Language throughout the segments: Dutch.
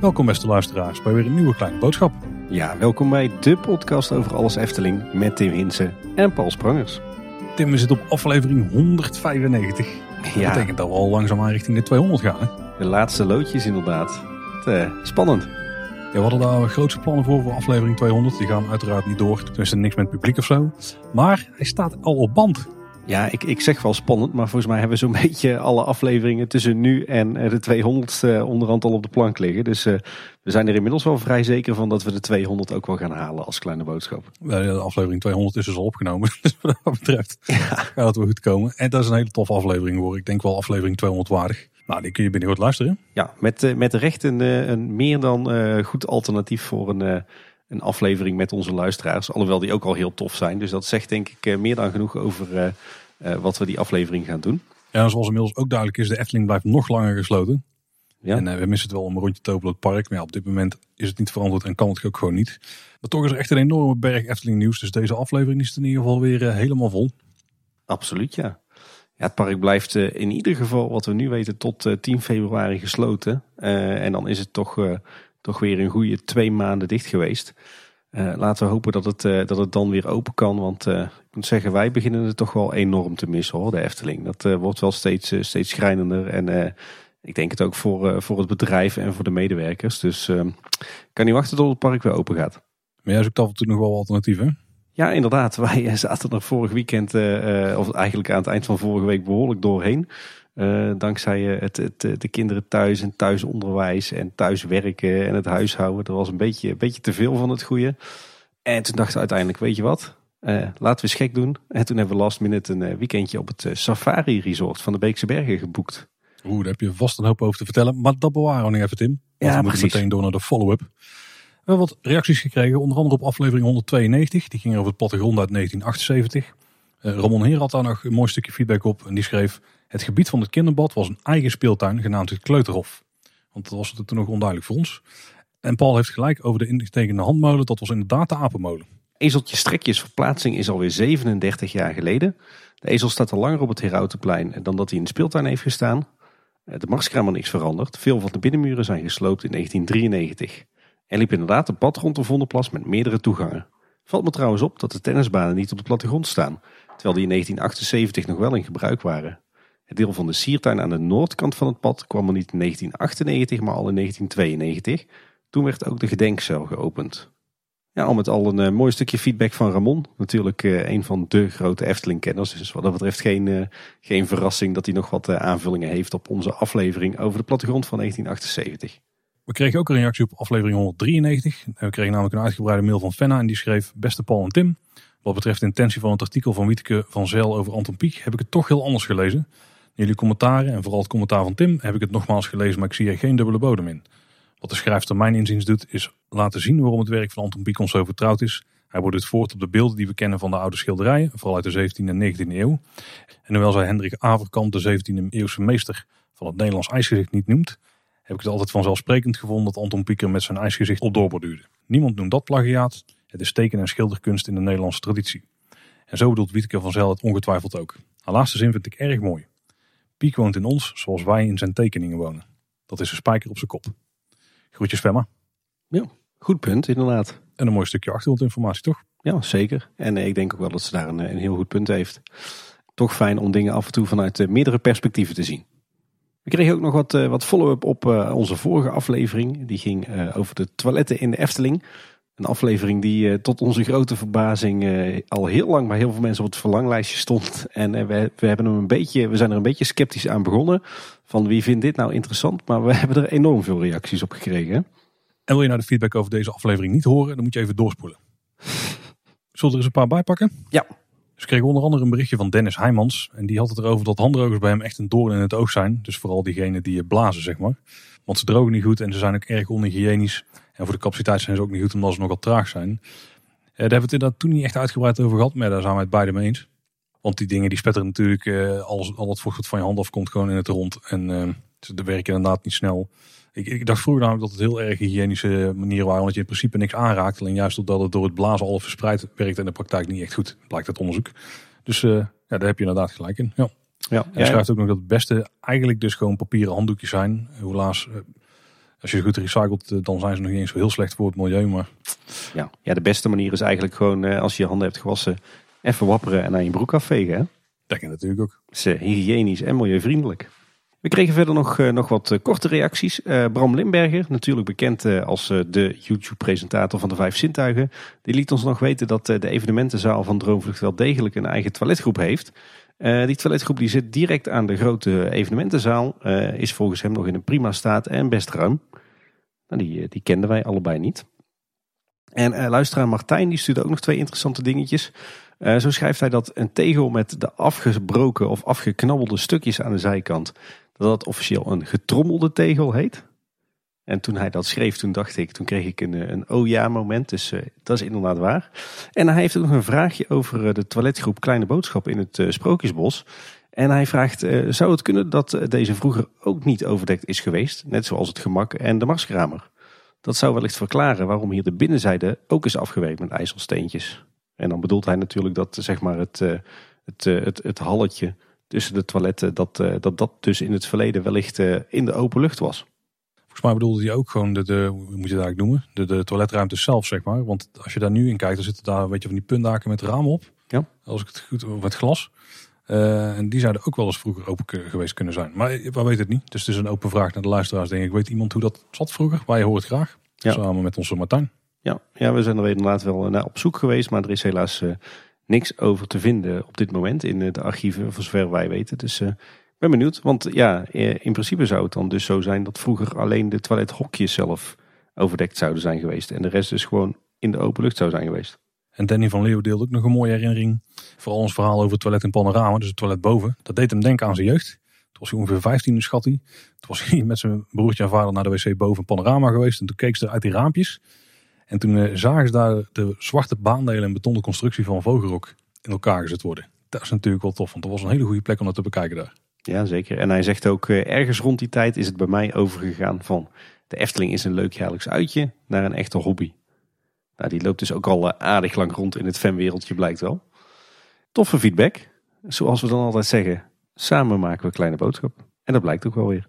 Welkom beste luisteraars bij weer een nieuwe kleine boodschap. Ja, welkom bij de podcast over alles Efteling met Tim Hinsen en Paul Sprangers. Tim, we zitten op aflevering 195. Dat betekent dat we al langzaamaan richting de 200 gaan. Hè? de laatste loodjes inderdaad. Het, eh, spannend. Ja, we hadden daar grootste plannen voor voor aflevering 200. Die gaan uiteraard niet door. Tenminste niks met het publiek of zo. Maar hij staat al op band. Ja, ik, ik zeg wel spannend, maar volgens mij hebben we zo'n beetje alle afleveringen tussen nu en eh, de 200 eh, onderhand al op de plank liggen. Dus eh, we zijn er inmiddels wel vrij zeker van dat we de 200 ook wel gaan halen als kleine boodschap. De aflevering 200 is dus al opgenomen. Dus wat dat betreft gaat het wel goed komen. En dat is een hele toffe aflevering hoor. Ik denk wel aflevering 200 waardig. Nou, die kun je binnenkort luisteren. Ja, met, met recht een, een meer dan goed alternatief voor een, een aflevering met onze luisteraars. Alhoewel die ook al heel tof zijn. Dus dat zegt denk ik eh, meer dan genoeg over eh, eh, wat we die aflevering gaan doen. Ja, en zoals inmiddels ook duidelijk is, de Efteling blijft nog langer gesloten. Ja. En we missen het wel om een rondje te op het park. Maar ja, op dit moment is het niet verantwoord en kan het ook gewoon niet. Maar toch is er echt een enorme berg Efteling nieuws. Dus deze aflevering is in ieder geval weer helemaal vol. Absoluut, ja. Ja, het park blijft in ieder geval, wat we nu weten, tot eh, 10 februari gesloten. En dan is het toch, toch weer een goede twee maanden dicht geweest. Eh, laten we hopen dat het, eh, dat het dan weer open kan. Want eh, ik moet zeggen, wij beginnen het toch wel enorm te missen hoor, de Efteling. Dat wordt wel steeds, steeds schrijnender. En ik denk het ook voor, voor het bedrijf en voor de medewerkers. Dus eh, ik kan niet wachten tot het park weer open gaat. Maar jij zoekt af en toe nog wel alternatieven. Ja, inderdaad. Wij zaten er vorig weekend, of eigenlijk aan het eind van vorige week, behoorlijk doorheen. Eh, dankzij eh, het, het, eh, de kinderen thuis en thuisonderwijs en thuiswerken en het huishouden. Er was een beetje, een beetje te veel van het goede. En toen dachten we uiteindelijk, weet je wat? Laten we eens gek doen. En toen hebben we last minute een weekendje op het Safari Resort van de Beekse Bergen geboekt. Oeh, daar heb je vast een hoop over te vertellen. Maar dat bewaren we nog even, Tim. Want Ja, we moeten meteen door naar de follow-up. We hebben wat reacties gekregen. Onder andere op aflevering 192. Die ging over het plattegrond uit 1978. Eh, Ramon Heer had daar nog een mooi stukje feedback op. En die schreef... Het gebied van het kinderbad was een eigen speeltuin genaamd het Kleuterhof. Want dat was toen nog onduidelijk voor ons. En Paul heeft gelijk over de ingetekende handmolen. Dat was inderdaad de apenmolen. Ezeltje Strekjes verplaatsing is alweer 37 jaar geleden. De ezel staat al langer op het Herautenplein dan dat hij in de speeltuin heeft gestaan. Eh, De marskramer is veranderd. Veel van de binnenmuren zijn gesloopt in 1993. Er liep inderdaad een pad rond de Vondelplas met meerdere toegangen. Valt me trouwens op dat de tennisbanen niet op de plattegrond staan, terwijl die in 1978 nog wel in gebruik waren. Het deel van de siertuin aan de noordkant van het pad kwam er niet in 1998, maar al in 1992. Toen werd ook de gedenkcel geopend. Ja, al met al een eh, mooi stukje feedback van Ramon. Natuurlijk eh, een van de grote Efteling-kenners. Dus wat dat betreft geen, eh, geen verrassing dat hij nog wat aanvullingen heeft op onze aflevering over de plattegrond van 1978. We kregen ook een reactie op aflevering 193. We kregen namelijk een uitgebreide mail van Fenna en die schreef... Beste Paul en Tim, wat betreft de intentie van het artikel van Wieteke van Zel over Anton Pieck... heb ik het toch heel anders gelezen. Jullie commentaren en vooral het commentaar van Tim heb ik het nogmaals gelezen... maar ik zie er geen dubbele bodem in. Wat de schrijfster mijn inziens doet is laten zien waarom het werk van Anton Pieck ons zo vertrouwd is. Hij borduurt voort op de beelden die we kennen van de oude schilderijen, vooral uit de 17e en 19e eeuw. En hoewel zij Hendrik Averkamp de 17e eeuwse meester van het Nederlands ijsgezicht niet noemt, heb ik het altijd vanzelfsprekend gevonden dat Anton Pieck er met zijn ijsgezicht op doorborduurde. Niemand noemt dat plagiaat. Het is teken- en schilderkunst in de Nederlandse traditie. En zo bedoelt Wieteke van Zel het ongetwijfeld ook. Haar laatste zin vind ik erg mooi. Pieck woont in ons zoals wij in zijn tekeningen wonen. Dat is een spijker op zijn kop. Groetjes Femma. Ja, goed punt inderdaad. En een mooi stukje achtergrondinformatie, toch? Ja, zeker. En eh, ik denk ook wel dat ze daar een, eh, een heel goed punt heeft. Toch fijn om dingen af en toe vanuit eh, meerdere perspectieven te zien. We kregen ook nog wat, wat follow-up op onze vorige aflevering. Die ging over de toiletten in de Efteling. Een aflevering die eh, tot onze grote verbazing eh, al heel lang bij heel veel mensen op het verlanglijstje stond. En eh, we, we, hebben hem een beetje, we zijn er een beetje sceptisch aan begonnen. Van wie vindt dit nou interessant? Maar we hebben er enorm veel reacties op gekregen. En wil je nou de feedback over deze aflevering niet horen, dan moet je even doorspoelen. Zullen we er eens een paar bij pakken? Ja. Dus kregen onder andere een berichtje van Dennis Heijmans. En die had het erover dat handdrogers bij hem echt een doorn in het oog zijn. Dus vooral diegenen die blazen, zeg maar. Want ze drogen niet goed en ze zijn ook erg onhygiënisch. En voor de capaciteit zijn ze ook niet goed omdat ze nogal traag zijn. Eh, daar hebben we het inderdaad toen niet echt uitgebreid over gehad. Maar daar zijn wij het beide mee eens. Want die dingen die spetteren natuurlijk, eh, alles, al het vocht wat van je hand afkomt gewoon in het rond. En eh, ze werken inderdaad niet snel. Ik, ik dacht vroeger namelijk dat het heel erg hygiënische manieren waren. Want je in principe niks aanraakt. Alleen juist omdat het door het blazen al verspreid werkt in de praktijk niet echt goed. Blijkt uit onderzoek. Dus Ja, daar heb je inderdaad gelijk in. Ja. Ja, Hij schrijft ook nog dat het beste eigenlijk dus gewoon papieren handdoekjes zijn. Helaas, als je ze goed recycelt, eh, dan zijn ze nog niet eens zo heel slecht voor het milieu. Maar ja. ja, de beste manier is eigenlijk gewoon eh, als je je handen hebt gewassen, even wapperen en aan je broek afvegen. Hè? dat kan natuurlijk ook. Is eh, hygiënisch en milieuvriendelijk. We kregen verder nog, nog wat korte reacties. Bram Limberger, natuurlijk bekend als de YouTube-presentator van de Vijf Zintuigen. Die liet ons nog weten dat de evenementenzaal van Droomvlucht wel degelijk een eigen toiletgroep heeft. Eh, die toiletgroep die zit direct aan de grote evenementenzaal. eh, is volgens hem nog in een prima staat en best ruim. Nou, die, eh, die kenden wij allebei niet. En eh, luisteraar Martijn die stuurde ook nog twee interessante dingetjes. Zo schrijft hij dat een tegel met de afgebroken of afgeknabbelde stukjes aan de zijkant, dat dat officieel een getrommelde tegel heet. En toen hij dat schreef, toen dacht ik, toen kreeg ik een, eh, een oh ja moment. Dus eh, dat is inderdaad waar. En hij heeft nog een vraagje over eh, de toiletgroep Kleine Boodschap in het Sprookjesbos. En hij vraagt, zou het kunnen dat deze vroeger ook niet overdekt is geweest? Net zoals het gemak en de marskramer. Dat zou wellicht verklaren waarom hier de binnenzijde ook is afgewerkt met ijzelsteentjes. En dan bedoelt hij natuurlijk dat zeg maar het, het, het, het halletje tussen de toiletten, dat, dat dat dus in het verleden wellicht in de open lucht was. Volgens mij bedoelde hij ook gewoon de, de hoe moet je het eigenlijk noemen? De, de toiletruimte zelf, zeg maar. Want als je daar nu in kijkt, dan zitten daar, weet je, van die puntdaken met ramen op. Ja. Als ik het goed, met glas. Eh, en die zouden ook wel eens vroeger open geweest kunnen zijn. Maar we weten het niet. Dus het is een open vraag naar de luisteraars, denk ik. Weet iemand hoe dat zat vroeger? Wij horen het graag. Ja. Samen met onze Martijn. Ja, ja, we zijn er inderdaad wel naar op zoek geweest, maar er is helaas eh, niks over te vinden op dit moment in eh, de archieven, voor zover wij weten. Dus eh, ben benieuwd, want ja, eh, in principe zou het dan dus zo zijn dat vroeger alleen de toilethokjes zelf overdekt zouden zijn geweest en de rest dus gewoon in de open lucht zou zijn geweest. En Danny van Leeuwen deelde ook nog een mooie herinnering. Vooral ons verhaal over het toilet in Panorama, dus het toilet boven. Dat deed hem denken aan zijn jeugd. Toen was hij ongeveer 15, schat hij. Toen was hij met zijn broertje en vader naar de wc boven Panorama geweest. En toen keek ze uit die raampjes. En toen eh, zagen ze daar de zwarte baandelen en betonnen constructie van Vogelrok in elkaar gezet worden. Dat is natuurlijk wel tof, want dat was een hele goede plek om dat te bekijken daar. Ja, zeker. En hij zegt ook, eh, ergens rond die tijd is het bij mij overgegaan van de Efteling is een leuk jaarlijks uitje naar een echte hobby. Nou, die loopt dus ook al eh, aardig lang rond in het fanwereldje, blijkt wel. Toffe feedback. Zoals we dan altijd zeggen, samen maken we kleine boodschap. En dat blijkt ook wel weer.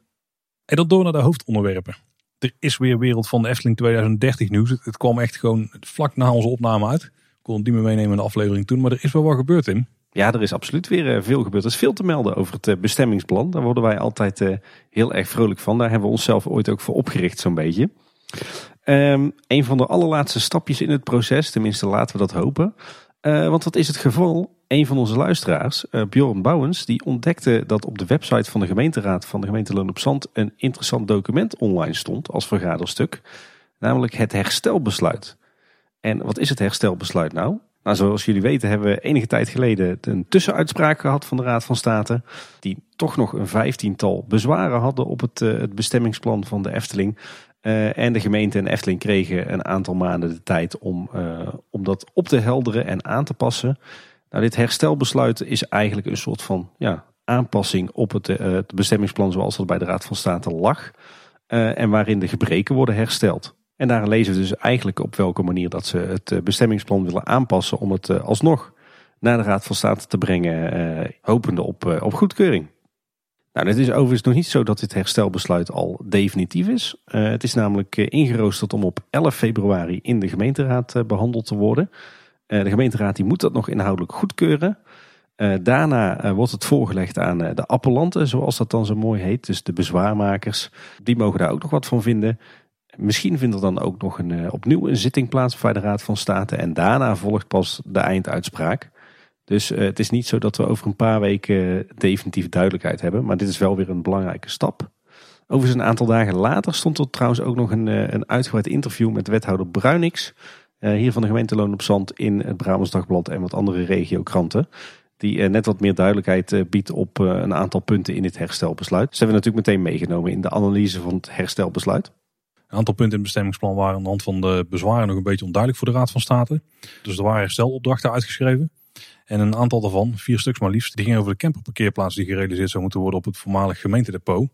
En dan door naar de hoofdonderwerpen. Er is weer Wereld van de Efteling 2030 nieuws. Het, kwam echt gewoon vlak na onze opname uit. Ik kon het niet meer meenemen in de aflevering toen, maar er is wel wat gebeurd in. Ja, er is absoluut weer eh, veel gebeurd. Er is veel te melden over het eh, bestemmingsplan. Daar worden wij altijd eh, heel erg vrolijk van. Daar hebben we onszelf ooit ook voor opgericht, zo'n beetje. Ehm, een van de allerlaatste stapjes in het proces, tenminste laten we dat hopen. Want wat is het geval? Een van onze luisteraars, Bjorn Bouwens, die ontdekte dat op de website van de gemeenteraad van de gemeente Loon op Zand een interessant document online stond als vergaderstuk. Namelijk het herstelbesluit. En wat is het herstelbesluit nou? Nou, zoals jullie weten hebben we enige tijd geleden een tussenuitspraak gehad van de Raad van State. Die toch nog een vijftiental bezwaren hadden op het, eh, het bestemmingsplan van de Efteling. Eh, en de gemeente en Efteling kregen een aantal maanden de tijd om, eh, om dat op te helderen en aan te passen. Nou, dit herstelbesluit is eigenlijk een soort van ja, aanpassing op het, het bestemmingsplan zoals dat bij de Raad van State lag. En waarin de gebreken worden hersteld. En daar lezen we dus eigenlijk op welke manier dat ze het eh, bestemmingsplan willen aanpassen om het eh, alsnog naar de Raad van State te brengen, eh, hopende op, eh, op goedkeuring. Nou, het is overigens nog niet zo dat dit herstelbesluit al definitief is. Het is namelijk ingeroosterd om op 11 februari in de gemeenteraad eh, behandeld te worden. De gemeenteraad die moet dat nog inhoudelijk goedkeuren. Daarna wordt het voorgelegd aan de appellanten, zoals dat dan zo mooi heet. Dus de bezwaarmakers. Die mogen daar ook nog wat van vinden. Misschien vindt er dan ook nog een, eh, opnieuw een zitting plaats bij de Raad van State. En daarna volgt pas de einduitspraak. Dus eh, het is niet zo dat we over een paar weken definitief duidelijkheid hebben. Maar dit is wel weer een belangrijke stap. Overigens een aantal dagen later stond er trouwens ook nog een, eh, een uitgebreid interview met wethouder Bruinix. eh, hier van de gemeente Loon op Zand in het Brabants Dagblad en wat andere regiokranten. Die eh, net wat meer duidelijkheid eh, biedt op eh, een aantal punten in dit herstelbesluit. Dus dat hebben we natuurlijk meteen meegenomen in de analyse van het herstelbesluit. Een aantal punten in het bestemmingsplan waren aan de hand van de bezwaren nog een beetje onduidelijk voor de Raad van State. Dus er waren herstelopdrachten uitgeschreven. En een aantal daarvan, vier stuks maar liefst, die gingen over de camperparkeerplaats die gerealiseerd zou moeten worden op het voormalig gemeentedepot.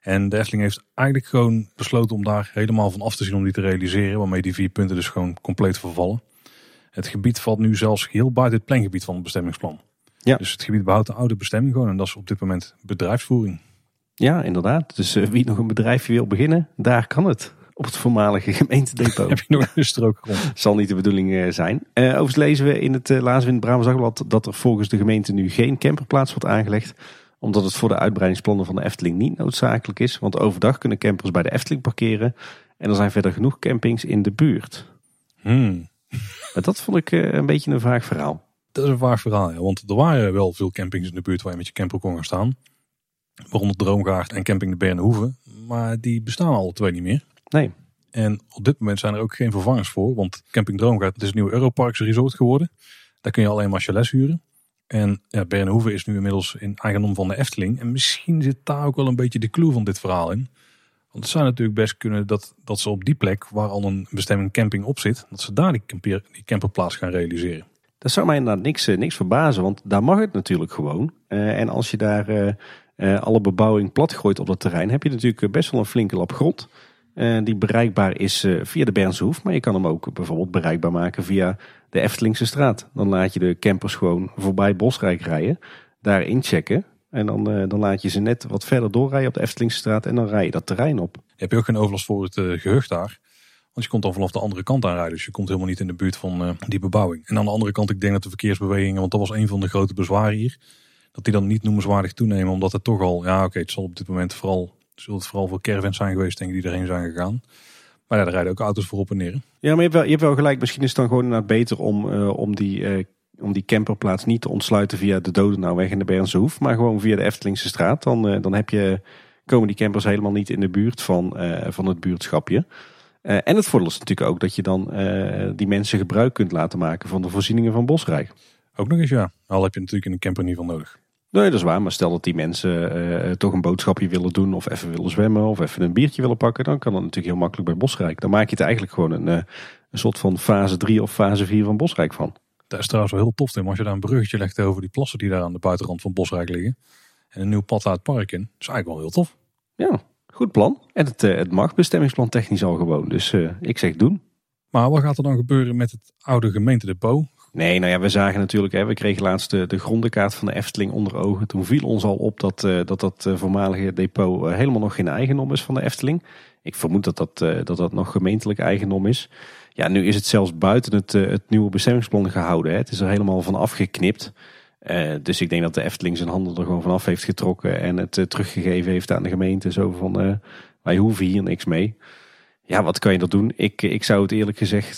En de Efteling heeft eigenlijk gewoon besloten om daar helemaal van af te zien om die te realiseren. Waarmee die vier punten dus gewoon compleet vervallen. Het gebied valt nu zelfs heel buiten het plangebied van het bestemmingsplan. Ja. Dus het gebied behoudt de oude bestemming gewoon. En dat is op dit moment bedrijfsvoering. Ja, inderdaad. Dus uh, wie nog een bedrijfje wil beginnen, daar kan het. Op het voormalige gemeentedepot. Heb je nog een strook grond? Zal niet de bedoeling uh, zijn. Uh, overigens lezen we in het uh, laatste in het Brabants Dagblad dat er volgens de gemeente nu geen camperplaats wordt aangelegd. Omdat het voor de uitbreidingsplannen van de Efteling niet noodzakelijk is. Want overdag kunnen campers bij de Efteling parkeren. En er zijn verder genoeg campings in de buurt. Hmm. Maar dat vond ik een beetje een vaag verhaal. Dat is een vaag verhaal, ja. Want er waren wel veel campings in de buurt waar je met je camper kon gaan staan. Waaronder Droomgaard en Camping de Bernhoeven. Maar die bestaan alle twee niet meer. Nee. En op dit moment zijn er ook geen vervangers voor. Want Camping Droomgaard is een nieuw Europarks resort geworden. Daar kun je alleen maar chalets huren. En ja, Bernhoeven is nu inmiddels in eigendom van de Efteling. En misschien zit daar ook wel een beetje de clue van dit verhaal in. Want het zou natuurlijk best kunnen dat, dat ze op die plek waar al een bestemming camping op zit, dat ze daar die, camper, die camperplaats gaan realiseren. Dat zou mij inderdaad niks, niks verbazen, want daar mag het natuurlijk gewoon. Uh, en als je daar uh, alle bebouwing platgooit op dat terrein, heb je natuurlijk best wel een flinke lap grond. die bereikbaar is via de Bernse Hoef, maar je kan hem ook bijvoorbeeld bereikbaar maken via de Eftelingse straat. Dan laat je de campers gewoon voorbij Bosrijk rijden, daar inchecken. En dan, dan laat je ze net wat verder doorrijden op de Eftelingse straat en dan rij je dat terrein op. Heb je ook geen overlast voor het gehucht daar? Want je komt dan vanaf de andere kant aanrijden. Dus je komt helemaal niet in de buurt van die bebouwing. En aan de andere kant, ik denk dat de verkeersbewegingen, want dat was een van de grote bezwaren hier. Dat die dan niet noemenswaardig toenemen. Omdat het toch al, ja oké, okay, het zal op dit moment vooral, zult het vooral voor caravans zijn geweest, denk ik, die erheen zijn gegaan. Maar ja, daar rijden ook auto's voor op en neer. Ja, maar je hebt wel, je hebt wel gelijk. Misschien is het dan gewoon inderdaad beter om, uh, om die... Uh, om die camperplaats niet te ontsluiten via de Dodenauweg in de Bernse Hoef. Maar gewoon via de Eftelingse straat. Dan, dan heb je, komen die campers helemaal niet in de buurt van, van het buurtschapje. Uh, en het voordeel is natuurlijk ook dat je dan uh, die mensen gebruik kunt laten maken van de voorzieningen van Bosrijk. Ook nog eens ja. Al heb je natuurlijk in een camper niet van nodig. Nee, dat is waar. Maar stel dat die mensen uh, toch een boodschapje willen doen of even willen zwemmen of even een biertje willen pakken. Dan kan dat natuurlijk heel makkelijk bij Bosrijk. Dan maak je het eigenlijk gewoon een, een soort van fase 3 of fase 4 van Bosrijk van. Dat is trouwens wel heel tof Tim. Als je daar een bruggetje legt over die plassen die daar aan de buitenrand van Bosrijk liggen. En een nieuw pad uit het park in. Dat is eigenlijk wel heel tof. Ja, Goed plan. En het, het mag bestemmingsplan technisch al gewoon. Dus uh, ik zeg doen. Maar wat gaat er dan gebeuren met het oude gemeentedepot? Nee, nou ja, we zagen natuurlijk, hè, we kregen laatst de, de grondenkaart van de Efteling onder ogen. Toen viel ons al op dat uh, dat, dat voormalige depot helemaal nog geen eigendom is van de Efteling. Ik vermoed dat dat, dat, dat nog gemeentelijk eigendom is. Ja, nu is het zelfs buiten het, het nieuwe bestemmingsplan gehouden. Hè. Het is er helemaal van afgeknipt. Dus ik denk dat de Efteling zijn handen er gewoon vanaf heeft getrokken en het teruggegeven heeft aan de gemeente. Zo van, wij hoeven hier niks mee. Ja, wat kan je dat doen? Ik, ik zou het eerlijk gezegd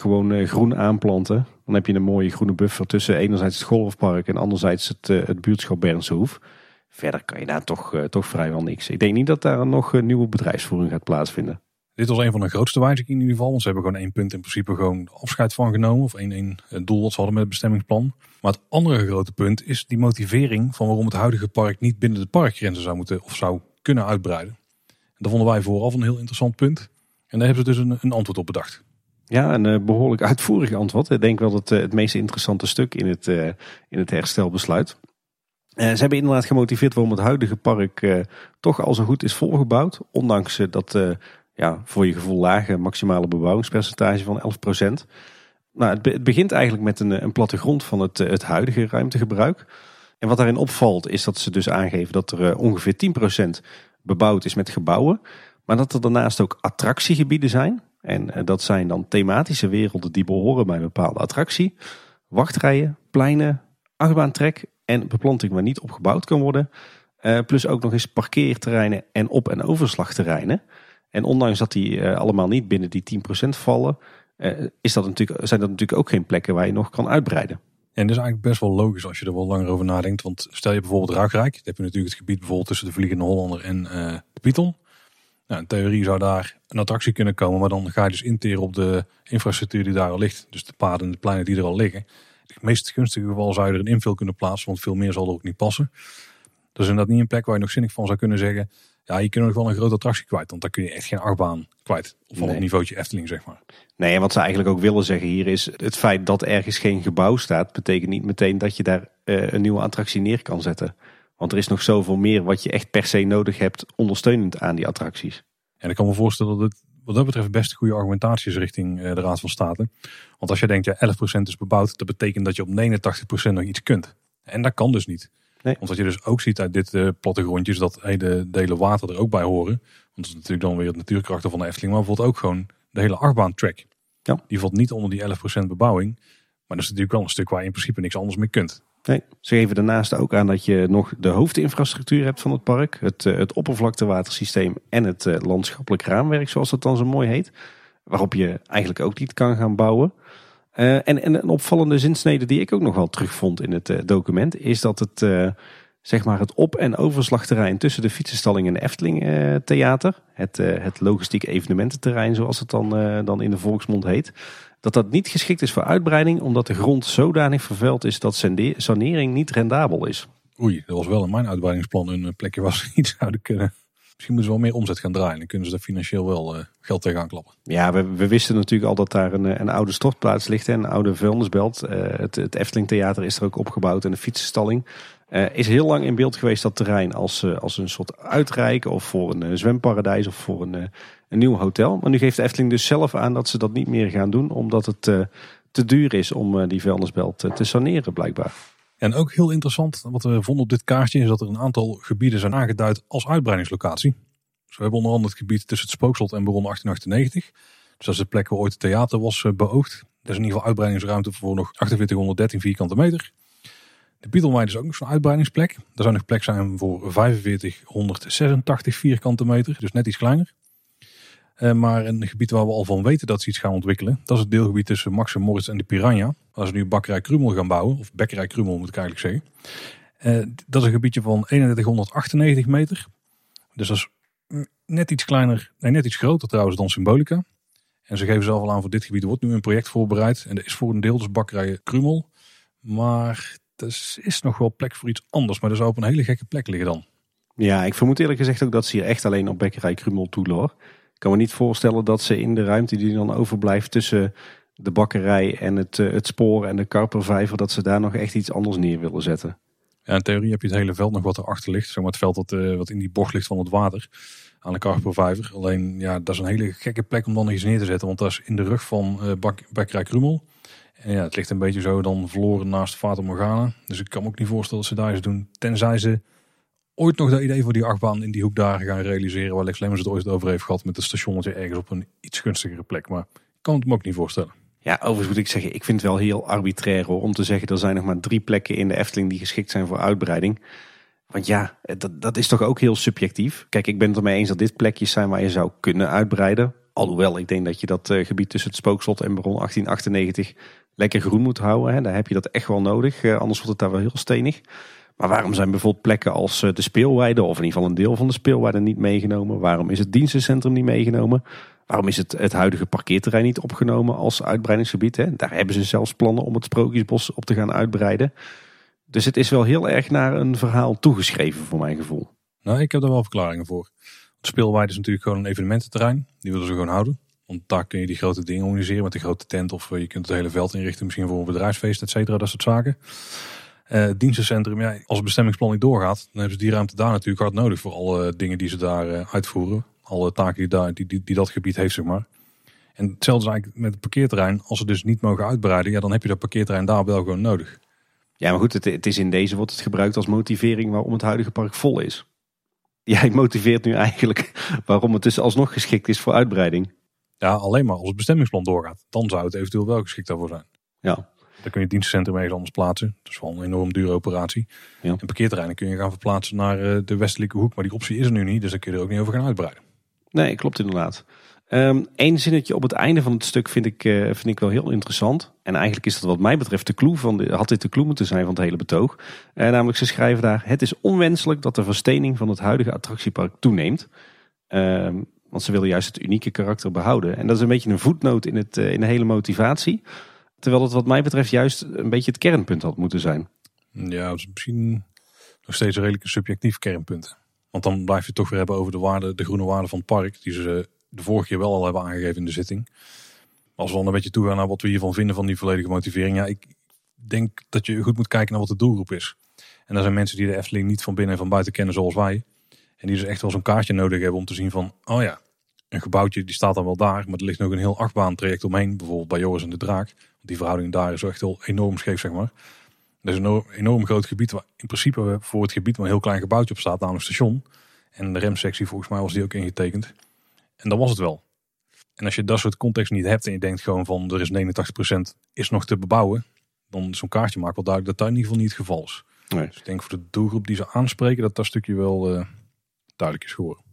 gewoon groen aanplanten. Dan heb je een mooie groene buffer tussen enerzijds het golfpark en anderzijds het, het buurtschap Bernse Hoef. Verder kan je daar toch, toch vrijwel niks. Ik denk niet dat daar nog nieuwe bedrijfsvoering gaat plaatsvinden. Dit was een van de grootste wijzigingen in ieder geval. Want ze hebben gewoon één punt in principe gewoon afscheid van genomen. Of één, één doel wat ze hadden met het bestemmingsplan. Maar het andere grote punt is die motivering van waarom het huidige park niet binnen de parkgrenzen zou moeten of zou kunnen uitbreiden. Dat vonden wij vooraf een heel interessant punt. En daar hebben ze dus een, een antwoord op bedacht. Ja, een uh, behoorlijk uitvoerig antwoord. Ik denk wel dat uh, het meest interessante stuk in het, uh, in het herstelbesluit. ze hebben inderdaad gemotiveerd waarom het huidige park toch al zo goed is volgebouwd. Ondanks dat ja, voor je gevoel lage maximale bebouwingspercentage van 11%. Nou, het, het begint eigenlijk met een, een plattegrond van het, het huidige ruimtegebruik. En wat daarin opvalt is dat ze dus aangeven dat er ongeveer 10% bebouwd is met gebouwen. Maar dat er daarnaast ook attractiegebieden zijn. En uh, dat zijn dan thematische werelden die behoren bij een bepaalde attractie. Wachtrijen, pleinen, achtbaantrek en beplanting waar niet op gebouwd kan worden. Uh, plus ook nog eens parkeerterreinen en op- en overslagterreinen. En ondanks dat die uh, allemaal niet binnen die 10% vallen, is dat natuurlijk, zijn dat natuurlijk ook geen plekken waar je nog kan uitbreiden. En dat is eigenlijk best wel logisch als je er wel langer over nadenkt. Want stel je bijvoorbeeld Ruigrijk, dan heb je natuurlijk het gebied bijvoorbeeld tussen de Vliegende Hollander en uh, de Python. Nou, in theorie zou daar een attractie kunnen komen, maar dan ga je dus interen op de infrastructuur die daar al ligt. Dus de paden en de pleinen die er al liggen. In het meest gunstige geval zou je er een invul kunnen plaatsen, want veel meer zal er ook niet passen. Dus inderdaad niet een plek waar je nog zinnig van zou kunnen zeggen, ja, je kunt nog wel een grote attractie kwijt. Want dan kun je echt geen achtbaan kwijt. Of nee. het niveautje Efteling, zeg maar. Nee, en wat ze eigenlijk ook willen zeggen hier is... het feit dat ergens geen gebouw staat... betekent niet meteen dat je daar uh, een nieuwe attractie neer kan zetten. Want er is nog zoveel meer wat je echt per se nodig hebt... ondersteunend aan die attracties. En ik kan me voorstellen dat het wat dat betreft best een goede argumentatie is richting uh, de Raad van State. Want als je denkt, ja, 11% is bebouwd... dat betekent dat je op 89% nog iets kunt. En dat kan dus niet. Nee. Want wat je dus ook ziet uit dit uh, plattegrondje is dat hele delen water er ook bij horen. Want dat is natuurlijk dan weer het natuurkrachten van de Efteling. Maar bijvoorbeeld ook gewoon de hele achtbaantrack. Ja. Die valt niet onder die 11% bebouwing. Maar dat is natuurlijk wel een stuk waar je in principe niks anders mee kunt. Nee, ze geven daarnaast ook aan dat je nog de hoofdinfrastructuur hebt van het park. Het, uh, het oppervlaktewatersysteem en het uh, landschappelijk raamwerk, zoals dat dan zo mooi heet. Waarop je eigenlijk ook niet kan gaan bouwen. Uh, en, en, een opvallende zinsnede die ik ook nog wel terugvond in het document, is dat het, zeg maar het op- en overslagterrein tussen de fietsenstalling en de Efteling Theater, het, het logistiek evenemententerrein zoals het dan, dan in de volksmond heet, dat dat niet geschikt is voor uitbreiding omdat de grond zodanig vervuild is dat sanering niet rendabel is. Oei, dat was wel in mijn uitbreidingsplan een plekje ze niet zouden kunnen. Misschien moeten ze wel meer omzet gaan draaien. Dan kunnen ze daar financieel wel uh, geld tegenaan klappen. Ja, we, wisten natuurlijk al dat daar een, een oude stortplaats ligt. Een oude vuilnisbelt. Uh, het, het Efteling Theater is er ook opgebouwd. En de fietsenstalling. Is heel lang in beeld geweest dat terrein als, als een soort uitreiken. Of voor een zwemparadijs of voor een, een nieuw hotel. Maar nu geeft Efteling dus zelf aan dat ze dat niet meer gaan doen. Omdat het te duur is om die vuilnisbelt te saneren blijkbaar. En ook heel interessant, wat we vonden op dit kaartje, is dat er een aantal gebieden zijn aangeduid als uitbreidingslocatie. Dus we hebben onder andere het gebied tussen het Spookslot en Baron 1898. Dus dat is de plek waar ooit het theater was beoogd. Dat is in ieder geval uitbreidingsruimte voor nog 4813 vierkante meter. De Bietelweide is ook nog zo'n uitbreidingsplek. Daar zou nog plek zijn voor 4586 vierkante meter, dus net iets kleiner. Uh, maar een gebied waar we al van weten dat ze iets gaan ontwikkelen. Dat is het deelgebied tussen Max en Moritz en de Piranha. Waar ze nu bakkerij Krumel gaan bouwen. Of bekkerij Krumel moet ik eigenlijk zeggen. Uh, dat is een gebiedje van 3198 meter. Dus dat is net iets kleiner, nee net iets groter trouwens dan Symbolica. En ze geven zelf al aan voor dit gebied wordt nu een project voorbereid. En dat is voor een deel dus bakkerij Krumel. Maar er is nog wel plek voor iets anders. Maar dat zou op een hele gekke plek liggen dan. Ja, ik vermoed eerlijk gezegd ook dat ze hier echt alleen op bekkerij Krumel toe hoor. Ik kan me niet voorstellen dat ze in de ruimte die dan overblijft tussen de bakkerij en het, uh, het spoor en de karpervijver, dat ze daar nog echt iets anders neer willen zetten. Ja, in theorie heb je het hele veld nog wat erachter ligt. Zeg maar het veld dat, uh, wat in die bocht ligt van het water aan de karpervijver. Alleen ja, dat is een hele gekke plek om dan iets neer te zetten. Want dat is in de rug van uh, bak, bakkerij. En ja, het ligt een beetje zo dan verloren naast Fata Morgana. Dus ik kan me ook niet voorstellen dat ze daar iets doen. Tenzij ze ooit nog dat idee voor die achtbaan in die hoek daar gaan realiseren. Waar Lex Lemmens het ooit over heeft gehad met een stationnetje ergens op een iets gunstigere plek. Maar ik kan het me ook niet voorstellen. Ja, overigens moet ik zeggen, ik vind het wel heel arbitrair hoor, om te zeggen er zijn nog maar drie plekken in de Efteling die geschikt zijn voor uitbreiding. Want ja, dat, dat is toch ook heel subjectief. Kijk, ik ben het ermee eens dat dit plekjes zijn waar je zou kunnen uitbreiden. Alhoewel, ik denk dat je dat uh, gebied tussen het Spookslot en Baron 1898 lekker groen moet houden. Hè. Daar heb je dat echt wel nodig, uh, anders wordt het daar wel heel stenig. Maar waarom zijn bijvoorbeeld plekken als uh, de speelweide, of in ieder geval een deel van de speelweide, niet meegenomen? Waarom is het dienstencentrum niet meegenomen? Waarom is het, het huidige parkeerterrein niet opgenomen als uitbreidingsgebied? Hè? Daar hebben ze zelfs plannen om het Sprookjesbos op te gaan uitbreiden. Dus het is wel heel erg naar een verhaal toegeschreven voor mijn gevoel. Nou, ik heb daar wel verklaringen voor. De speelweide is natuurlijk gewoon een evenemententerrein. Die willen ze gewoon houden. Want daar kun je die grote dingen organiseren met een grote tent. Of je kunt het hele veld inrichten misschien voor een bedrijfsfeest, et cetera. Dat soort zaken. Uh, dienstencentrum, ja, als het bestemmingsplan niet doorgaat, dan hebben ze die ruimte daar natuurlijk hard nodig voor alle dingen die ze daar uh, uitvoeren. Alle taken die, daar, die, die, die, dat gebied heeft, zeg maar. En hetzelfde is eigenlijk met het parkeerterrein. Als ze dus niet mogen uitbreiden, ja, dan heb je dat parkeerterrein daar wel gewoon nodig. Ja, maar goed, het, het is in deze wordt het gebruikt als motivering waarom het huidige park vol is. Jij motiveert nu eigenlijk waarom het dus alsnog geschikt is voor uitbreiding. Ja, alleen maar als het bestemmingsplan doorgaat. Dan zou het eventueel wel geschikt daarvoor zijn. Ja. Dan kun je het dienstencentrum ergens anders plaatsen. Dat is wel een enorm dure operatie. Ja. En parkeerterreinen kun je gaan verplaatsen naar uh, de westelijke hoek. Maar die optie is er nu niet, dus daar kun je er ook niet over gaan uitbreiden. Nee, klopt inderdaad. Eén um, zinnetje op het einde van het stuk vind ik, uh, vind ik wel heel interessant. En eigenlijk is dat wat mij betreft de clue van de, had dit de clue moeten zijn van het hele betoog. Uh, namelijk ze schrijven daar, het is onwenselijk dat de verstening van het huidige attractiepark toeneemt. Um, want ze willen juist het unieke karakter behouden. En dat is een beetje een voetnoot in, het, uh, in de hele motivatie. Terwijl het wat mij betreft juist een beetje het kernpunt had moeten zijn. Ja, is misschien nog steeds een redelijk subjectief kernpunt. Want dan blijf je het toch weer hebben over de, waarde, de groene waarde van het park. Die ze de vorige keer wel al hebben aangegeven in de zitting. Als we dan een beetje toegaan naar wat we hiervan vinden van die volledige motivering. Ja, ik denk dat je goed moet kijken naar wat de doelgroep is. En dat zijn mensen die de Efteling niet van binnen en van buiten kennen zoals wij. En die dus echt wel zo'n kaartje nodig hebben om te zien van, oh ja, een gebouwtje die staat dan wel daar. Maar er ligt nog een heel achtbaan traject omheen. Bijvoorbeeld bij Joris en de Draak. Die verhouding daar is echt heel enorm scheef, zeg maar. Dat is een enorm groot gebied waar in principe voor het gebied maar een heel klein gebouwtje op staat, namelijk station. En de remsectie volgens mij was die ook ingetekend. En dat was het wel. En als je dat soort context niet hebt en je denkt gewoon van er is 89% is nog te bebouwen. Dan zo'n kaartje maakt wel duidelijk dat dat in ieder geval niet het geval is. Nee. Dus ik denk voor de doelgroep die ze aanspreken dat dat stukje wel uh, duidelijk is geworden.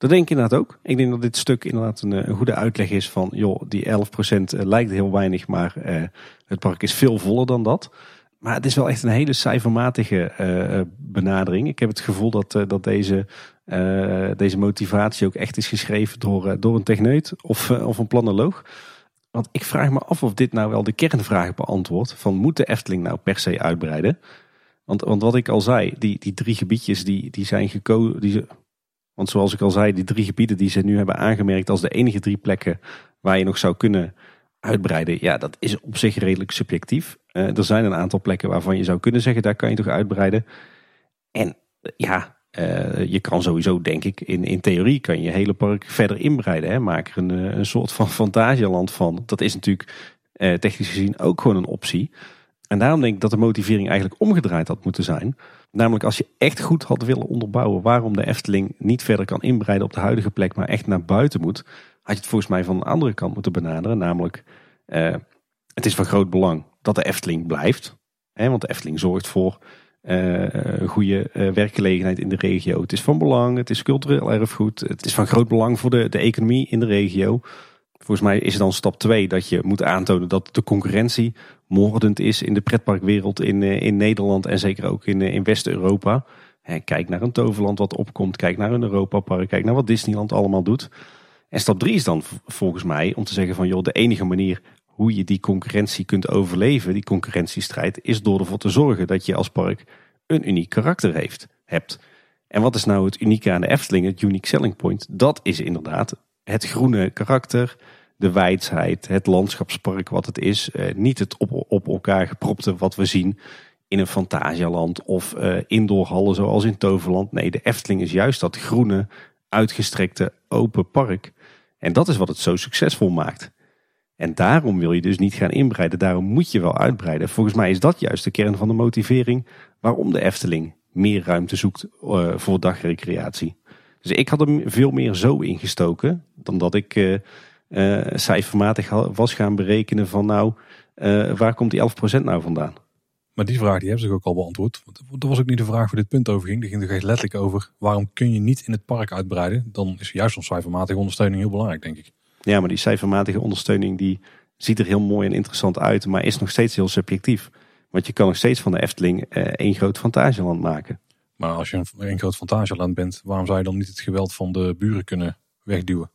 Dat denk ik inderdaad ook. Ik denk dat dit stuk inderdaad een, een goede uitleg is van, joh, die 11% lijkt heel weinig, maar uh, het park is veel voller dan dat. Maar het is wel echt een hele cijfermatige uh, benadering. Ik heb het gevoel dat, dat deze, uh, deze motivatie ook echt is geschreven door, door een techneut of, of een planoloog. Want ik vraag me af of dit nou wel de kernvraag beantwoordt. Van moet de Efteling nou per se uitbreiden? Want, want wat ik al zei, die, die drie gebiedjes die, die zijn gekozen. Die, want zoals ik al zei, die drie gebieden die ze nu hebben aangemerkt als de enige drie plekken waar je nog zou kunnen uitbreiden. Ja, dat is op zich redelijk subjectief. Uh, er zijn een aantal plekken waarvan je zou kunnen zeggen, daar kan je toch uitbreiden. En ja, uh, je kan sowieso, denk ik, in, in theorie kan je hele park verder inbreiden. Hè? Maak er een, een soort van fantasieland van. Dat is natuurlijk technisch gezien ook gewoon een optie. En daarom denk ik dat de motivering eigenlijk omgedraaid had moeten zijn. Namelijk als je echt goed had willen onderbouwen waarom de Efteling niet verder kan inbreiden op de huidige plek, maar echt naar buiten moet, had je het volgens mij van de andere kant moeten benaderen. Namelijk, uh, het is van groot belang dat de Efteling blijft. Hè, want de Efteling zorgt voor uh, goede uh, werkgelegenheid in de regio. Het is van belang, het is cultureel erfgoed. Het is van groot belang voor de, de economie in de regio. Volgens mij is dan stap 2 dat je moet aantonen dat de concurrentie moordend is in de pretparkwereld in, in Nederland en zeker ook in, in West-Europa. Kijk naar een toverland wat opkomt, kijk naar een Europa-park, kijk naar wat Disneyland allemaal doet. En stap 3 is dan volgens mij om te zeggen van joh, de enige manier hoe je die concurrentie kunt overleven, die concurrentiestrijd, is door ervoor te zorgen dat je als park een uniek karakter heeft, hebt. En wat is nou het unieke aan de Efteling, het unique selling point? Dat is inderdaad het groene karakter, de wijsheid, het landschapspark wat het is. Eh, niet het op, op elkaar gepropte wat we zien in een Fantasialand of uh, indoorhallen zoals in Toverland. Nee, de Efteling is juist dat groene, uitgestrekte, open park. En dat is wat het zo succesvol maakt. En daarom wil je dus niet gaan inbreiden. Daarom moet je wel uitbreiden. Volgens mij is dat juist de kern van de motivering waarom de Efteling meer ruimte zoekt uh, voor dagrecreatie. Dus ik had hem veel meer zo ingestoken dan dat ik uh, uh, cijfermatig was gaan berekenen van nou, waar komt die 11% nou vandaan? Maar die vraag die hebben ze ook al beantwoord. Dat was ook niet de vraag waar dit punt over ging. Die ging er echt letterlijk over waarom kun je niet in het park uitbreiden. Dan is juist zo'n cijfermatige ondersteuning heel belangrijk denk ik. Ja, maar die cijfermatige ondersteuning die ziet er heel mooi en interessant uit, maar is nog steeds heel subjectief. Want je kan nog steeds van de Efteling eh, één groot fantasieland maken. Maar als je een, een groot fantasieland bent, waarom zou je dan niet het geweld van de buren kunnen wegduwen?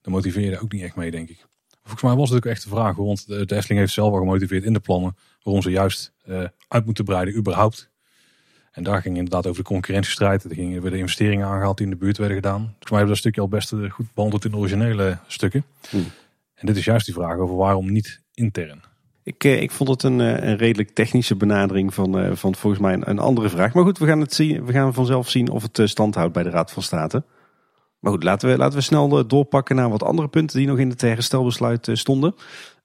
Dan motiveer je ook niet echt mee, denk ik. Volgens mij was het ook echt de vraag, want de, de Efteling heeft zelf al gemotiveerd in de plannen waarom ze juist uh, uit moeten breiden, überhaupt. En daar ging inderdaad over de concurrentiestrijd. Er gingen weer de investeringen aangehaald die in de buurt werden gedaan. Volgens mij hebben we dat stukje al best eh, goed behandeld in de originele stukken. Hmm. En dit is juist die vraag over waarom niet intern. Ik, eh, ik vond het een, een redelijk technische benadering van, van volgens mij een, andere vraag. Maar goed, we gaan, het zien, we gaan vanzelf zien of het stand houdt bij de Raad van State. Maar goed, laten we, laten we snel doorpakken naar wat andere punten die nog in het herstelbesluit stonden.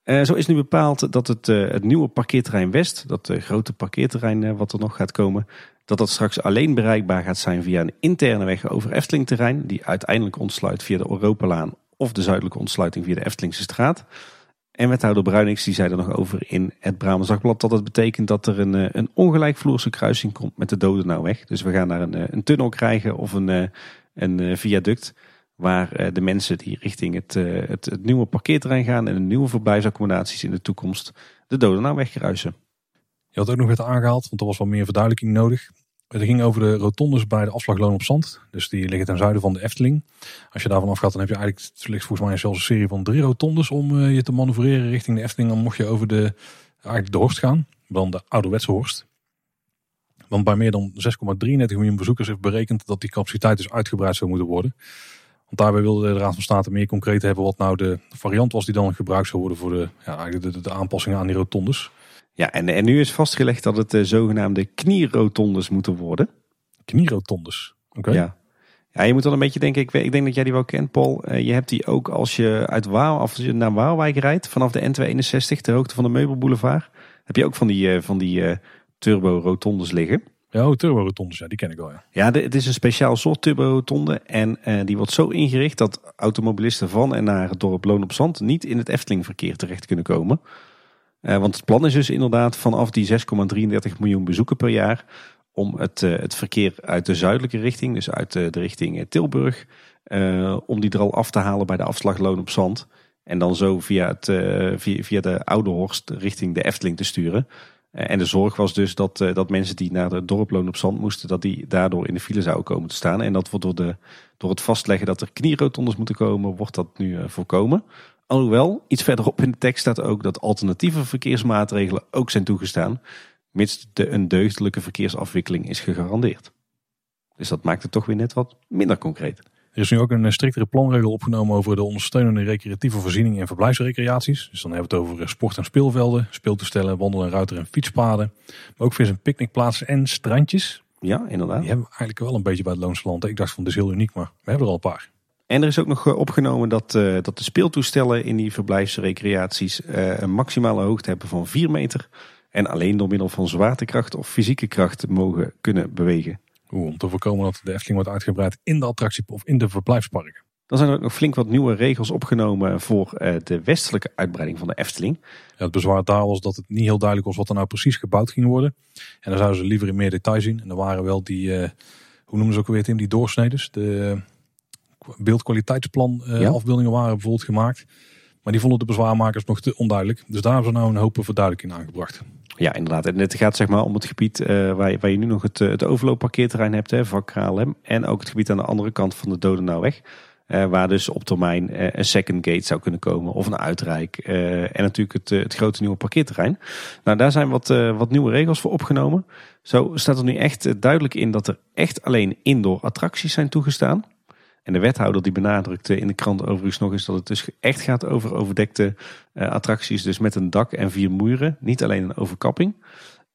Zo is nu bepaald dat het, het nieuwe parkeerterrein West, dat uh, grote parkeerterrein wat er nog gaat komen, dat dat straks alleen bereikbaar gaat zijn via een interne weg over Eftelingterrein, die uiteindelijk ontsluit via de Europalaan of de zuidelijke ontsluiting via de Eftelingse straat. En wethouder Bruinings die zei er nog over in het Brabants Dagblad dat het betekent dat er een, een ongelijkvloerse kruising komt met de Dodenauweg. Dus we gaan daar een, een tunnel krijgen of een, een viaduct waar de mensen die richting het, het, het nieuwe parkeerterrein gaan en de nieuwe verblijfsaccommodaties in de toekomst de Dodenauweg kruisen. Je had ook nog het aangehaald, want er was wel meer verduidelijking nodig. Het ging over de rotondes bij de afslagloon op zand. Dus die liggen ten zuiden van de Efteling. Als je daarvan afgaat, dan heb je eigenlijk, ligt volgens mij zelfs een serie van drie rotondes om uh, je te manoeuvreren richting de Efteling. Dan mocht je over de, eigenlijk de Horst gaan, dan de ouderwetse Horst. Want bij meer dan 6,33 miljoen bezoekers heeft berekend dat die capaciteit dus uitgebreid zou moeten worden. Want daarbij wilde de Raad van State meer concreet hebben wat nou de variant was die dan gebruikt zou worden voor de, ja, de, de aanpassingen aan die rotondes. Ja, en, en nu is vastgelegd dat het de zogenaamde knierotondes moeten worden. Knierotondes, oké. Ja. ja, je moet dan een beetje denken, ik, ik denk dat jij die wel kent Paul. Uh, je hebt die ook als je uit Waal, of je naar Waalwijk rijdt, vanaf de N261, ter hoogte van de Meubelboulevard. Heb je ook van die, uh, van die uh, turbo-rotondes liggen. Ja, oh, turbo-rotondes, ja, die ken ik wel. Ja. Ja, de- het is een speciaal soort turbo-rotonde. En eh, die wordt zo ingericht dat automobilisten van en naar het dorp Loon op Zand niet in het Eftelingverkeer terecht kunnen komen. Eh, want het plan is dus inderdaad vanaf die 6,33 miljoen bezoeken per jaar om het, eh, het verkeer uit de zuidelijke richting, dus uit eh, de richting Tilburg, om die er al af te halen bij de afslag Loon op Zand. En dan zo via, het, via, via de Oude Horst richting de Efteling te sturen. En de zorg was dus dat, dat mensen die naar het dorp Loon op Zand moesten, dat die daardoor in de file zouden komen te staan. En dat wordt door, de, door het vastleggen dat er knierotondes moeten komen, wordt dat nu voorkomen. Alhoewel, iets verderop in de tekst staat ook dat alternatieve verkeersmaatregelen ook zijn toegestaan, mits de, een deugdelijke verkeersafwikkeling is gegarandeerd. Dus dat maakt het toch weer net wat minder concreet. Er is nu ook een eh, striktere planregel opgenomen over de ondersteunende recreatieve voorzieningen en verblijfsrecreaties. Dus dan hebben we het over eh, sport- en speelvelden, speeltoestellen, wandel- en ruiter- en fietspaden. Maar ook vis- en picknickplaatsen en strandjes. Ja, inderdaad. Die hebben we eigenlijk wel een beetje bij het Loonse Land. Ik dacht van, dit is heel uniek, maar we hebben er al een paar. En er is ook nog eh, opgenomen dat, eh, dat de speeltoestellen in die verblijfsrecreaties eh, een maximale hoogte hebben van 4 meter. En alleen door middel van zwaartekracht of fysieke kracht mogen kunnen bewegen. Oeh, om te voorkomen dat de Efteling wordt uitgebreid in de attractie of in de verblijfsparken. Dan zijn er ook nog flink wat nieuwe regels opgenomen voor de westelijke uitbreiding van de Efteling. Ja, het bezwaar daar was dat het niet heel duidelijk was wat er nou precies gebouwd ging worden. En dan zouden ze liever in meer detail zien. En er waren wel die, hoe noemen ze ook weer Tim, die doorsneders. De beeldkwaliteitsplan eh, Ja. afbeeldingen waren bijvoorbeeld gemaakt. Maar die vonden de bezwaarmakers nog te onduidelijk. Dus daar hebben ze nou een hoop verduidelijking aangebracht. Ja, inderdaad. En het gaat zeg maar om het gebied eh, waar, je, waar je nu nog het, eh, het overloopparkeerterrein hebt, hè, vak KLM. En ook het gebied aan de andere kant van de Dodenauweg. eh waar dus op termijn een second gate zou kunnen komen of een uitrijk. en natuurlijk het, het grote nieuwe parkeerterrein. Nou, daar zijn wat, wat nieuwe regels voor opgenomen. Zo staat er nu echt duidelijk in dat er echt alleen indoor attracties zijn toegestaan. En de wethouder die benadrukte in de krant overigens nog eens dat het dus echt gaat over overdekte eh, attracties. Dus met een dak en vier muren, niet alleen een overkapping.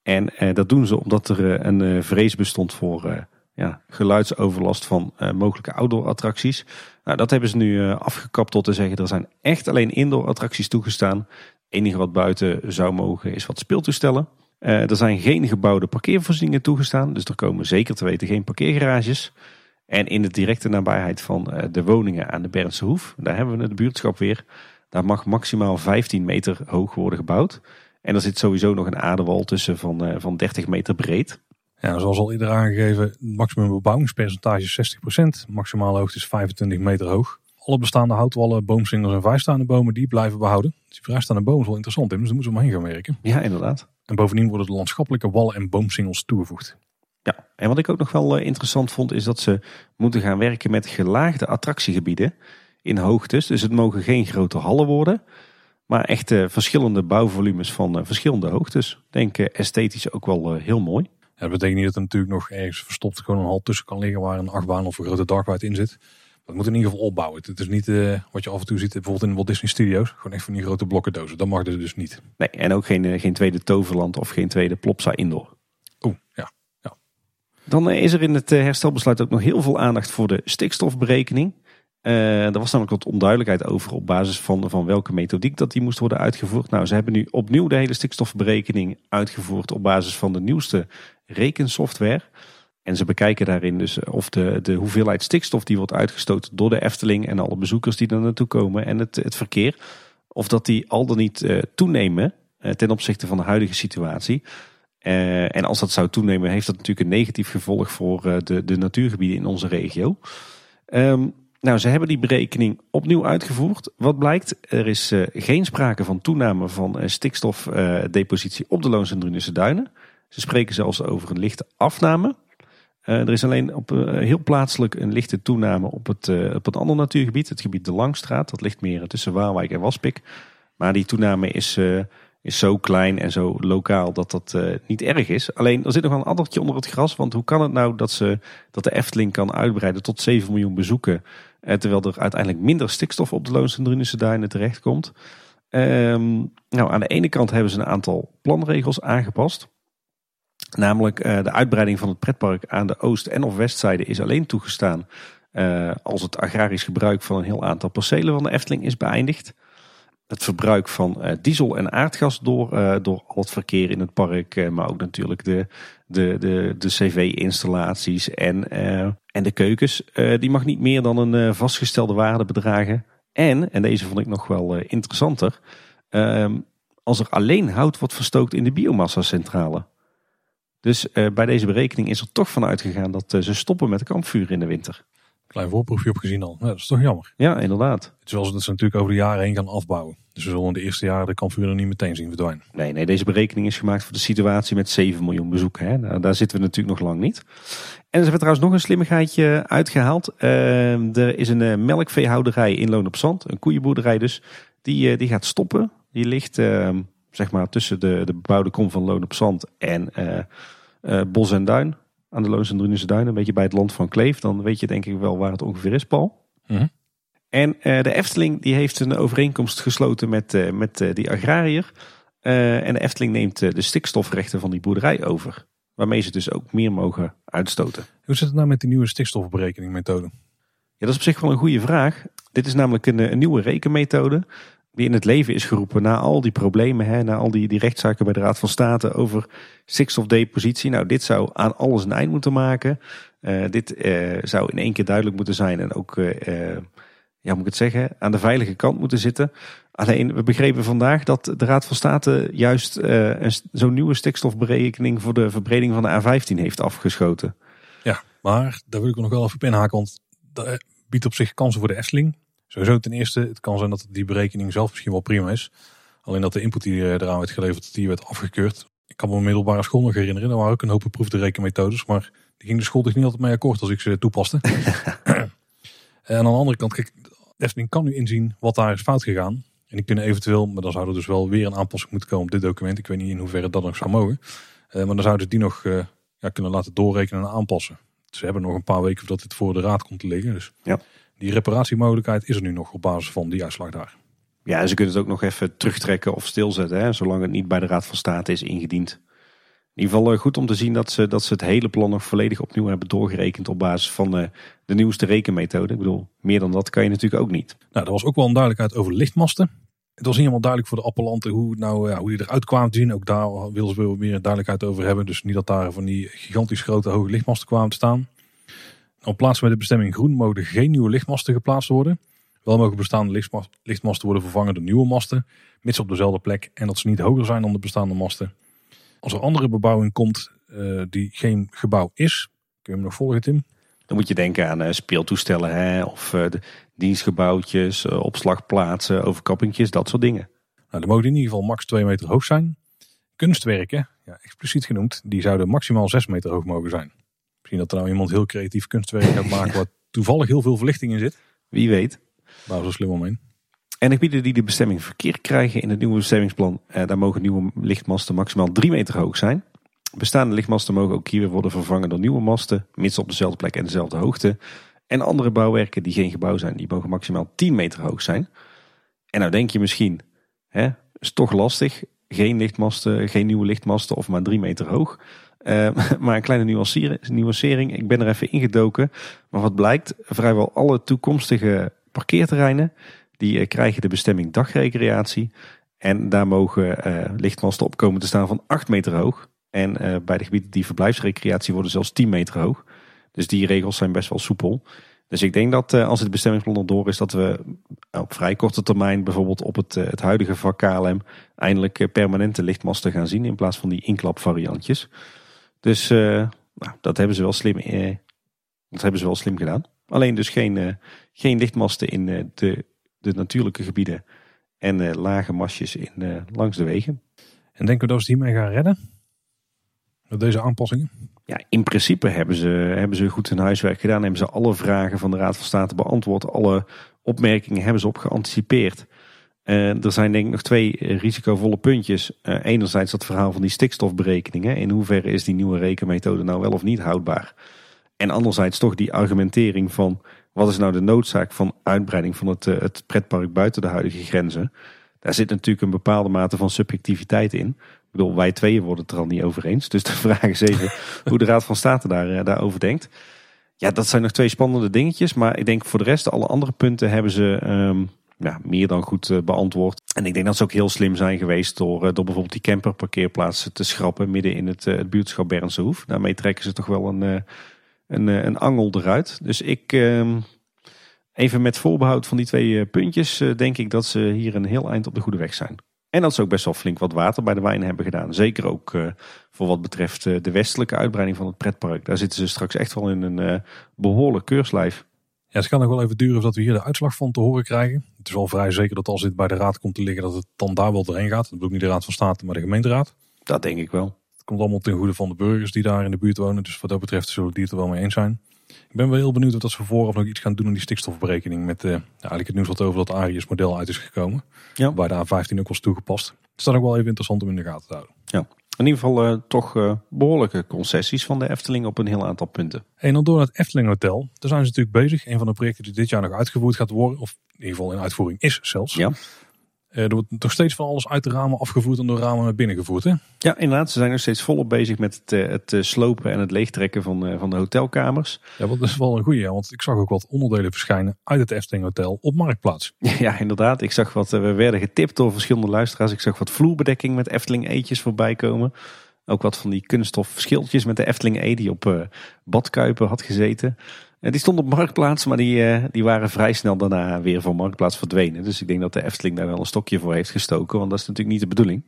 En eh, dat doen ze omdat er eh, een vrees bestond voor ja, geluidsoverlast van mogelijke outdoor attracties. Nou, dat hebben ze nu afgekapt tot te zeggen er zijn echt alleen indoor attracties toegestaan. Het enige wat buiten zou mogen is wat speeltoestellen. Er zijn geen gebouwde parkeervoorzieningen toegestaan. Dus er komen zeker te weten geen parkeergarages. En in de directe nabijheid van eh, de woningen aan de Bernse Hoef, daar hebben we het buurtschap weer. Daar mag maximaal 15 meter hoog worden gebouwd. En er zit sowieso nog een aardewal tussen van, eh, van 30 meter breed. Ja, zoals al eerder aangegeven, het maximum bebouwingspercentage is 60%. Maximale hoogte is 25 meter hoog. Alle bestaande houtwallen, boomsingels en vrijstaande bomen, die blijven behouden. Dus die vrijstaande bomen is wel interessant, Tim, dus daar moeten we maar heen gaan werken. Ja, inderdaad. En bovendien worden de landschappelijke wallen en boomsingels toegevoegd. Ja, en wat ik ook nog wel eh, interessant vond, is dat ze moeten gaan werken met gelaagde attractiegebieden in hoogtes. Dus het mogen geen grote hallen worden, maar echt eh, verschillende bouwvolumes van eh, verschillende hoogtes. Denk esthetisch ook wel heel mooi. Ja, dat betekent niet dat er natuurlijk nog ergens verstopt gewoon een hal tussen kan liggen waar een achtbaan of een grote darkride in zit. Dat moet in ieder geval opbouwen. Het is niet wat je af en toe ziet bijvoorbeeld in Walt Disney Studios. Gewoon echt van die grote blokken dozen. Dat mag er dus niet. Nee, en ook geen, geen tweede Toverland of geen tweede Plopsa Indoor. Dan eh, is er in het eh, herstelbesluit ook nog heel veel aandacht voor de stikstofberekening. Eh, er was namelijk wat onduidelijkheid over op basis van, van welke methodiek dat die moest worden uitgevoerd. Nou, ze hebben nu opnieuw de hele stikstofberekening uitgevoerd op basis van de nieuwste rekensoftware. En ze bekijken daarin dus of de, de hoeveelheid stikstof die wordt uitgestoten door de Efteling en alle bezoekers die er naartoe komen en het, het verkeer, of dat die al dan niet eh, toenemen eh, ten opzichte van de huidige situatie. Eh, en als dat zou toenemen, heeft dat natuurlijk een negatief gevolg voor eh, de, de natuurgebieden in onze regio. Ehm, nou, ze hebben die berekening opnieuw uitgevoerd. Wat blijkt? Er is eh, geen sprake van toename van stikstofdepositie op de Loons en duinen. Ze spreken zelfs over een lichte afname. Er is alleen op heel plaatselijk een lichte toename op het, op het andere natuurgebied, het gebied de Langstraat. Dat ligt meer tussen Waalwijk en Waspik. Maar die toename is, is zo klein en zo lokaal dat dat eh, niet erg is. Alleen er zit nog wel een addertje onder het gras. Want hoe kan het nou dat, ze, dat de Efteling kan uitbreiden tot 7 miljoen bezoeken. eh, terwijl er uiteindelijk minder stikstof op de Loons en Drunense duinen terechtkomt. Ehm, nou, aan de ene kant hebben ze een aantal planregels aangepast. Namelijk eh, de uitbreiding van het pretpark aan de oost- en of westzijde is alleen toegestaan als het agrarisch gebruik van een heel aantal percelen van de Efteling is beëindigd. Het verbruik van uh, diesel en aardgas door, uh, door al het verkeer in het park. Uh, maar ook natuurlijk de, de, de, de cv-installaties en, en de keukens. die mag niet meer dan een vastgestelde waarde bedragen. En, en deze vond ik nog wel interessanter, ehm, als er alleen hout wordt verstookt in de biomassa-centrale. Dus bij deze berekening is er toch van uitgegaan dat ze stoppen met kampvuur in de winter. Klein voorproefje op gezien al. dat is toch jammer. Ja, inderdaad. Het is wel dat ze natuurlijk over de jaren heen gaan afbouwen. Dus we zullen in de eerste jaren de kampvuren niet meteen zien verdwijnen. Nee, nee, deze berekening is gemaakt voor de situatie met 7 miljoen bezoeken. Hè. Nou, daar zitten we natuurlijk nog lang niet. En ze hebben trouwens nog een slimmigheidje uitgehaald. Uh, er is een uh, melkveehouderij in Loon op Zand. Een koeienboerderij dus. Die, uh, die gaat stoppen. Die ligt ehm, zeg maar tussen de, de bebouwde kom van Loon op Zand en eh, Bos en Duin aan de Loons en Drunense Duinen, een beetje bij het land van Kleef. Dan weet je denk ik wel waar het ongeveer is, Paul. Mhm. En uh, de Efteling die heeft een overeenkomst gesloten met, uh, met uh, die agrariër. en de Efteling neemt de stikstofrechten van die boerderij over. Waarmee ze dus ook meer mogen uitstoten. Hoe zit het nou met die nieuwe stikstofberekeningmethode? Ja, dat is op zich wel een goede vraag. Dit is namelijk een, een nieuwe rekenmethode die in het leven is geroepen na al die problemen, hè, na al die, die rechtszaken bij de Raad van State over stikstofdepositie. Nou, dit zou aan alles een eind moeten maken. Uh, dit uh, zou in één keer duidelijk moeten zijn en ook, uh, ja, moet ik het zeggen, aan de veilige kant moeten zitten. Alleen, we begrepen vandaag dat de Raad van State juist zo'n nieuwe stikstofberekening voor de verbreding van de A15 heeft afgeschoten. Ja, maar daar wil ik nog wel even op inhaken, want dat biedt op zich kansen voor de Efteling. Sowieso ten eerste, het kan zijn dat die berekening zelf misschien wel prima is. Alleen dat de input die eraan werd geleverd, die werd afgekeurd. Ik kan me middelbare school nog herinneren. Er waren ook een hoop beproefde rekenmethodes. Maar die ging de school toch niet altijd mee akkoord als ik ze toepaste. en aan de andere kant, kijk, Efteling kan nu inzien wat daar is fout gegaan. En die kunnen eventueel, maar dan zou er dus wel weer een aanpassing moeten komen op dit document. Ik weet niet in hoeverre dat nog zou mogen. Uh, maar dan zouden ze die nog uh, ja, kunnen laten doorrekenen en aanpassen. Ze hebben nog een paar weken voordat dit voor de raad komt te liggen. Dus ja die reparatiemogelijkheid is er nu nog op basis van die uitslag daar. Ja, en ze kunnen het ook nog even terugtrekken of stilzetten, hè, zolang het niet bij de Raad van State is ingediend. In ieder geval eh, goed om te zien dat ze, dat ze het hele plan nog volledig opnieuw hebben doorgerekend op basis van de, eh, de nieuwste rekenmethode. Ik bedoel, meer dan dat kan je natuurlijk ook niet. Nou, er was ook wel een duidelijkheid over lichtmasten. Het was niet helemaal duidelijk voor de appellanten hoe, nou, ja, hoe die eruit kwamen te zien. Ook daar wilden ze wel meer duidelijkheid over hebben. Dus niet dat daar van die gigantisch grote hoge lichtmasten kwamen te staan. Op plaats met de bestemming groen mogen geen nieuwe lichtmasten geplaatst worden. Wel mogen bestaande lichtmasten worden vervangen door nieuwe masten, mits op dezelfde plek en dat ze niet hoger zijn dan de bestaande masten. Als er andere bebouwing komt uh, die geen gebouw is, kun je hem nog volgen Tim? Dan moet je denken aan uh, speeltoestellen hè, of uh, de dienstgebouwtjes, opslagplaatsen, overkappingjes, dat soort dingen. Nou, dan mogen in ieder geval max 2 meter hoog zijn. Kunstwerken, ja, expliciet genoemd, die zouden maximaal 6 meter hoog mogen zijn. Misschien dat er nou iemand heel creatief kunstwerk gaat maken waar toevallig heel veel verlichting in zit. Wie weet. Daar zo slim omheen. En de gebieden die de bestemming verkeer krijgen in het nieuwe bestemmingsplan, eh, daar mogen nieuwe lichtmasten maximaal 3 meter hoog zijn. Bestaande lichtmasten mogen ook hier weer worden vervangen door nieuwe masten, mits op dezelfde plek en dezelfde hoogte. En andere bouwwerken die geen gebouw zijn, die mogen maximaal 10 meter hoog zijn. En nou denk je misschien, hè, is toch lastig, geen lichtmasten, geen nieuwe lichtmasten of maar 3 meter hoog. Uh, maar een kleine nuancering. Ik ben er even ingedoken. Maar wat blijkt, vrijwel alle toekomstige parkeerterreinen, die uh, krijgen de bestemming dagrecreatie. En daar mogen uh, lichtmasten op komen te staan van 8 meter hoog. En bij de gebieden die verblijfsrecreatie worden zelfs 10 meter hoog. Dus die regels zijn best wel soepel. Dus ik denk dat als het bestemmingsplan erdoor is, dat we op vrij korte termijn bijvoorbeeld op het, het huidige vak KLM eindelijk permanente lichtmasten gaan zien in plaats van die inklapvariantjes. Dus uh, nou, dat hebben ze wel slim, uh, dat hebben ze wel slim gedaan. Alleen dus geen, uh, geen lichtmasten in de, de natuurlijke gebieden en lage mastjes in, langs de wegen. En denken we dat ze hiermee gaan redden? Met deze aanpassingen? Ja, in principe hebben ze, hebben ze goed hun huiswerk gedaan. Hebben ze alle vragen van de Raad van State beantwoord. Alle opmerkingen hebben ze op geanticipeerd. Uh, er zijn denk ik nog twee risicovolle puntjes. Uh, enerzijds dat verhaal van die stikstofberekeningen. In hoeverre is die nieuwe rekenmethode nou wel of niet houdbaar? En anderzijds toch die argumentering van wat is nou de noodzaak van uitbreiding van het, uh, het pretpark buiten de huidige grenzen? Daar zit natuurlijk een bepaalde mate van subjectiviteit in. Ik bedoel, wij tweeën worden het er al niet over eens. Dus de vraag is even hoe de Raad van State daar, daarover denkt. Ja, dat zijn nog twee spannende dingetjes. Maar ik denk voor de rest, alle andere punten hebben ze... Um, ja, meer dan goed eh, beantwoord. En ik denk dat ze ook heel slim zijn geweest door, door bijvoorbeeld die camperparkeerplaatsen te schrappen midden in het, het buurtschap Bernse Hoef. Daarmee trekken ze toch wel een, een, een angel eruit. Dus ik, ehm, even met voorbehoud van die twee puntjes, denk ik dat ze hier een heel eind op de goede weg zijn. En dat ze ook best wel flink wat water bij de wijn hebben gedaan. Zeker ook voor wat betreft de westelijke uitbreiding van het pretpark. Daar zitten ze straks echt wel in een uh, behoorlijk keurslijf. Ja, het kan nog wel even duren voordat we hier de uitslag van te horen krijgen. Het is wel vrij zeker dat als dit bij de raad komt te liggen, dat het dan daar wel doorheen gaat. Dat bedoel ik niet de raad van state, maar de gemeenteraad. Dat denk ik wel. Het komt allemaal ten goede van de burgers die daar in de buurt wonen. Dus wat dat betreft zullen die het er wel mee eens zijn. Ik ben wel heel benieuwd of ze vooraf nog iets gaan doen aan die stikstofberekening. Met uh, eigenlijk het nieuws wat over dat Arius model uit is gekomen. Ja. Waar de A15 ook was toegepast. Het is ook wel even interessant om in de gaten te houden. Ja. In ieder geval uh, toch uh, behoorlijke concessies van de Efteling op een heel aantal punten. En dan door naar het Efteling Hotel. Daar zijn ze natuurlijk bezig. Een van de projecten die dit jaar nog uitgevoerd gaat worden. Of in ieder geval in uitvoering is zelfs. Ja. Eh, er wordt nog steeds van alles uit de ramen afgevoerd en door ramen naar binnen gevoerd. Hè? Ja, inderdaad. Ze zijn nog steeds volop bezig met het, eh, het eh, slopen en het leegtrekken van, van de hotelkamers. Ja, dat is wel een goeie. Want ik zag ook wat onderdelen verschijnen uit het Efteling Hotel op Marktplaats. Ja, inderdaad. Ik zag wat, we werden getipt door verschillende luisteraars. Ik zag wat vloerbedekking met Efteling eetjes voorbij komen. Ook wat van die kunststof schildjes met de Efteling E die op badkuipen had gezeten. Die stond op Marktplaats, maar die, eh, die waren vrij snel daarna weer van Marktplaats verdwenen. Dus ik denk dat de Efteling daar wel een stokje voor heeft gestoken, want dat is natuurlijk niet de bedoeling.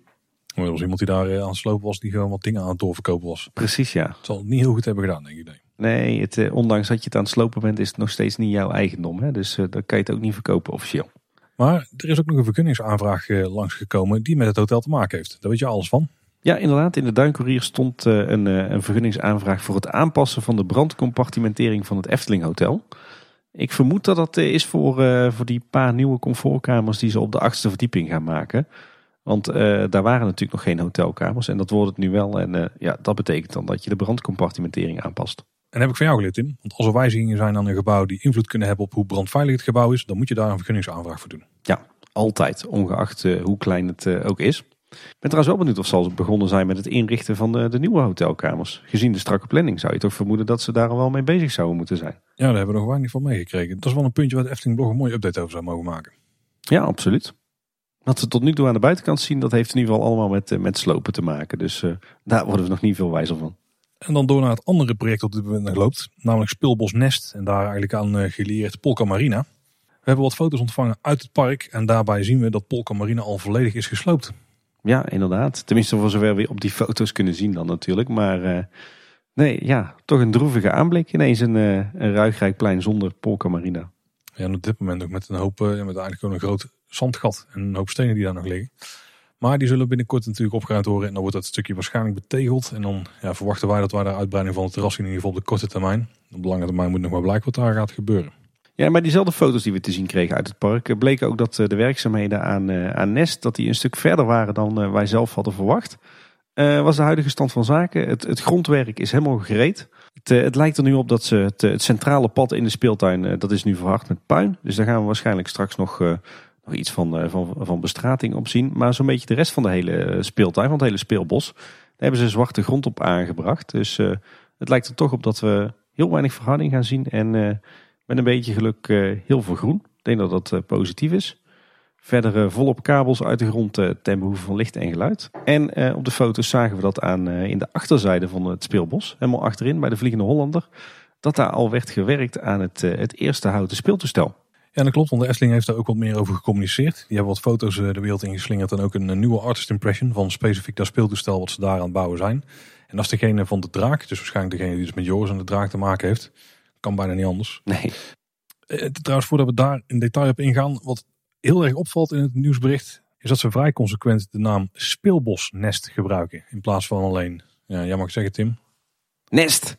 Maar er was iemand die daar eh, aan het slopen was, die gewoon wat dingen aan het doorverkopen was. Precies, ja. Het zal het niet heel goed hebben gedaan, denk ik. Nee, nee het, eh, ondanks dat je het aan het slopen bent, is het nog steeds niet jouw eigendom. Hè? Dus dan kan je het ook niet verkopen officieel. Maar er is ook nog een vergunningsaanvraag langsgekomen die met het hotel te maken heeft. Daar weet je alles van. Ja, inderdaad. In de Duincourier stond eh, een, eh, een vergunningsaanvraag voor het aanpassen van de brandcompartimentering van het Efteling Hotel. Ik vermoed dat dat eh, is voor, voor die paar nieuwe comfortkamers die ze op de achtste verdieping gaan maken. Want daar waren natuurlijk nog geen hotelkamers en dat wordt het nu wel. En ja, dat betekent dan dat je de brandcompartimentering aanpast. En heb ik van jou geleerd, Tim. Want als er wijzigingen zijn aan een gebouw die invloed kunnen hebben op hoe brandveilig het gebouw is, dan moet je daar een vergunningsaanvraag voor doen. Ja, altijd. Ongeacht hoe klein het ook is. Ik ben trouwens wel benieuwd of ze al begonnen zijn met het inrichten van de, de, nieuwe hotelkamers. Gezien de strakke planning zou je toch vermoeden dat ze daar al wel mee bezig zouden moeten zijn. Ja, daar hebben we nog weinig van meegekregen. Dat is wel een puntje waar de Efteling Blog een mooie update over zou mogen maken. Ja, absoluut. Wat we tot nu toe aan de buitenkant zien, dat heeft in ieder geval allemaal met, eh, met slopen te maken. Dus uh, daar worden we nog niet veel wijzer van. En dan door naar het andere project dat op dit moment nog loopt. Namelijk Speelbos Nest. En daar eigenlijk aan uh, geleerd Polka Marina. We hebben wat foto's ontvangen uit het park. En daarbij zien we dat Polka Marina al volledig is gesloopt. Ja, inderdaad. Tenminste, voor zover we op die foto's kunnen zien dan natuurlijk. Maar uh, nee, ja, toch een droevige aanblik. Ineens een, uh, een ruigrijk plein zonder Polka Marina. Ja, en op dit moment ook met een hoop, uh, met eigenlijk een groot zandgat en een hoop stenen die daar nog liggen. Maar die zullen binnenkort natuurlijk opgeruimd worden en dan wordt dat stukje waarschijnlijk betegeld. En dan ja, verwachten wij dat wij de uitbreiding van het terras in ieder geval op de korte termijn. Op de lange termijn moet nog maar blijken wat daar gaat gebeuren. Ja, maar diezelfde foto's die we te zien kregen uit het park eh, bleken ook dat eh, de werkzaamheden aan, eh, aan Nest dat die een stuk verder waren dan wij zelf hadden verwacht. Uh, was de huidige stand van zaken. Het, het grondwerk is helemaal gereed. Het, het, lijkt er nu op dat ze het, centrale pad in de speeltuin, dat is nu verhard met puin. Dus daar gaan we waarschijnlijk straks nog, nog iets van, van, van bestrating op zien. Maar zo'n beetje de rest van de hele speeltuin, van het hele speelbos, daar hebben ze zwarte grond op aangebracht. Dus het lijkt er toch op dat we heel weinig verharding gaan zien en met een beetje geluk uh, heel veel groen. Ik denk dat dat uh, positief is. Verder uh, volop kabels uit de grond ten behoeve van licht en geluid. En op de foto's zagen we dat aan in de achterzijde van het speelbos. Helemaal achterin bij de Vliegende Hollander. Dat daar al werd gewerkt aan het, het eerste houten speeltoestel. Ja, dat klopt, want de Efteling heeft daar ook wat meer over gecommuniceerd. Die hebben wat foto's de wereld ingeslingerd en ook een, nieuwe artist impression van specifiek dat speeltoestel wat ze daar aan het bouwen zijn. En dat is degene van de draak, dus waarschijnlijk degene die dus met Joris en de draak te maken heeft. Kan bijna niet anders. Nee. Eh, trouwens, voordat we daar in detail op ingaan, wat heel erg opvalt in het nieuwsbericht, is dat ze vrij consequent de naam speelbosnest gebruiken. In plaats van alleen, ja, jij mag zeggen Tim. Nest.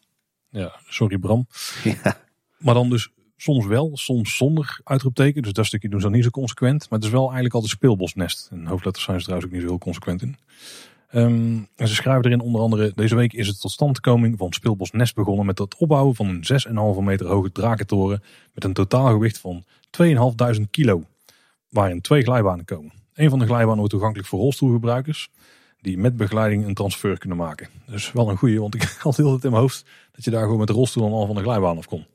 Ja, sorry Bram. Ja. Maar dan dus soms wel, soms zonder uitroepteken. Dus dat stukje doen ze dan niet zo consequent. Maar het is wel eigenlijk altijd speelbosnest. En hoofdletters zijn ze trouwens ook niet zo heel consequent in. En ze schrijven erin onder andere, deze week is het tot standkoming van Speelbos Nest begonnen met het opbouwen van een 6,5 meter hoge drakentoren met een totaalgewicht van 2.500 kilo, waarin twee glijbanen komen. Een van de glijbanen wordt toegankelijk voor rolstoelgebruikers, die met begeleiding een transfer kunnen maken. Dus wel een goede, want ik had heel het in mijn hoofd dat je daar gewoon met de rolstoel al van de glijbaan af kon.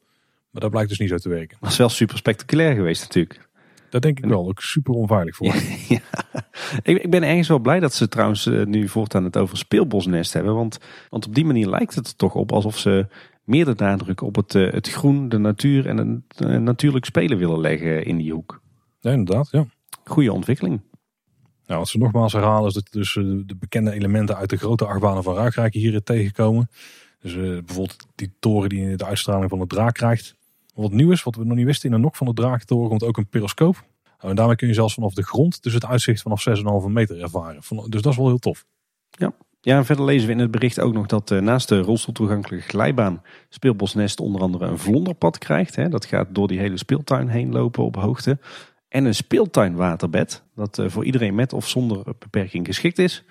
Maar dat blijkt dus niet zo te werken. Dat is wel super spectaculair geweest natuurlijk. Dat denk ik wel. Ook super onveilig voor. ja. ik, ik ben ergens wel blij dat ze trouwens uh, nu voortaan het over speelbosnest hebben. Want, want op die manier lijkt het er toch op alsof ze meer de nadruk op het, uh, het groen, de natuur en het uh, natuurlijk spelen willen leggen in die hoek. Ja, inderdaad. Ja. Goede ontwikkeling. Nou, wat ze nogmaals herhalen is dat dus de bekende elementen uit de grote achtbanen van Ruigrijk hier tegenkomen. Dus bijvoorbeeld die toren die de uitstraling van de draak krijgt. Wat nieuw is, wat we nog niet wisten, in de nok van de draaktoren komt ook een periscoop. Nou, en daarmee kun je zelfs vanaf de grond dus het uitzicht vanaf 6,5 meter ervaren. Dus dat is wel heel tof. Ja. Ja, verder lezen we in het bericht ook nog dat uh, naast de rolstoeltoegankelijke glijbaan Speelbosnest onder andere een vlonderpad krijgt. Hè. Dat gaat door die hele speeltuin heen lopen op hoogte. En een speeltuinwaterbed, dat uh, voor iedereen met of zonder beperking geschikt is.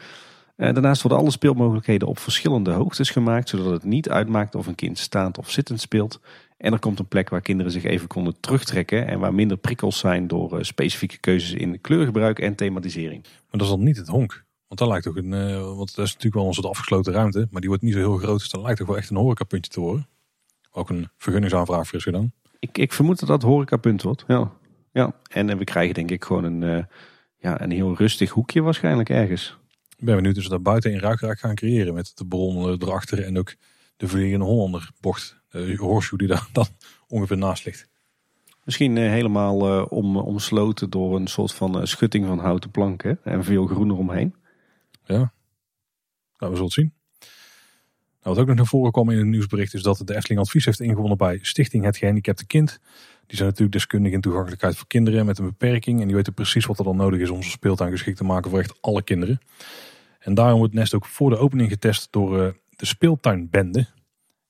Uh, daarnaast worden alle speelmogelijkheden op verschillende hoogtes gemaakt, zodat het niet uitmaakt of een kind staand of zittend speelt. En er komt een plek waar kinderen zich even konden terugtrekken en waar minder prikkels zijn door uh, specifieke keuzes in kleurgebruik en thematisering. Maar dat is dan niet het honk. Want dat lijkt toch een, uh, want dat is natuurlijk wel een soort afgesloten ruimte, maar die wordt niet zo heel groot, dus dat lijkt toch wel echt een horecapuntje te worden. Ook een vergunningsaanvraag voor is gedaan. Ik, ik vermoed dat dat horecapunt wordt, ja. ja. En, en we krijgen denk ik gewoon een, uh, ja, een heel rustig hoekje waarschijnlijk ergens. Ik ben benieuwd of ze daar buiten in Ruikraak gaan creëren met de bron erachter en ook de Vliegende Hollander bocht uh, horseshoe die daar dan ongeveer naast ligt. Misschien uh, helemaal uh, om, omsloten door een soort van schutting van houten planken en veel groen eromheen. Ja, nou, we zullen het zien. Nou, wat ook nog naar voren kwam in het nieuwsbericht is dat de Efteling advies heeft ingewonnen bij Stichting Het Gehandicapte Kind. Die zijn natuurlijk deskundig in toegankelijkheid voor kinderen met een beperking. En die weten precies wat er dan nodig is om zo'n speeltuin geschikt te maken voor echt alle kinderen. En daarom wordt nest ook voor de opening getest door de speeltuinbende.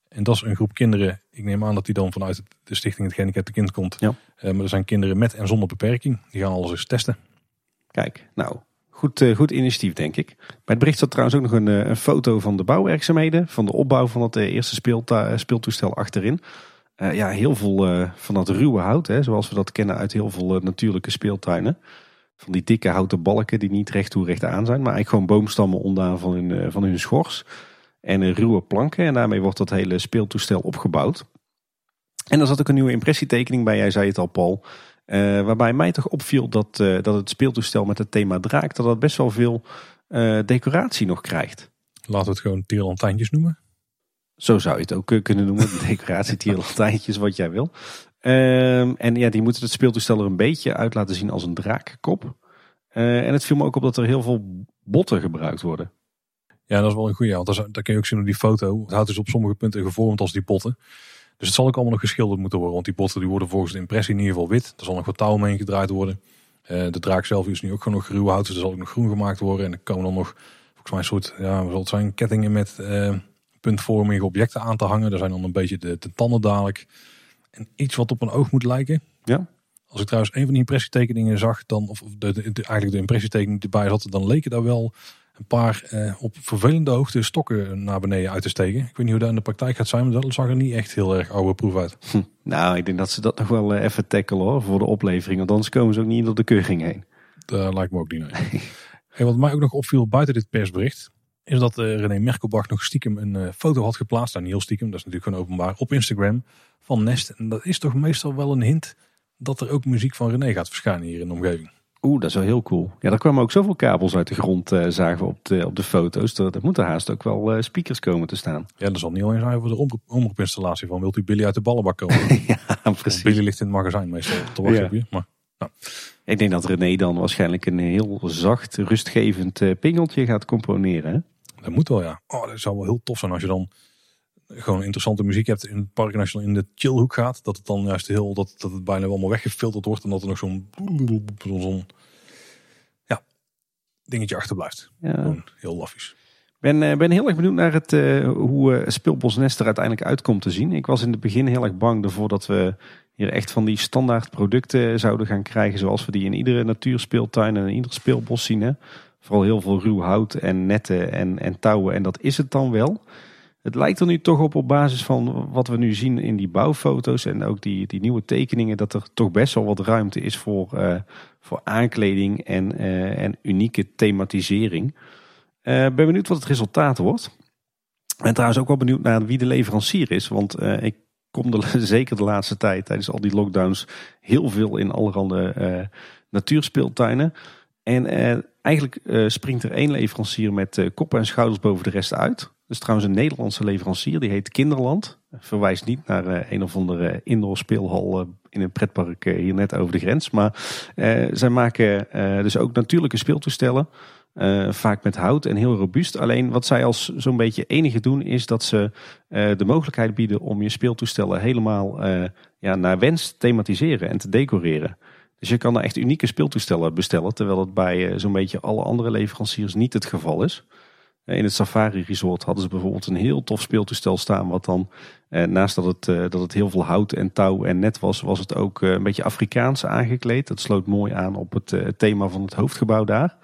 En dat is een groep kinderen. Ik neem aan dat die dan vanuit de stichting Het Gehandicapte Kind komt. Ja. Uh, maar er zijn kinderen met en zonder beperking. Die gaan alles eens testen. Kijk, nou, goed, uh, goed initiatief denk ik. Bij het bericht staat trouwens ook nog een, een foto van de bouwwerkzaamheden. Van de opbouw van het eerste speelta- speeltoestel achterin. Uh, ja, heel veel van dat ruwe hout. Hè, zoals we dat kennen uit heel veel natuurlijke speeltuinen. Van die dikke houten balken die niet recht toe recht aan zijn. Maar eigenlijk gewoon boomstammen ondaan van hun, van hun schors en ruwe planken. En daarmee wordt dat hele speeltoestel opgebouwd. En er zat ook een nieuwe impressietekening bij, jij zei het al Paul. Uh, waarbij mij toch opviel dat, uh, dat het speeltoestel met het thema draak... dat dat best wel veel uh, decoratie nog krijgt. Laten we het gewoon tierlantijntjes noemen. Zo zou je het ook kunnen noemen. Decoratie tierlantijntjes, wat jij wil. Ehm, en ja, die moeten het speeltoestel er een beetje uit laten zien als een draakkop. en het viel me ook op dat er heel veel botten gebruikt worden. Ja, dat is wel een goede. Want daar kun je ook zien op die foto. Het houdt dus op sommige punten gevormd als die potten. Dus het zal ook allemaal nog geschilderd moeten worden. Want die potten die worden volgens de impressie in ieder geval wit. Er zal nog wat touw omheen gedraaid worden. Uh, de draak zelf is nu ook gewoon nog ruw hout. Dus er zal ook nog groen gemaakt worden. En er komen dan nog volgens mij een soort, ja, wat zal het zijn, kettingen met uh, puntvormige objecten aan te hangen. Daar zijn dan een beetje de, de tanden dadelijk. En iets wat op een oog moet lijken. Ja. Als ik trouwens een van die impressietekeningen zag, dan, of de, de, de eigenlijk de impressietekening die erbij zat, dan leken daar wel een paar eh, op vervelende hoogte stokken naar beneden uit te steken. Ik weet niet hoe dat in de praktijk gaat zijn, maar dat zag er niet echt heel erg oude proef uit. Hm. Nou, ik denk dat ze dat nog wel even tackelen hoor, voor de oplevering. Want anders komen ze ook niet door de keuring heen. Dat lijkt me ook niet. Nee. hey, wat mij ook nog opviel buiten dit persbericht, is dat uh, René Merkelbach nog stiekem een uh, foto had geplaatst. Nou, niet heel stiekem, dat is natuurlijk gewoon openbaar, op Instagram van Nest. En dat is toch meestal wel een hint dat er ook muziek van René gaat verschijnen hier in de omgeving. Oeh, dat is wel heel cool. Ja, er kwamen ook zoveel kabels uit de grond, uh, zagen we op de, op de foto's. Er, er moeten haast ook wel uh, speakers komen te staan. Ja, dat zal niet alleen zijn voor de omroep, omroepinstallatie van wilt u Billy uit de ballenbak komen. ja, precies. Billy ligt in het magazijn meestal te wachten je. Maar, nou. Ik denk dat René dan waarschijnlijk een heel zacht, rustgevend uh, pingeltje gaat componeren. Hè? Dat moet wel, ja. Oh, dat zou wel heel tof zijn als je dan gewoon interessante muziek hebt in het park dan in de chillhoek gaat, dat het dan juist heel, dat, dat het bijna allemaal weggefilterd wordt en dat er nog zo'n zo'n ja, dingetje achterblijft. Ja. Gewoon heel laffies. Ik ben, ben heel erg benieuwd naar het, uh, hoe uh, Speelbos Nest er uiteindelijk uitkomt te zien. Ik was in het begin heel erg bang ervoor dat we hier echt van die standaard producten zouden gaan krijgen. Zoals we die in iedere natuurspeeltuin en in ieder speelbos zien. Hè. Vooral heel veel ruw hout en netten en, en touwen. En dat is het dan wel. Het lijkt er nu toch op, op basis van wat we nu zien in die bouwfoto's en ook die, die nieuwe tekeningen, dat er toch best wel wat ruimte is voor, uh, voor aankleding en, uh, en unieke thematisering. Uh, ben benieuwd wat het resultaat wordt. En trouwens ook wel benieuwd naar wie de leverancier is, want ik kom zeker de laatste tijd tijdens al die lockdowns heel veel in allerhande natuurspeeltuinen. En eigenlijk springt er één leverancier met koppen en schouders boven de rest uit. Dat is trouwens een Nederlandse leverancier, die heet Kinderland. Verwijst niet naar een of andere indoor speelhal in een pretpark hier net over de grens. Maar zij maken dus ook natuurlijke speeltoestellen. Vaak met hout en heel robuust. Alleen wat zij als zo'n beetje enige doen is dat ze de mogelijkheid bieden om je speeltoestellen helemaal ja, naar wens te thematiseren en te decoreren. Dus je kan er echt unieke speeltoestellen bestellen, terwijl dat bij zo'n beetje alle andere leveranciers niet het geval is. In het Safari Resort hadden ze bijvoorbeeld een heel tof speeltoestel staan, wat dan naast dat het, dat het heel veel hout en touw en net was, was het ook een beetje Afrikaans aangekleed. Dat sloot mooi aan op het thema van het hoofdgebouw daar.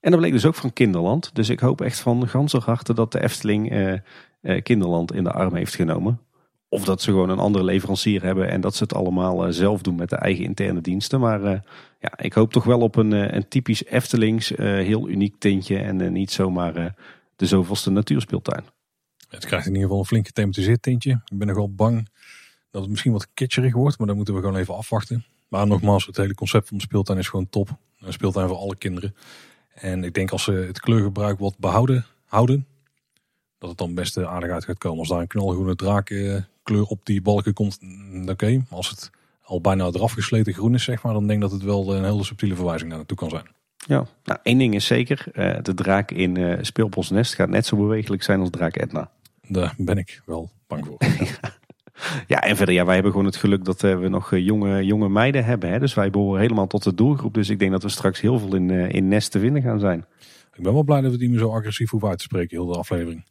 En dat bleek dus ook van Kinderland. Dus ik hoop echt van ganse harte dat de Efteling eh, eh, Kinderland in de arm heeft genomen. Of dat ze gewoon een andere leverancier hebben en dat ze het allemaal eh, zelf doen met de eigen interne diensten. Maar ja, ik hoop toch wel op een, een typisch Eftelings, heel uniek tintje en niet zomaar de zoveelste natuurspeeltuin. Het krijgt in ieder geval een flink gethematiseerd tintje. Ik ben nogal bang dat het misschien wat kitscherig wordt, maar dan moeten we gewoon even afwachten. Maar nogmaals, het hele concept van de speeltuin is gewoon top. Een speeltuin voor alle kinderen. En ik denk als ze het kleurgebruik wat behouden houden, dat het dan best aardig uit gaat komen. Als daar een knalgroene draakkleur op die balken komt, mm, oké. Maar als het al bijna eraf gesleten groen is, zeg maar, dan denk ik dat het wel een hele subtiele verwijzing naar naartoe kan zijn. Ja, nou één ding is zeker. Eh, de draak in uh, Speelbos Nest gaat net zo bewegelijk zijn als draak Edna. Daar ben ik wel bang voor. Ja, en verder, ja, wij hebben gewoon het geluk dat uh, we nog jonge, jonge meiden hebben. Hè? Dus wij behoren helemaal tot de doelgroep. Dus ik denk dat we straks heel veel in, in Nest te vinden gaan zijn. Ik ben wel blij dat we niet meer zo agressief hoeven uit te spreken, heel de aflevering.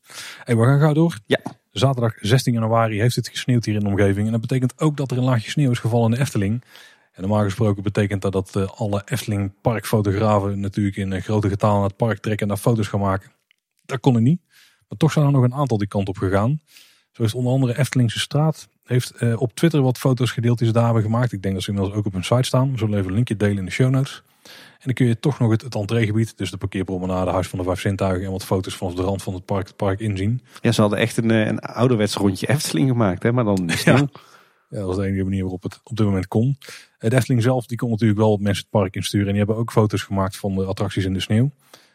Hey, we gaan gauw door. Ja. Zaterdag 16 januari heeft het gesneeuwd hier in de omgeving. En dat betekent ook dat er een laagje sneeuw is gevallen in de Efteling. En normaal gesproken betekent dat dat alle Efteling parkfotografen natuurlijk in grote getalen naar het park trekken en daar foto's gaan maken. Dat kon er niet. Maar toch zijn er nog een aantal die kant op gegaan. Zo is onder andere Eftelingse Straat. Heeft eh, op Twitter wat foto's gedeeld die ze daar hebben gemaakt. Ik denk dat ze inmiddels ook op hun site staan. We zullen even een linkje delen in de show notes. En dan kun je toch nog het, het entreegebied, dus de parkeerpromenade, Huis van de Vijf Zintuigen en wat foto's van de rand van het park, het park inzien. Ja, ze hadden echt een, eh, een ouderwets rondje Efteling gemaakt, hè? maar dan Ja. ja, dat was de enige manier waarop het op dit moment kon. De Efteling zelf, die kon natuurlijk wel mensen het park insturen. En die hebben ook foto's gemaakt van de attracties in de sneeuw.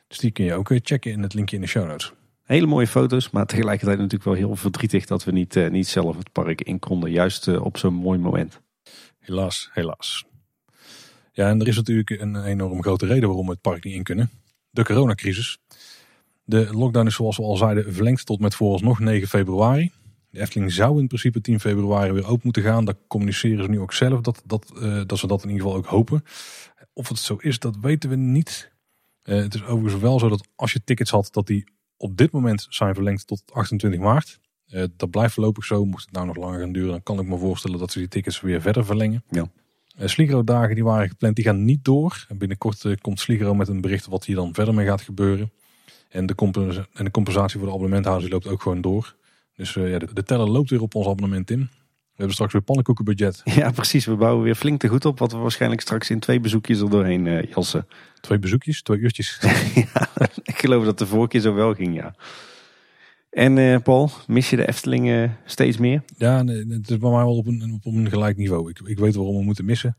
Dus die kun je ook checken in het linkje in de show notes. Hele mooie foto's, maar tegelijkertijd natuurlijk wel heel verdrietig dat we niet, uh, niet zelf het park in konden. Juist op zo'n mooi moment. Helaas, helaas. Ja, en er is natuurlijk een enorm grote reden waarom we het park niet in kunnen. De coronacrisis. De lockdown is zoals we al zeiden verlengd tot met vooralsnog 9 februari. De Efteling zou in principe 10 februari weer open moeten gaan. Daar communiceren ze nu ook zelf dat, dat, uh, dat ze dat in ieder geval ook hopen. Of het zo is, dat weten we niet. het is overigens wel zo dat als je tickets had, dat die op dit moment zijn verlengd tot 28 maart. Uh, dat blijft voorlopig zo. Mocht het nou nog langer gaan duren, dan kan ik me voorstellen dat ze die tickets weer verder verlengen. Ja. Uh, die waren gepland, die gaan niet door. En binnenkort uh, komt Sligro met een bericht wat hier dan verder mee gaat gebeuren. En de, en de compensatie voor de abonnementhouders loopt ook gewoon door. Dus ja, de, de, teller loopt weer op ons abonnement in. We hebben straks weer pannenkoekenbudget. Ja, precies. We bouwen weer flink te goed op. Wat we waarschijnlijk straks in twee bezoekjes er doorheen uh, jassen. Twee bezoekjes? Twee uurtjes? ja, ik geloof dat de vorige keer zo wel ging, ja. En uh, Paul, mis je de Efteling steeds meer? Ja, nee, het is bij mij wel op een, op een gelijk niveau. Ik, ik weet waarom we moeten missen.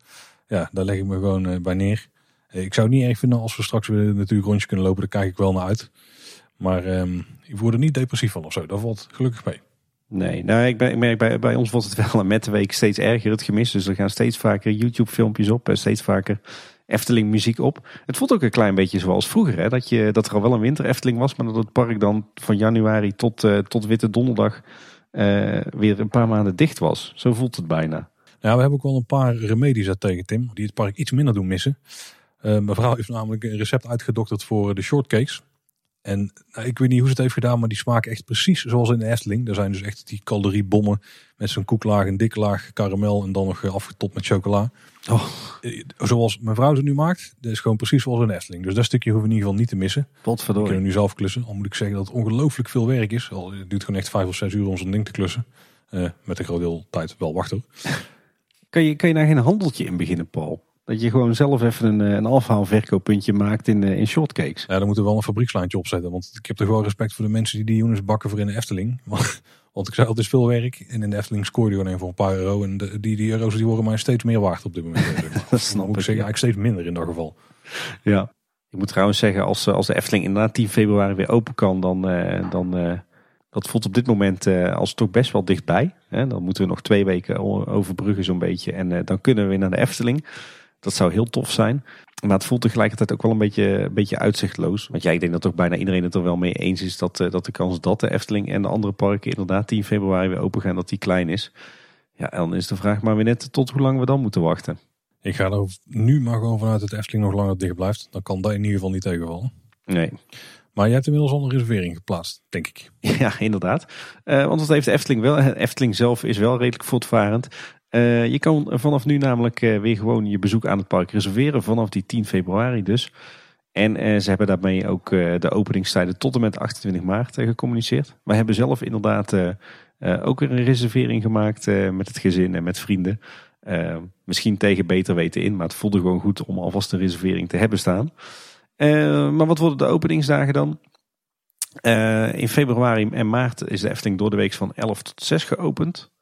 Ja, daar leg ik me gewoon bij neer. Ik zou het niet erg vinden als we straks weer natuurlijk rondje kunnen lopen. Daar kijk ik wel naar uit. Maar um, ik word er niet depressief van of zo. Dat valt gelukkig mee. Nee, nou, ik, ben, ik merk bij, bij ons wordt het wel met de week steeds erger het gemis. Dus er gaan steeds vaker YouTube filmpjes op en steeds vaker Efteling muziek op. Het voelt ook een klein beetje zoals vroeger. Hè? Dat, je, dat er al wel een winter Efteling was, maar dat het park dan van januari tot, uh, tot Witte Donderdag uh, weer een paar maanden dicht was. Zo voelt het bijna. Ja, we hebben ook wel een paar remedies tegen Tim, die het park iets minder doen missen. Uh, mevrouw heeft namelijk een recept uitgedokterd voor de shortcakes. En nou, ik weet niet hoe ze het heeft gedaan, maar die smaken echt precies zoals in de Efteling. Er zijn dus echt die caloriebommen met zo'n koeklaag, een dikke laag karamel en dan nog afgetopt met chocola. Oh. Zoals mijn vrouw ze nu maakt, dat is gewoon precies zoals in de Efteling. Dus dat stukje hoeven we in ieder geval niet te missen. Wat We kunnen nu zelf klussen. Al moet ik zeggen dat het ongelooflijk veel werk is. Al, het duurt gewoon echt vijf of zes uur om zo'n ding te klussen. Uh, met een groot deel tijd wel wachten. kan, je, kan je daar geen handeltje in beginnen, Paul? Dat je gewoon zelf even een, een afhaalverkooppuntje maakt in, in shortcakes. Ja, dan moeten we wel een fabriekslijntje opzetten. Want ik heb toch wel respect voor de mensen die die jongens bakken voor in de Efteling. Want Want ik zei, het is veel werk. En in de Efteling scoorde je alleen voor een paar euro. En de, die, die euro's die worden mij steeds meer waard op dit moment. Zeg maar. Dat snap moet ik zeggen, eigenlijk steeds minder in dat geval. Ja. Ik moet trouwens zeggen, als, eh, als de Efteling inderdaad 10 februari weer open kan, dan, eh, dan eh, dat voelt op dit moment eh, als toch best wel dichtbij. Hè? Dan moeten we nog twee weken overbruggen zo'n beetje. En eh, dan kunnen we weer naar de Efteling. Dat zou heel tof zijn. Maar het voelt tegelijkertijd ook wel een beetje, een beetje uitzichtloos. Want ja, ik denk dat toch bijna iedereen het er wel mee eens is dat, eh, dat de kans dat de Efteling en de andere parken inderdaad 10 februari weer open gaan, dat die klein is. Ja, en dan is de vraag maar weer net tot hoe lang we dan moeten wachten. Ik ga er nu maar gewoon vanuit dat de Efteling nog langer dicht blijft. Dan kan dat in ieder geval niet tegenvallen. Nee, Maar je hebt inmiddels al een reservering geplaatst, denk ik. Ja, inderdaad. Eh, want wat heeft de Efteling wel? Efteling zelf is wel redelijk voortvarend. Eh, je kan vanaf nu namelijk eh, weer gewoon je bezoek aan het park reserveren. Vanaf die 10 februari dus. En eh, ze hebben daarmee ook de openingstijden tot en met 28 maart gecommuniceerd. Wij hebben zelf inderdaad ook weer een reservering gemaakt met het gezin en met vrienden. Misschien tegen beter weten in, maar het voelde gewoon goed om alvast een reservering te hebben staan. Maar wat worden de openingsdagen dan? In februari en maart is de Efteling door de week van 11 tot 6 geopend.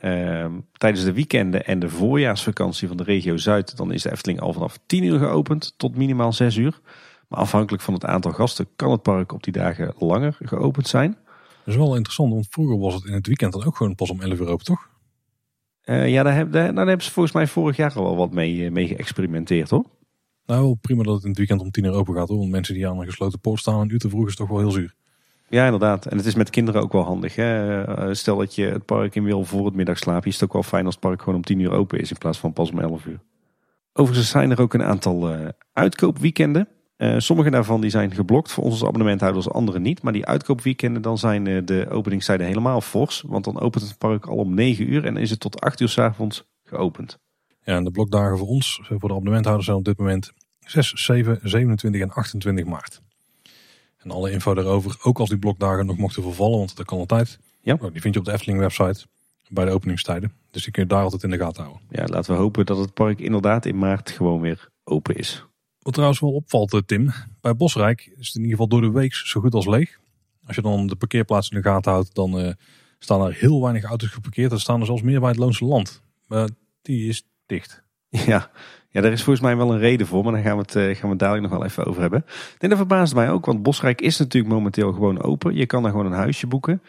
Ehm, tijdens de weekenden en de voorjaarsvakantie van de regio Zuid, dan is de Efteling al vanaf 10 uur geopend tot minimaal 6 uur. Maar afhankelijk van het aantal gasten kan het park op die dagen langer geopend zijn. Dat is wel interessant, want vroeger was het in het weekend dan ook gewoon pas om 11 uur open, toch? Eh, ja, daar, heb, daar, daar hebben ze volgens mij vorig jaar al wel wat mee, eh, mee geëxperimenteerd hoor. Nou, prima dat het in het weekend om 10 uur open gaat, hoor. Want mensen die aan een gesloten poort staan een uur te vroeg is toch wel heel zuur. Ja, inderdaad. En het is met kinderen ook wel handig. Hè? Eh, Stel dat je het park in wil voor het middagslaapje, is het ook wel fijn als het park gewoon om 10 uur open is in plaats van pas om 11 uur. Overigens zijn er ook een aantal eh, uitkoopweekenden. Eh, sommige daarvan die zijn geblokt voor onze abonnementhouders, andere niet. Maar die uitkoopweekenden, dan zijn de openingstijden helemaal fors. Want dan opent het park al om 9 uur en is het tot 8 uur 's avonds geopend. Ja, en de blokdagen voor ons, voor de abonnementhouders, zijn op dit moment 6, 7, 27 en 28 maart. En alle info daarover, ook als die blokdagen nog mochten vervallen, want dat kan altijd. Ja. Oh, Die vind je op de Efteling website bij de openingstijden. Dus die kun je daar altijd in de gaten houden. Ja, laten we hopen dat het park inderdaad in maart gewoon weer open is. Wat trouwens wel opvalt, eh, Tim, bij Bosrijk is het in ieder geval door de week zo goed als leeg. Als je dan de parkeerplaats in de gaten houdt, dan eh, staan er heel weinig auto's geparkeerd. Er staan er zelfs meer bij het Loonse Land. Maar die is dicht. Ja, ja, daar is volgens mij wel een reden voor, maar daar gaan we het, eh, gaan we het dadelijk nog wel even over hebben. En dat verbaast mij ook, want Bosrijk is natuurlijk momenteel gewoon open. Je kan daar gewoon een huisje boeken.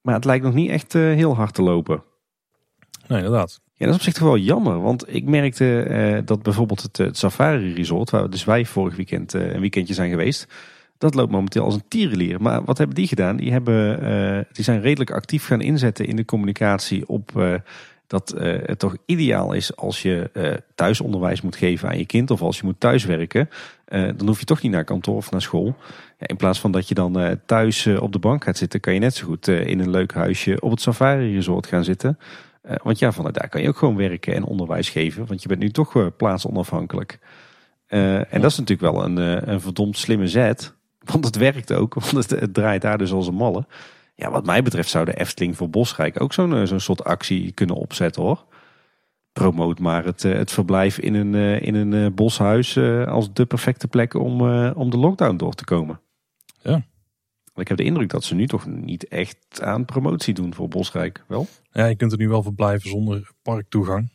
Maar het lijkt nog niet echt eh, heel hard te lopen. Nee, inderdaad. Ja, dat is op zich toch wel jammer, want ik merkte eh, dat bijvoorbeeld het, het Safari Resort, waar dus wij vorig weekend eh, een weekendje zijn geweest, dat loopt momenteel als een tierenlier. Maar wat hebben die gedaan? Die, hebben, eh, die zijn redelijk actief gaan inzetten in de communicatie op dat eh, het toch ideaal is als je eh, thuisonderwijs moet geven aan je kind of als je moet thuiswerken. eh, dan hoef je toch niet naar kantoor of naar school. Ja, in plaats van dat je dan thuis op de bank gaat zitten, kan je net zo goed in een leuk huisje op het Safari Resort gaan zitten. Want ja, vanuit daar kan je ook gewoon werken en onderwijs geven. Want je bent nu toch uh, plaatsonafhankelijk. Uh, en dat is natuurlijk wel een, uh, een verdomd slimme zet. Want het werkt ook. Want het, het, draait daar dus als een malle. Ja, wat mij betreft zou de Efteling voor Bosrijk ook zo'n zo'n soort actie kunnen opzetten hoor. Promoot maar het, het verblijf in een, in een boshuis als de perfecte plek om, om de lockdown door te komen. Ja. Ik heb de indruk dat ze nu toch niet echt aan promotie doen voor Bosrijk, wel? Ja, je kunt er nu wel verblijven zonder parktoegang.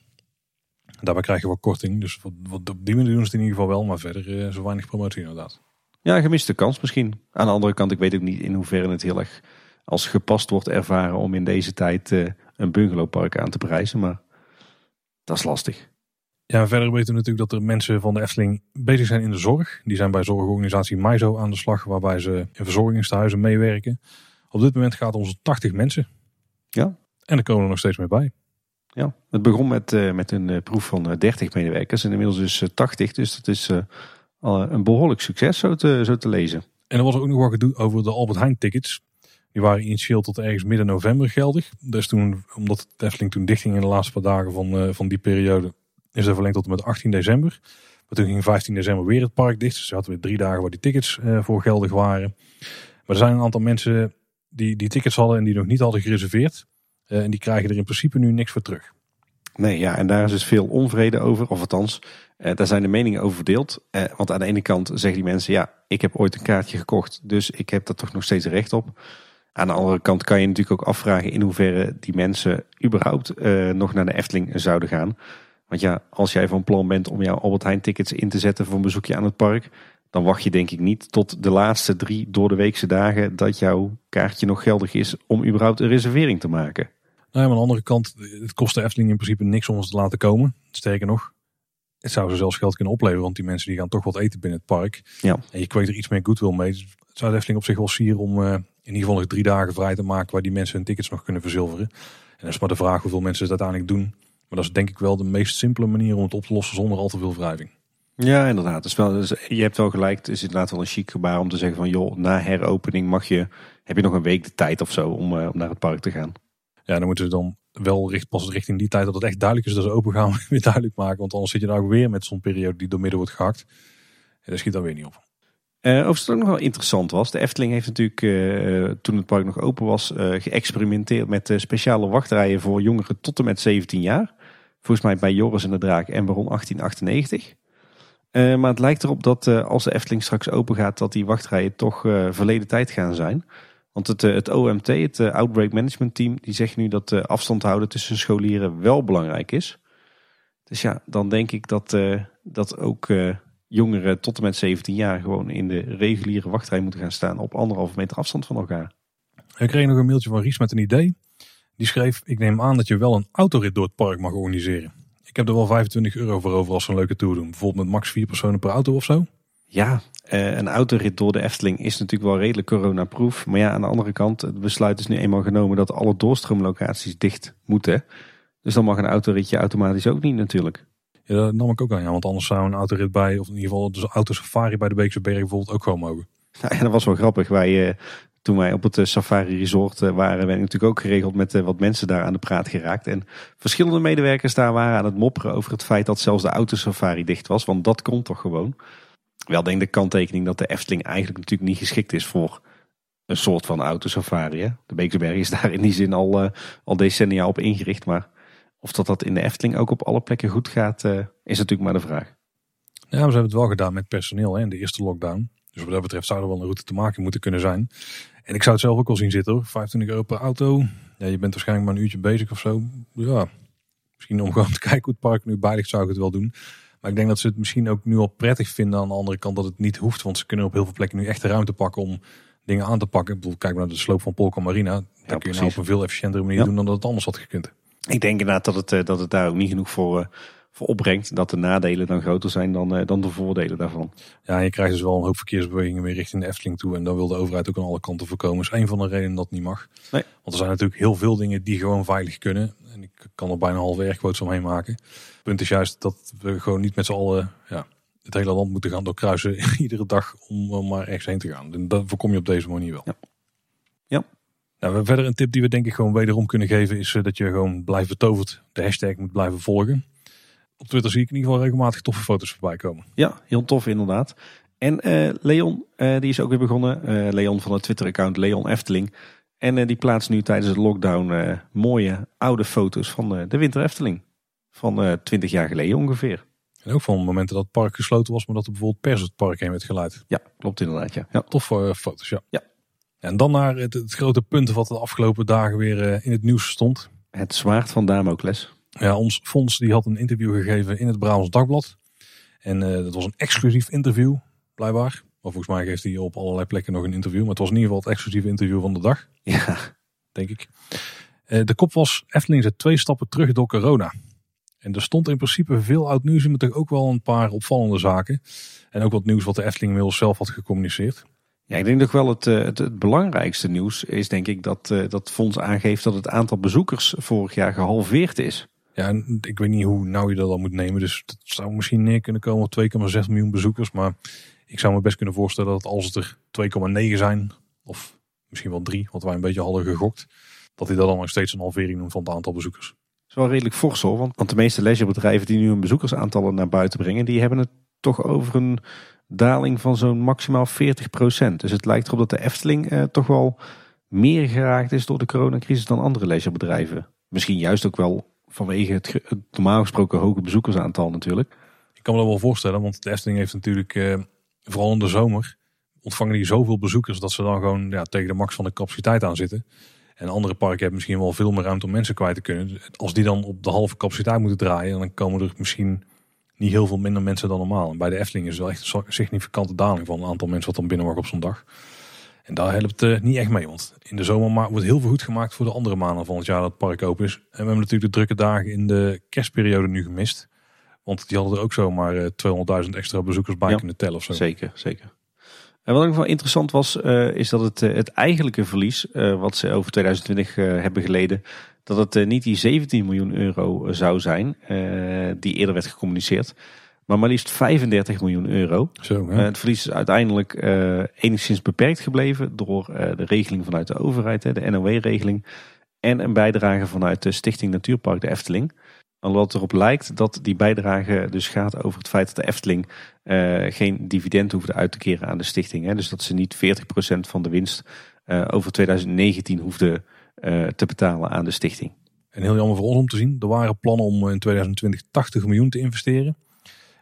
Daarbij krijg je wel korting. Dus wat, wat, op die manier doen ze het in ieder geval wel. Maar verder zo weinig promotie inderdaad. Ja, gemiste kans misschien. Aan de andere kant, ik weet ook niet in hoeverre het heel erg als gepast wordt ervaren om in deze tijd uh, een bungalowpark aan te prijzen. Maar dat is lastig. Ja, verder weten we natuurlijk dat er mensen van de Efteling bezig zijn in de zorg. Die zijn bij zorgorganisatie Maizo aan de slag, waarbij ze in verzorgingstehuizen meewerken. Op dit moment gaat het om 80 mensen. Ja. En er komen er nog steeds meer bij. Ja, het begon met, uh, met een uh, proef van uh, 30 medewerkers en inmiddels dus 80. Dus dat is een behoorlijk succes zo te, zo te lezen. En er was ook nog wat gedoe over de Albert Heijn tickets. Die waren initieel tot ergens midden november geldig. Dus toen, omdat de Efteling toen dichtging in de laatste paar dagen van, van die periode, is er verlengd tot en met 18 december. Maar toen ging 15 december weer het park dicht. Dus ze hadden weer drie dagen waar die tickets uh, voor geldig waren. Maar er zijn een aantal mensen die die tickets hadden en die nog niet hadden gereserveerd. Uh, en die krijgen er in principe nu niks voor terug. Nee, ja, en daar is dus veel onvrede over. Of althans, daar zijn de meningen over verdeeld. want aan de ene kant zeggen die mensen, ja, ik heb ooit een kaartje gekocht. Dus ik heb daar toch nog steeds recht op. Aan de andere kant kan je natuurlijk ook afvragen in hoeverre die mensen überhaupt eh, nog naar de Efteling zouden gaan. Want ja, als jij van plan bent om jouw Albert Heijn tickets in te zetten voor een bezoekje aan het park, dan wacht je denk ik niet tot de laatste drie door de weekse dagen dat jouw kaartje nog geldig is om überhaupt een reservering te maken. Nou, aan de andere kant, het kost de Efteling in principe niks om ons te laten komen. Sterker nog, het zou ze zelfs geld kunnen opleveren, want die mensen die gaan toch wat eten binnen het park. Ja. En je kweekt er iets meer goodwill mee. Dus het zou de Efteling op zich wel sieren om uh, in ieder geval nog drie dagen vrij te maken waar die mensen hun tickets nog kunnen verzilveren. En dat is maar de vraag hoeveel mensen het uiteindelijk doen. Maar dat is denk ik wel de meest simpele manier om het op te lossen zonder al te veel wrijving. Ja, inderdaad. Dus wel, dus je hebt wel gelijk. Het is inderdaad wel een chic gebaar om te zeggen van joh, na heropening mag je, heb je nog een week de tijd of zo om, uh, om naar het park te gaan. Ja, dan moeten ze dan wel richt, pas richting die tijd dat het echt duidelijk is dat ze open gaan weer duidelijk maken. Want anders zit je nou weer met zo'n periode die door midden wordt gehakt. En dat schiet dan weer niet op. Uh, overigens ook nog wel interessant was. De Efteling heeft natuurlijk uh, toen het park nog open was uh, geëxperimenteerd met speciale wachtrijen voor jongeren tot en met 17 jaar. Volgens mij bij Joris en de Draak en Baron 1898. maar het lijkt erop dat als de Efteling straks open gaat dat die wachtrijen toch verleden tijd gaan zijn. Want het, het OMT, het Outbreak Management Team, die zegt nu dat afstand houden tussen scholieren wel belangrijk is. Dus ja, dan denk ik dat, dat ook jongeren tot en met 17 jaar gewoon in de reguliere wachtrij moeten gaan staan op anderhalve meter afstand van elkaar. Ik kreeg nog een mailtje van Ries met een idee. Die schreef, ik neem aan dat je wel een autorit door het park mag organiseren. Ik heb er wel 25 euro voor over als we een leuke tour doen. Bijvoorbeeld met max vier personen per auto of zo. Ja, een autorit door de Efteling is natuurlijk wel redelijk coronaproof. Maar ja, aan de andere kant, het besluit is nu eenmaal genomen dat alle doorstroomlocaties dicht moeten. Dus dan mag een autoritje automatisch ook niet natuurlijk. Ja, dat nam ik ook aan, ja, want anders zou een autorit bij, of in ieder geval de autosafari bij de Beekse Berg bijvoorbeeld ook gewoon mogen. Nou, ja, dat was wel grappig. Wij, uh, toen wij op het uh, safari resort uh, waren, ben ik natuurlijk ook geregeld met wat mensen daar aan de praat geraakt. En verschillende medewerkers daar waren aan het mopperen over het feit dat zelfs de autosafari dicht was, want dat komt toch gewoon. Wel denk de kanttekening dat de Efteling eigenlijk natuurlijk niet geschikt is voor een soort van autosafari. Hè? De Beekse Berg is daar in die zin al, al decennia op ingericht, maar of dat dat in de Efteling ook op alle plekken goed gaat, uh, is natuurlijk maar de vraag. Ja, we hebben het wel gedaan met personeel hè, in de eerste lockdown. Dus wat dat betreft zou er wel een route te maken moeten kunnen zijn. En ik zou het zelf ook wel zien zitten hoor. 25 euro per auto. Ja, je bent waarschijnlijk maar een uurtje bezig of zo. Ja, misschien om gewoon te kijken hoe het park nu bij zou ik het wel doen. Maar ik denk dat ze het misschien ook nu al prettig vinden aan de andere kant dat het niet hoeft. Want ze kunnen op heel veel plekken nu echt de ruimte pakken om dingen aan te pakken. Ik bedoel, kijk maar naar de sloop van Polka Marina. Dat ja, kun je nou op een veel efficiëntere manier ja. doen dan dat het anders had gekund. Ik denk inderdaad dat het, dat het daar ook niet genoeg voor, uh, voor opbrengt. Dat de nadelen dan groter zijn dan, uh, dan de voordelen daarvan. Ja, je krijgt dus wel een hoop verkeersbewegingen weer richting de Efteling toe. En dan wil de overheid ook aan alle kanten voorkomen. Dat is een van de redenen dat het niet mag. Nee. Want er zijn natuurlijk heel veel dingen die gewoon veilig kunnen. En ik kan er bijna halve ergquotes omheen maken. Het punt is juist dat we gewoon niet met z'n allen ja, het hele land moeten gaan doorkruisen iedere dag om, om maar ergens heen te gaan. En dat voorkom je op deze manier wel. Ja. ja. Nou, verder een tip die we denk ik gewoon wederom kunnen geven is dat je gewoon blijft betoverd de hashtag moet blijven volgen. Op Twitter zie ik in ieder geval regelmatig toffe foto's voorbij komen. Ja, heel tof inderdaad. En uh, Leon, uh, die is ook weer begonnen. Uh, Leon van het Twitter-account Leon Efteling. En die plaatst nu tijdens de lockdown mooie oude foto's van de Winter Efteling. Van 20 jaar geleden ongeveer. En ook van momenten dat het park gesloten was, maar dat er bijvoorbeeld pers het park heen werd geleid. Ja, klopt inderdaad. Ja, ja toffe foto's, ja. ja. En dan naar het, het, grote punt wat de afgelopen dagen weer in het nieuws stond. Het zwaard van Damocles. Ja, ons fonds die had een interview gegeven in het Brabants Dagblad. En uh, dat was een exclusief interview, blijkbaar. Maar volgens mij geeft hij op allerlei plekken nog een interview. Maar het was in ieder geval het exclusieve interview van de dag. Ja. Denk ik. Uh, de kop was Efteling zet twee stappen terug door corona. En er stond in principe veel oud nieuws in, maar toch ook wel een paar opvallende zaken. En ook wat nieuws wat de Efteling inmiddels zelf had gecommuniceerd. Ja, ik denk toch wel het, het, het, belangrijkste nieuws is denk ik dat uh, dat fonds aangeeft dat het aantal bezoekers vorig jaar gehalveerd is. Ja, en ik weet niet hoe nauw je dat dan moet nemen. Dus het zou misschien neer kunnen komen op 2,6 miljoen bezoekers. Maar ik zou me best kunnen voorstellen dat als het er 2,9 zijn, of misschien wel 3, wat wij een beetje hadden gegokt, dat hij dat dan nog steeds een halvering noemt van het aantal bezoekers. Dat is wel redelijk fors hoor, want, want de meeste leisurebedrijven die nu hun bezoekersaantallen naar buiten brengen, die hebben het toch over een daling van zo'n maximaal 40%. Dus het lijkt erop dat de Efteling eh, toch wel meer geraakt is door de coronacrisis dan andere leisurebedrijven. Misschien juist ook wel vanwege het, het, normaal gesproken hoge bezoekersaantal natuurlijk. Ik kan me dat wel voorstellen, want de Efteling heeft natuurlijk eh, vooral in de zomer ontvangen die zoveel bezoekers dat ze dan gewoon ja, tegen de max van de capaciteit aan zitten. En andere parken hebben misschien wel veel meer ruimte om mensen kwijt te kunnen. Als die dan op de halve capaciteit moeten draaien, dan komen er misschien niet heel veel minder mensen dan normaal. En bij de Efteling is wel echt een significante daling van het aantal mensen wat dan binnen mag op zo'n dag. En daar helpt het niet echt mee, want in de zomer wordt heel veel goed gemaakt voor de andere maanden van het jaar dat het park open is. En we hebben natuurlijk de drukke dagen in de kerstperiode nu gemist. Want die hadden er ook zomaar 200.000 extra bezoekers bij kunnen tellen of zo. Zeker, zeker. En wat ook wel interessant was, uh, is dat het, het eigenlijke verlies uh, wat ze over 2020 uh, hebben geleden, dat het niet die 17 miljoen euro zou zijn, die eerder werd gecommuniceerd, maar maar liefst 35 miljoen euro. Zo, het verlies is uiteindelijk enigszins beperkt gebleven door de regeling vanuit de overheid, hè, de NOW-regeling, en een bijdrage vanuit de Stichting Natuurpark de Efteling. Omdat het erop lijkt dat die bijdrage dus gaat over het feit dat de Efteling uh, geen dividend hoefde uit te keren aan de stichting. Hè. Dus dat ze niet 40% van de winst uh, over 2019 hoefde uh, te betalen aan de stichting. En heel jammer voor ons om te zien. Er waren plannen om in 2020 80 miljoen te investeren.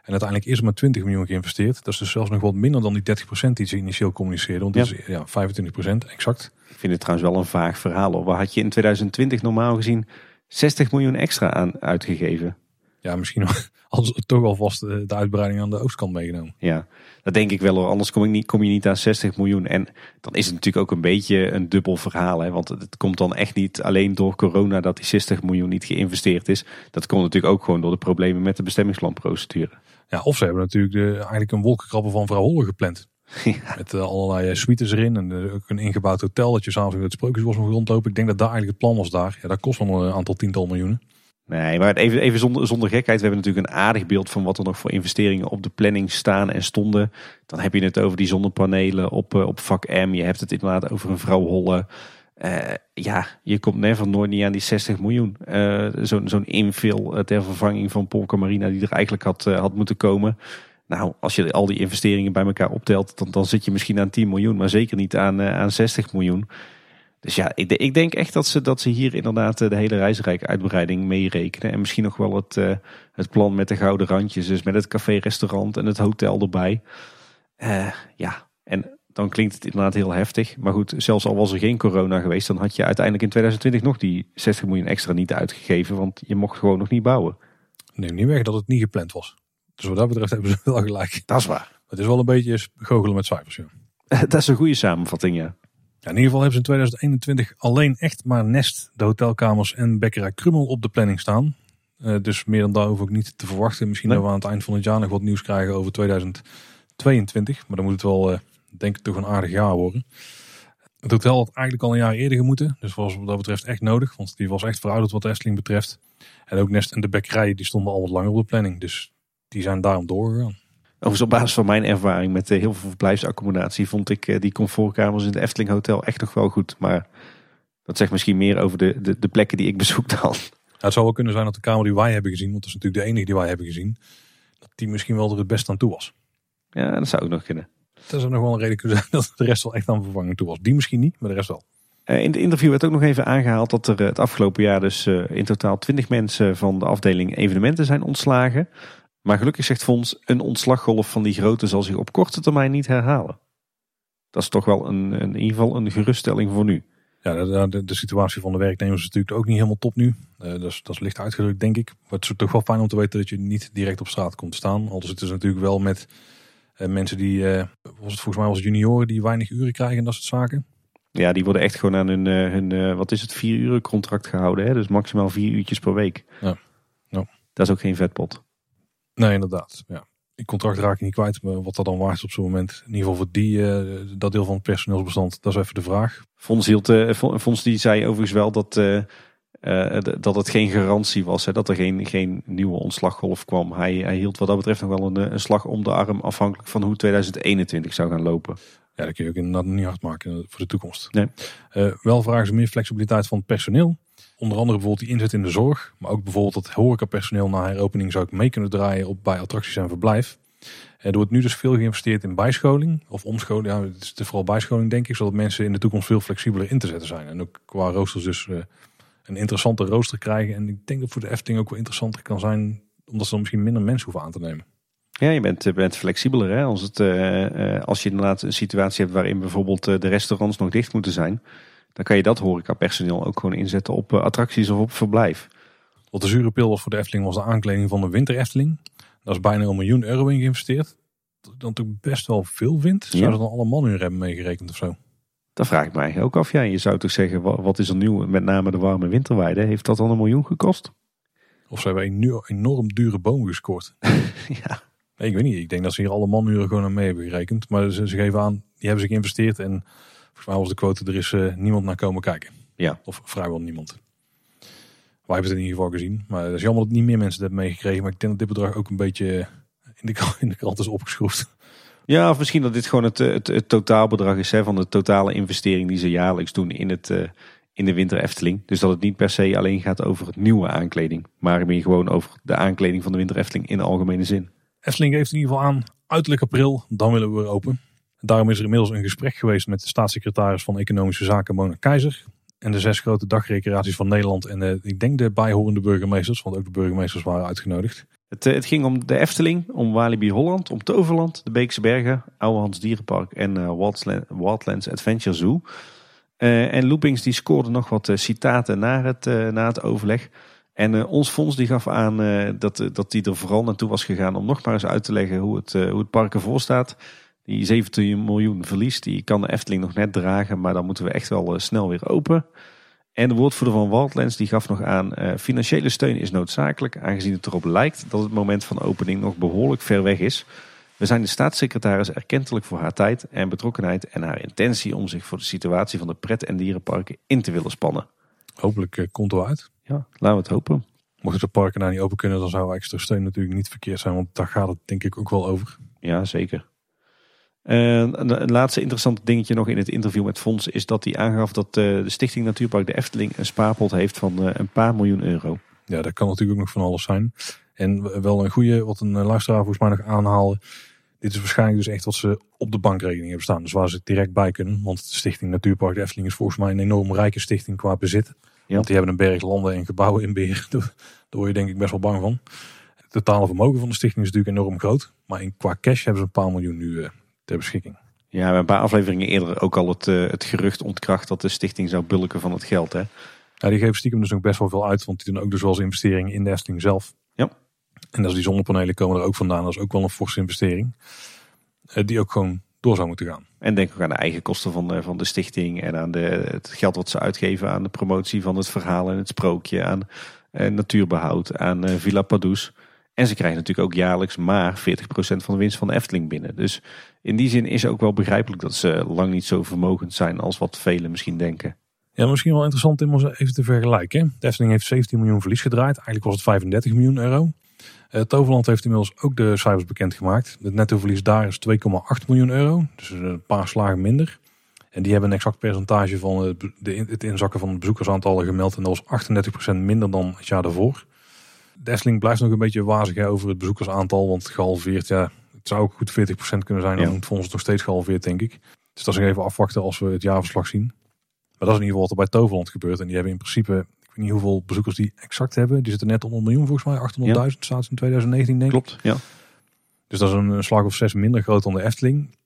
En uiteindelijk is er maar 20 miljoen geïnvesteerd. Dat is dus zelfs nog wat minder dan die 30% die ze initieel communiceerden. Want dat is ja, 25% exact. Ik vind het trouwens wel een vaag verhaal. Hoor. Waar had je in 2020 normaal gezien 60 miljoen extra aan uitgegeven? Ja, misschien ze toch alvast de uitbreiding aan de oostkant meegenomen. Ja, dat denk ik wel hoor. Anders kom, ik niet, kom je niet aan 60 miljoen. En dan is het natuurlijk ook een beetje een dubbel verhaal. Hè? Want het komt dan echt niet alleen door corona dat die 60 miljoen niet geïnvesteerd is. Dat komt natuurlijk ook gewoon door de problemen met de bestemmingsplanprocedure. Ja, of ze hebben natuurlijk de, eigenlijk een wolkenkrabber van vrouw Holle gepland. Ja. Met uh, allerlei suites erin en uh, ook een ingebouwd hotel dat je s'avonds in het sprookjesbos mag rondlopen. Ik denk dat daar eigenlijk het plan was daar. Ja, dat kost wel een aantal tiental miljoenen. Nee, maar even, even zonder, zonder gekheid. We hebben natuurlijk een aardig beeld van wat er nog voor investeringen op de planning staan en stonden. Dan heb je het over die zonnepanelen op, op vak M. Je hebt het inderdaad over een vrouw Holle. Uh, ja, je komt never nooit niet aan die 60 miljoen. Uh, Zo'n zo'n infill ter vervanging van Polka Marina die er eigenlijk had, uh, had moeten komen. Nou, als je al die investeringen bij elkaar optelt, dan, dan zit je misschien aan 10 miljoen, maar zeker niet aan, aan 60 miljoen. Dus ja, ik, ik, denk echt dat ze, dat ze hier inderdaad de hele reisrijk uitbreiding meerekenen. En misschien nog wel het, uh, het plan met de gouden randjes. Dus met het café-restaurant en het hotel erbij. Ja, en dan klinkt het inderdaad heel heftig. Maar goed, zelfs al was er geen corona geweest, dan had je uiteindelijk in 2020 nog die 60 miljoen extra niet uitgegeven. Want je mocht gewoon nog niet bouwen. Neem niet weg dat het niet gepland was. Dus wat dat betreft hebben ze wel gelijk. Dat is waar. Het is wel een beetje goochelen met cijfers. Ja. dat is een goede samenvatting, ja. Ja, in ieder geval hebben ze in 2021 alleen echt maar Nest, de hotelkamers en Bekkerij Krummel op de planning staan. Uh, dus meer dan daar hoef ik niet te verwachten. Misschien nee. dat we aan het eind van het jaar nog wat nieuws krijgen over 2022. Maar dan moet het wel, uh, denk ik, toch een aardig jaar worden. Het hotel had eigenlijk al een jaar eerder gemoeten. Dus was wat dat betreft echt nodig. Want die was echt verouderd wat de Efteling betreft. En ook Nest en de Bekkerij die stonden al wat langer op de planning. Dus die zijn daarom doorgegaan. Overigens op basis van mijn ervaring met heel veel verblijfsaccommodatie vond ik eh, die comfortkamers in het Efteling Hotel echt nog wel goed. Maar dat zegt misschien meer over de, de, de plekken die ik bezoek dan. Het zou wel kunnen zijn dat de kamer die wij hebben gezien, want dat is natuurlijk de enige die wij hebben gezien, dat die misschien wel er het best aan toe was. Ja, dat zou ook nog kunnen. Dat zou nog wel een reden kunnen zijn dat de rest wel echt aan vervanging toe was. Die misschien niet, maar de rest wel. Uh, in het interview werd ook nog even aangehaald dat er het afgelopen jaar dus in totaal 20 mensen van de afdeling evenementen zijn ontslagen. Maar gelukkig zegt Fons, een ontslaggolf van die grootte zal zich op korte termijn niet herhalen. Dat is toch wel een, een in ieder geval een geruststelling voor nu. Ja, de, de, de, situatie van de werknemers is natuurlijk ook niet helemaal top nu. Uh, dat, is, dat is licht uitgedrukt, denk ik. Maar het is toch wel fijn om te weten dat je niet direct op straat komt staan. Al zitten ze natuurlijk wel met uh, mensen die, uh, was het volgens mij als junioren, die weinig uren krijgen en dat soort zaken. Ja, die worden echt gewoon aan hun, hun wat is het, vier uren contract gehouden. Hè? Dus maximaal vier uurtjes per week. Ja. ja. Dat is ook geen vetpot. Nee, inderdaad. Ja. Die contract raak je niet kwijt. Maar wat dat dan waard is op zo'n moment. In ieder geval voor die, uh, dat deel van het personeelsbestand. Dat is even de vraag. Fons, hield, uh, Fons die zei overigens wel dat, uh, dat het geen garantie was. Hè, dat er geen, geen nieuwe ontslaggolf kwam. Hij, hij hield wat dat betreft nog wel een, een slag om de arm. Afhankelijk van hoe 2021 zou gaan lopen. Ja, dat kun je ook inderdaad niet hard maken voor de toekomst. Nee. wel vragen ze meer flexibiliteit van het personeel. Onder andere bijvoorbeeld die inzet in de zorg. Maar ook bijvoorbeeld dat horecapersoneel na heropening zou ik mee kunnen draaien op, bij attracties en verblijf. Er wordt nu dus veel geïnvesteerd in bijscholing of omscholing. Ja, het is vooral bijscholing denk ik. Zodat mensen in de toekomst veel flexibeler in te zetten zijn. En ook qua roosters dus uh, een interessante rooster krijgen. En ik denk dat voor de Efteling ook wel interessanter kan zijn. Omdat ze dan misschien minder mensen hoeven aan te nemen. Ja, je bent, eh, bent flexibeler. Hè? Als, het, uh, als je inderdaad een situatie hebt waarin bijvoorbeeld de restaurants nog dicht moeten zijn. Dan kan je dat horecapersoneel ook gewoon inzetten op attracties of op verblijf. Wat de zure pil was voor de Efteling was de aankleding van de winter Efteling. Daar is bijna een miljoen euro in geïnvesteerd. Dat dan toch best wel veel vindt. Zou ze dan alle manuren hebben meegerekend of zo? Dat vraag ik mij ook af. Ja, je zou toch zeggen, wat is er nieuw? Met name de warme winterweide. Heeft dat dan een miljoen gekost? Of ze hebben een enorm dure boom gescoord. ja. Nee, ik weet niet. Ik denk dat ze hier alle manuren gewoon aan mee hebben gerekend. Maar ze, ze geven aan, die hebben zich geïnvesteerd. En volgens mij was de quote, er is uh, niemand naar komen kijken. Ja. Of vrijwel niemand. Wij hebben het in ieder geval gezien. Maar het is jammer dat niet meer mensen het hebben meegekregen. Maar ik denk dat dit bedrag ook een beetje in de, in de krant is opgeschroefd. Ja, of misschien dat dit gewoon het, het, het totaalbedrag is hè, van de totale investering die ze jaarlijks doen in, het, uh, in de winter Efteling. Dus dat het niet per se alleen gaat over het nieuwe aankleding, maar meer gewoon over de aankleding van de winter Efteling in de algemene zin. Efteling geeft in ieder geval aan, uiterlijk april, dan willen we weer open. Daarom is er inmiddels een gesprek geweest met de staatssecretaris van Economische Zaken, Mona Keizer. En de zes grote dagrecreaties van Nederland en ik denk de bijhorende burgemeesters, want ook de burgemeesters waren uitgenodigd. Het, eh, het, ging om de Efteling, om Walibi Holland, om Toverland, de Beekse Bergen, Ouwehands Dierenpark en uh, Wildlands Adventure Zoo. Uh, en Loopings die scoorde nog wat citaten na het, na het overleg. En ons fonds die gaf aan dat, dat die er vooral naartoe was gegaan om nog maar eens uit te leggen hoe het, hoe het park ervoor staat. Die 17 miljoen verlies, die kan de Efteling nog net dragen, maar dan moeten we echt wel snel weer open. En de woordvoerder van Wildlands die gaf nog aan, uh, financiële steun is noodzakelijk, aangezien het erop lijkt dat het moment van opening nog behoorlijk ver weg is. We zijn de staatssecretaris erkentelijk voor haar tijd en betrokkenheid en haar intentie om zich voor de situatie van de pret- en dierenparken in te willen spannen. Hopelijk uh, komt er uit. Ja, laten we het hopen. Mochten de parken nou niet open kunnen, dan zou extra steun natuurlijk niet verkeerd zijn, want daar gaat het denk ik ook wel over. Ja, zeker. En een laatste interessante dingetje nog in het interview met Fons is dat hij aangaf dat eh, de Stichting Natuurpark de Efteling een spaarpot heeft van eh, een paar miljoen euro. Ja, dat kan natuurlijk ook nog van alles zijn. En wel een goede, wat een luisteraar volgens mij nog aanhaalde. Dit is waarschijnlijk dus echt wat ze op de bankrekening hebben staan. Dus waar ze direct bij kunnen. Want de Stichting Natuurpark de Efteling is volgens mij een enorm rijke stichting qua bezit. Ja. Want die hebben een berg landen en gebouwen in beheer. Daar word je denk ik best wel bang van. Het totale vermogen van de stichting is natuurlijk enorm groot. Maar in, qua cash hebben ze een paar miljoen nu ter beschikking. Ja, we hebben een paar afleveringen eerder ook al het, uh, het gerucht ontkracht dat de stichting zou bulken van het geld. Hè? Ja, die geven stiekem dus ook best wel veel uit, want die doen ook dus wel eens investeringen in de Efteling zelf. Ja. En als die zonnepanelen komen er ook vandaan, dat is ook wel een forse investering. Uh, die ook gewoon door zou moeten gaan. En denk ook aan de eigen kosten van de, van de stichting en aan de, het geld wat ze uitgeven aan de promotie van het verhaal en het sprookje, aan uh, natuurbehoud, aan Villa Padus. En ze krijgen natuurlijk ook jaarlijks maar 40% van de winst van de Efteling binnen. Dus in die zin is ook wel begrijpelijk dat ze lang niet zo vermogend zijn als wat velen misschien denken. Ja, misschien wel interessant om even te vergelijken. De heeft 17 miljoen verlies gedraaid. Eigenlijk was het 35 miljoen euro. Uh, Toverland heeft inmiddels ook de cijfers bekendgemaakt. Het netto verlies daar is 2,8 miljoen euro. Dus een paar slagen minder. En die hebben een exact percentage van het inzakken van het bezoekersaantallen gemeld. En dat was 38% minder dan het jaar daarvoor. De Efteling blijft nog een beetje wazig over het bezoekersaantal. Want gehalveerd, ja, het zou ook goed 40% kunnen zijn. Dan ja. het nog steeds gehalveerd, denk ik. Dus dat is even afwachten als we het jaarverslag zien. Maar dat is in ieder geval wat er bij Toverland gebeurt. En die hebben in principe, ik weet niet hoeveel bezoekers die exact hebben. Die zitten net onder een miljoen volgens mij. 800.000 ja. staat in 2019 denk ik. Klopt, ja. Dus dat is een slag of zes minder groot dan de Efteling.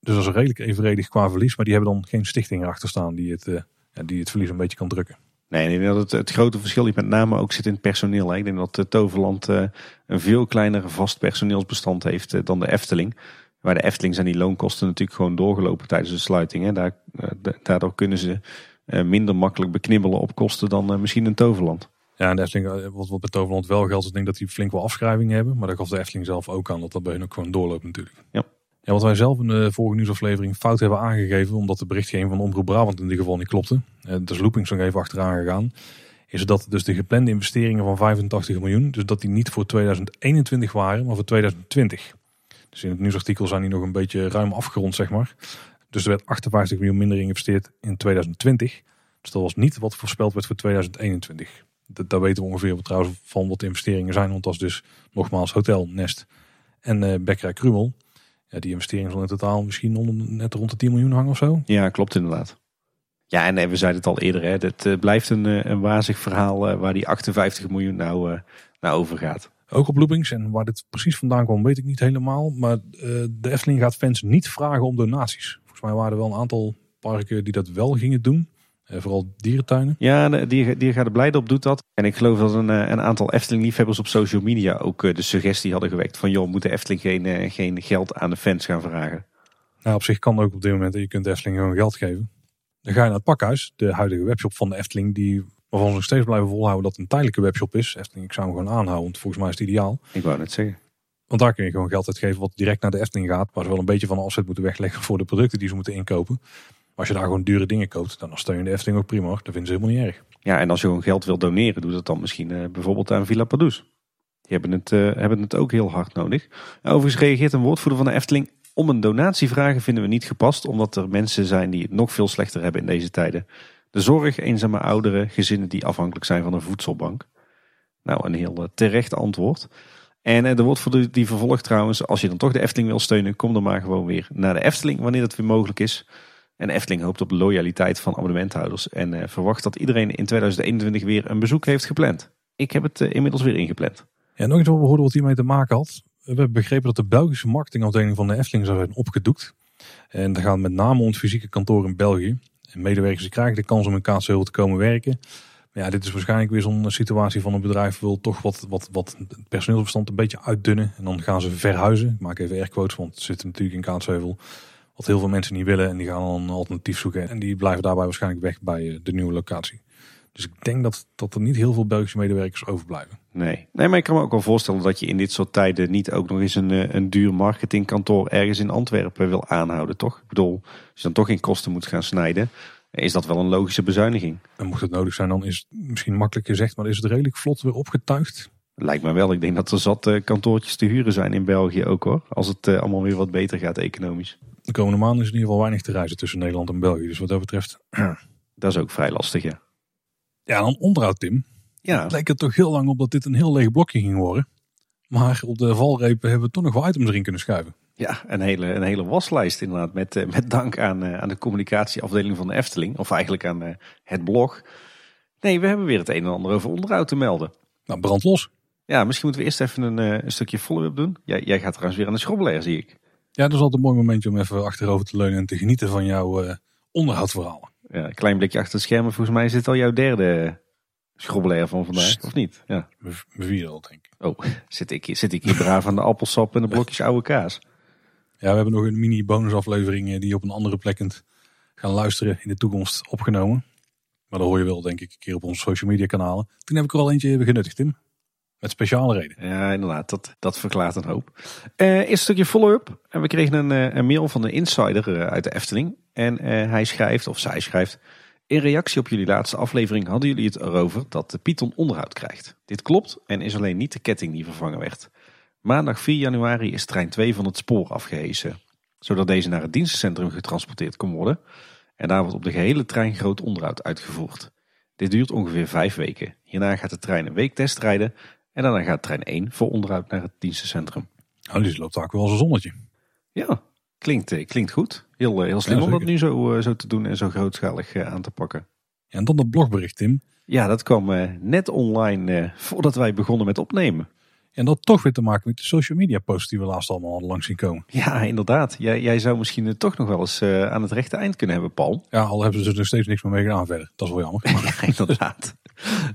Dus dat is redelijk evenredig qua verlies. Maar die hebben dan geen stichting erachter staan die het, uh, ja, die het verlies een beetje kan drukken. Nee, ik denk dat het, het grote verschil met name ook zit in het personeel. Hè. Ik denk dat Toverland uh, een veel kleiner vast personeelsbestand heeft uh, dan de Efteling. Waar de Efteling zijn die loonkosten natuurlijk gewoon doorgelopen tijdens de sluiting. Hè. Daar, uh, daardoor kunnen ze minder makkelijk beknibbelen op kosten dan misschien een Toverland. Ja, en de Efteling, wat, wat bij Toverland wel geldt, is denk dat die flink wel afschrijvingen hebben. Maar dat gaf de Efteling zelf ook aan, dat dat bij hen ook gewoon doorloopt natuurlijk. Ja. Ja, wat wij zelf in de vorige nieuwsaflevering fout hebben aangegeven, omdat de berichtgeving van Omroep Brabant in ieder geval niet klopte. Dus loopings nog even achteraan gegaan. Is dat dus de geplande investeringen van 85 miljoen, dus dat die niet voor 2021 waren, maar voor 2020. Dus in het nieuwsartikel zijn die nog een beetje ruim afgerond, zeg maar. Dus er werd 58 miljoen minder geïnvesteerd in 2020. Dus dat was niet wat voorspeld werd voor 2021. Dat, daar weten we ongeveer trouwens van wat de investeringen zijn. Want dat is dus nogmaals Hotel Nest en uh, Bekkerij Krumel. Ja, die investering zal in totaal misschien net rond de 10 miljoen hangen of zo. Ja, klopt inderdaad. Ja, en we zeiden het al eerder, hè, het blijft een, een wazig verhaal waar die 58 miljoen nou, nou over gaat. Ook op loopings. En waar dit precies vandaan kwam, weet ik niet helemaal. Maar de Efteling gaat fans niet vragen om donaties. Volgens mij waren er wel een aantal parken die dat wel gingen doen. Uh, vooral dierentuinen. Ja, die, die gaat er blij op, doet dat. En ik geloof dat een, een aantal Efteling-liefhebbers op social media ook de suggestie hadden gewekt van... joh, moet de Efteling geen, geen geld aan de fans gaan vragen? Nou, op zich kan ook op dit moment. Je kunt de Efteling gewoon geld geven. Dan ga je naar het pakhuis, de huidige webshop van de Efteling, die, waarvan ze nog steeds blijven volhouden dat het een tijdelijke webshop is. Efteling, ik zou hem gewoon aanhouden, want volgens mij is het ideaal. Ik wou net zeggen. Want daar kun je gewoon geld uitgeven wat direct naar de Efteling gaat. Waar ze wel een beetje van afzet moeten wegleggen voor de producten die ze moeten inkopen. Als je daar gewoon dure dingen koopt, dan steun je de Efteling ook prima. Dat vinden ze helemaal niet erg. Ja, en als je gewoon geld wil doneren, doe dat dan misschien uh, bijvoorbeeld aan Villa Padus. Die hebben het, uh, hebben het ook heel hard nodig. Overigens reageert een woordvoerder van de Efteling om een donatie vragen vinden we niet gepast, omdat er mensen zijn die het nog veel slechter hebben in deze tijden. De zorg, eenzame ouderen, gezinnen die afhankelijk zijn van een voedselbank. Nou, een heel eh, terecht antwoord. En er wordt voor die vervolgt trouwens, als je dan toch de Efteling wil steunen, kom dan maar gewoon weer naar de Efteling wanneer dat weer mogelijk is. En Efteling hoopt op loyaliteit van abonnementhouders en uh, verwacht dat iedereen in 2021 weer een bezoek heeft gepland. Ik heb het uh, inmiddels weer ingepland. Ja, nog iets wat we hoorden wat hiermee te maken had. We hebben begrepen dat de Belgische marketingafdeling van de Efteling zou zijn opgedoekt. En dat gaat met name het fysieke kantoor in België. En medewerkers krijgen de kans om in Kaatsheuvel te komen werken. Maar ja, dit is waarschijnlijk weer zo'n situatie van een bedrijf wil toch wat, wat, wat het personeelsbestand een beetje uitdunnen. En dan gaan ze verhuizen. Ik maak even quotes, want het zit natuurlijk in Kaatsheuvel. Wat heel veel mensen niet willen en die gaan dan een alternatief zoeken. En die blijven daarbij waarschijnlijk weg bij eh, de nieuwe locatie. Dus ik denk dat, dat er niet heel veel Belgische medewerkers overblijven. Nee. nee, maar ik kan me ook wel voorstellen dat je in dit soort tijden niet ook nog eens een, eh, een duur marketingkantoor ergens in Antwerpen wil aanhouden, toch? Ik bedoel, als je dan toch in kosten moet gaan snijden, is dat wel een logische bezuiniging. En mocht het nodig zijn, dan is het misschien makkelijk gezegd, maar is het redelijk vlot weer opgetuigd? Lijkt me wel. Ik denk dat er zat uh, kantoortjes te huren zijn in België ook hoor. Als het allemaal weer wat beter gaat economisch. De komende maanden is in ieder geval weinig te reizen tussen Nederland en België. Dus wat dat betreft... dat is ook vrij lastig ja. Ja, dan onderhoud Tim. Ja. Het leek er toch heel lang op dat dit een heel leeg blokje ging worden. Maar op de valrepen hebben we toch nog wel items erin kunnen schuiven. Ja, een hele, een hele waslijst inderdaad. Met, eh, met dank aan, eh, aan de communicatieafdeling van de Efteling. Of eigenlijk aan eh, het blog. Nee, we hebben weer het een en ander over onderhoud te melden. Nou, brand los. Ja, misschien moeten we eerst even een, een stukje follow-up doen. Jij, jij gaat trouwens weer aan de schrobbelaar, zie ik. Ja, dat is altijd een mooi momentje om even achterover te leunen en te genieten van jouw uh, onderhoudsverhalen. Ja, een klein blikje achter het schermen. Volgens mij is dit al jouw derde schrobbelaar van vandaag, of niet? Ja. Mijn vierde al, denk ik. Oh, zit ik, hier, zit ik hier braaf aan de appelsap en de blokjes oude kaas? Ja, we hebben nog een mini bonusaflevering eh, die op een andere plek kunt gaan luisteren in de toekomst opgenomen. Maar dat hoor je wel, denk ik, een keer op onze social media kanalen. Toen heb ik er al eentje genuttigd, Tim. Met speciale reden. Ja, inderdaad. Dat, dat verklaart een hoop. Uh, eerst een stukje follow-up. En we kregen een, eh, een mail van een insider uit de Efteling. En hij schrijft, of zij schrijft... In reactie op jullie laatste aflevering hadden jullie het erover dat de Python onderhoud krijgt. Dit klopt en is alleen niet de ketting die vervangen werd. Maandag 4 januari is trein 2 van het spoor afgehezen, zodat deze naar het dienstencentrum getransporteerd kon worden. En daar wordt op de gehele trein groot onderhoud uitgevoerd. Dit duurt ongeveer vijf weken. Hierna gaat de trein een week testrijden en daarna gaat trein 1 voor onderhoud naar het dienstencentrum. Nou, die loopt ook wel als een zonnetje. Ja, klinkt, eh, klinkt goed. Heel, eh, heel slim om dat nu zo, eh, zo te doen en zo grootschalig aan te pakken. Ja, en dan dat blogbericht, Tim. Ja, dat kwam net online voordat wij begonnen met opnemen. En dat toch weer te maken met de social media posts die we laatst allemaal hadden langs zien komen. Ja, inderdaad. Jij, jij zou misschien toch nog wel eens aan het rechte eind kunnen hebben, Paul. Ja, al hebben ze er nog steeds niks meer mee gedaan verder. Dat is wel jammer. ja, inderdaad.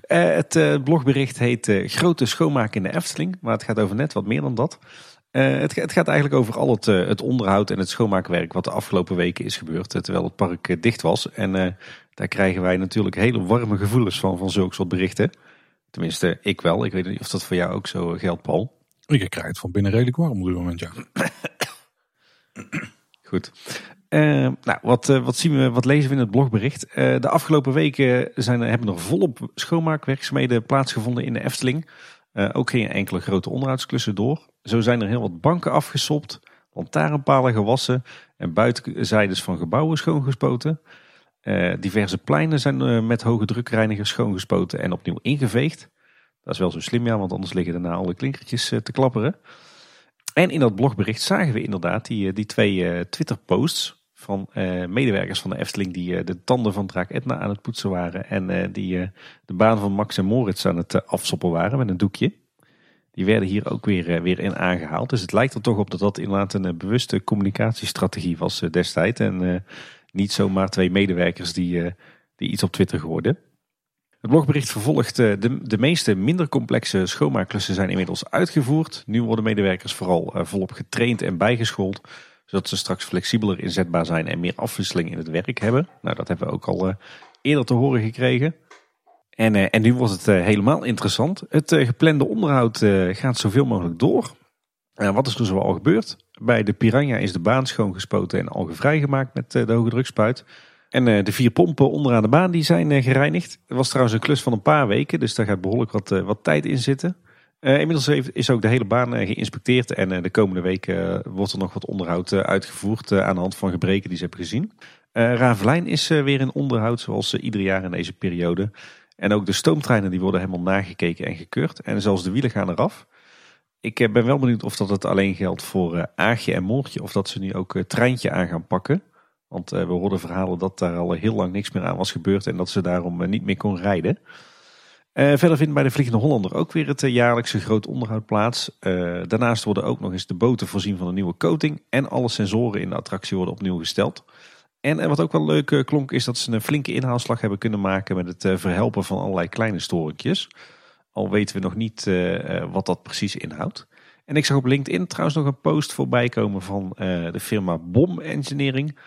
Het blogbericht heet Grote schoonmaak in de Efteling. Maar het gaat over net wat meer dan dat. Uh, het, het, gaat eigenlijk over al het, uh, het, onderhoud en het schoonmaakwerk wat de afgelopen weken is gebeurd. Uh, terwijl het park dicht was. En daar krijgen wij natuurlijk hele warme gevoelens van, van zulke soort berichten. Tenminste, ik wel. Ik weet niet of dat voor jou ook zo geldt, Paul. Ik krijg het van binnen redelijk warm op dit moment, ja. Goed. Nou, wat, wat, zien we, wat lezen we in het blogbericht? de afgelopen weken zijn, hebben er volop schoonmaakwerkzaamheden plaatsgevonden in de Efteling. Ook geen enkele grote onderhoudsklussen door. Zo zijn er heel wat banken afgesopt, lantaarnpalen gewassen en buitenzijdes van gebouwen schoongespoten. Diverse pleinen zijn met hoge drukreinigers schoongespoten en opnieuw ingeveegd. Dat is wel zo slim, ja, want anders liggen daarna alle klinkertjes te klapperen. En in dat blogbericht zagen we inderdaad die, die twee Twitter-posts van medewerkers van de Efteling die de tanden van Draak Etna aan het poetsen waren en die de baan van Max en Moritz aan het afsoppen waren met een doekje. die werden hier ook weer, weer in aangehaald. Dus het lijkt er toch op dat dat inderdaad een bewuste communicatiestrategie was destijds. En niet zomaar twee medewerkers die, die iets op Twitter gooiden. Het blogbericht vervolgt de, de meeste minder complexe schoonmaakklussen zijn inmiddels uitgevoerd. Nu worden medewerkers vooral volop getraind en bijgeschoold zodat ze straks flexibeler inzetbaar zijn en meer afwisseling in het werk hebben. Nou, dat hebben we ook al eerder te horen gekregen. En, uh, en nu wordt het uh, helemaal interessant. Het geplande onderhoud gaat zoveel mogelijk door. wat is er zo al gebeurd? Bij de Piranha is de baan schoongespoten en al vrijgemaakt met de hoge drukspuit. En de vier pompen onderaan de baan die zijn gereinigd. Het was trouwens een klus van een paar weken, dus daar gaat behoorlijk wat, wat tijd in zitten. Inmiddels is ook de hele baan geïnspecteerd en de komende weken wordt er nog wat onderhoud uitgevoerd aan de hand van gebreken die ze hebben gezien. Ravelijn is weer in onderhoud, zoals ieder jaar in deze periode. En ook de stoomtreinen die worden helemaal nagekeken en gekeurd. En zelfs de wielen gaan eraf. Ik eh, ben wel benieuwd of dat het alleen geldt voor Aagje en Moortje. Of dat ze nu ook treintje aan gaan pakken. Want we hoorden verhalen dat daar al heel lang niks meer aan was gebeurd. En dat ze daarom niet meer kon rijden. Verder vindt bij de Vliegende Hollander ook weer het jaarlijkse groot onderhoud plaats. daarnaast worden ook nog eens de boten voorzien van een nieuwe coating. En alle sensoren in de attractie worden opnieuw gesteld. En wat ook wel leuk eh, klonk is dat ze een flinke inhaalslag hebben kunnen maken met het eh, verhelpen van allerlei kleine storingjes. Al weten we nog niet eh, wat dat precies inhoudt. En ik zag op LinkedIn trouwens nog een post voorbij komen van de firma Bom Engineering.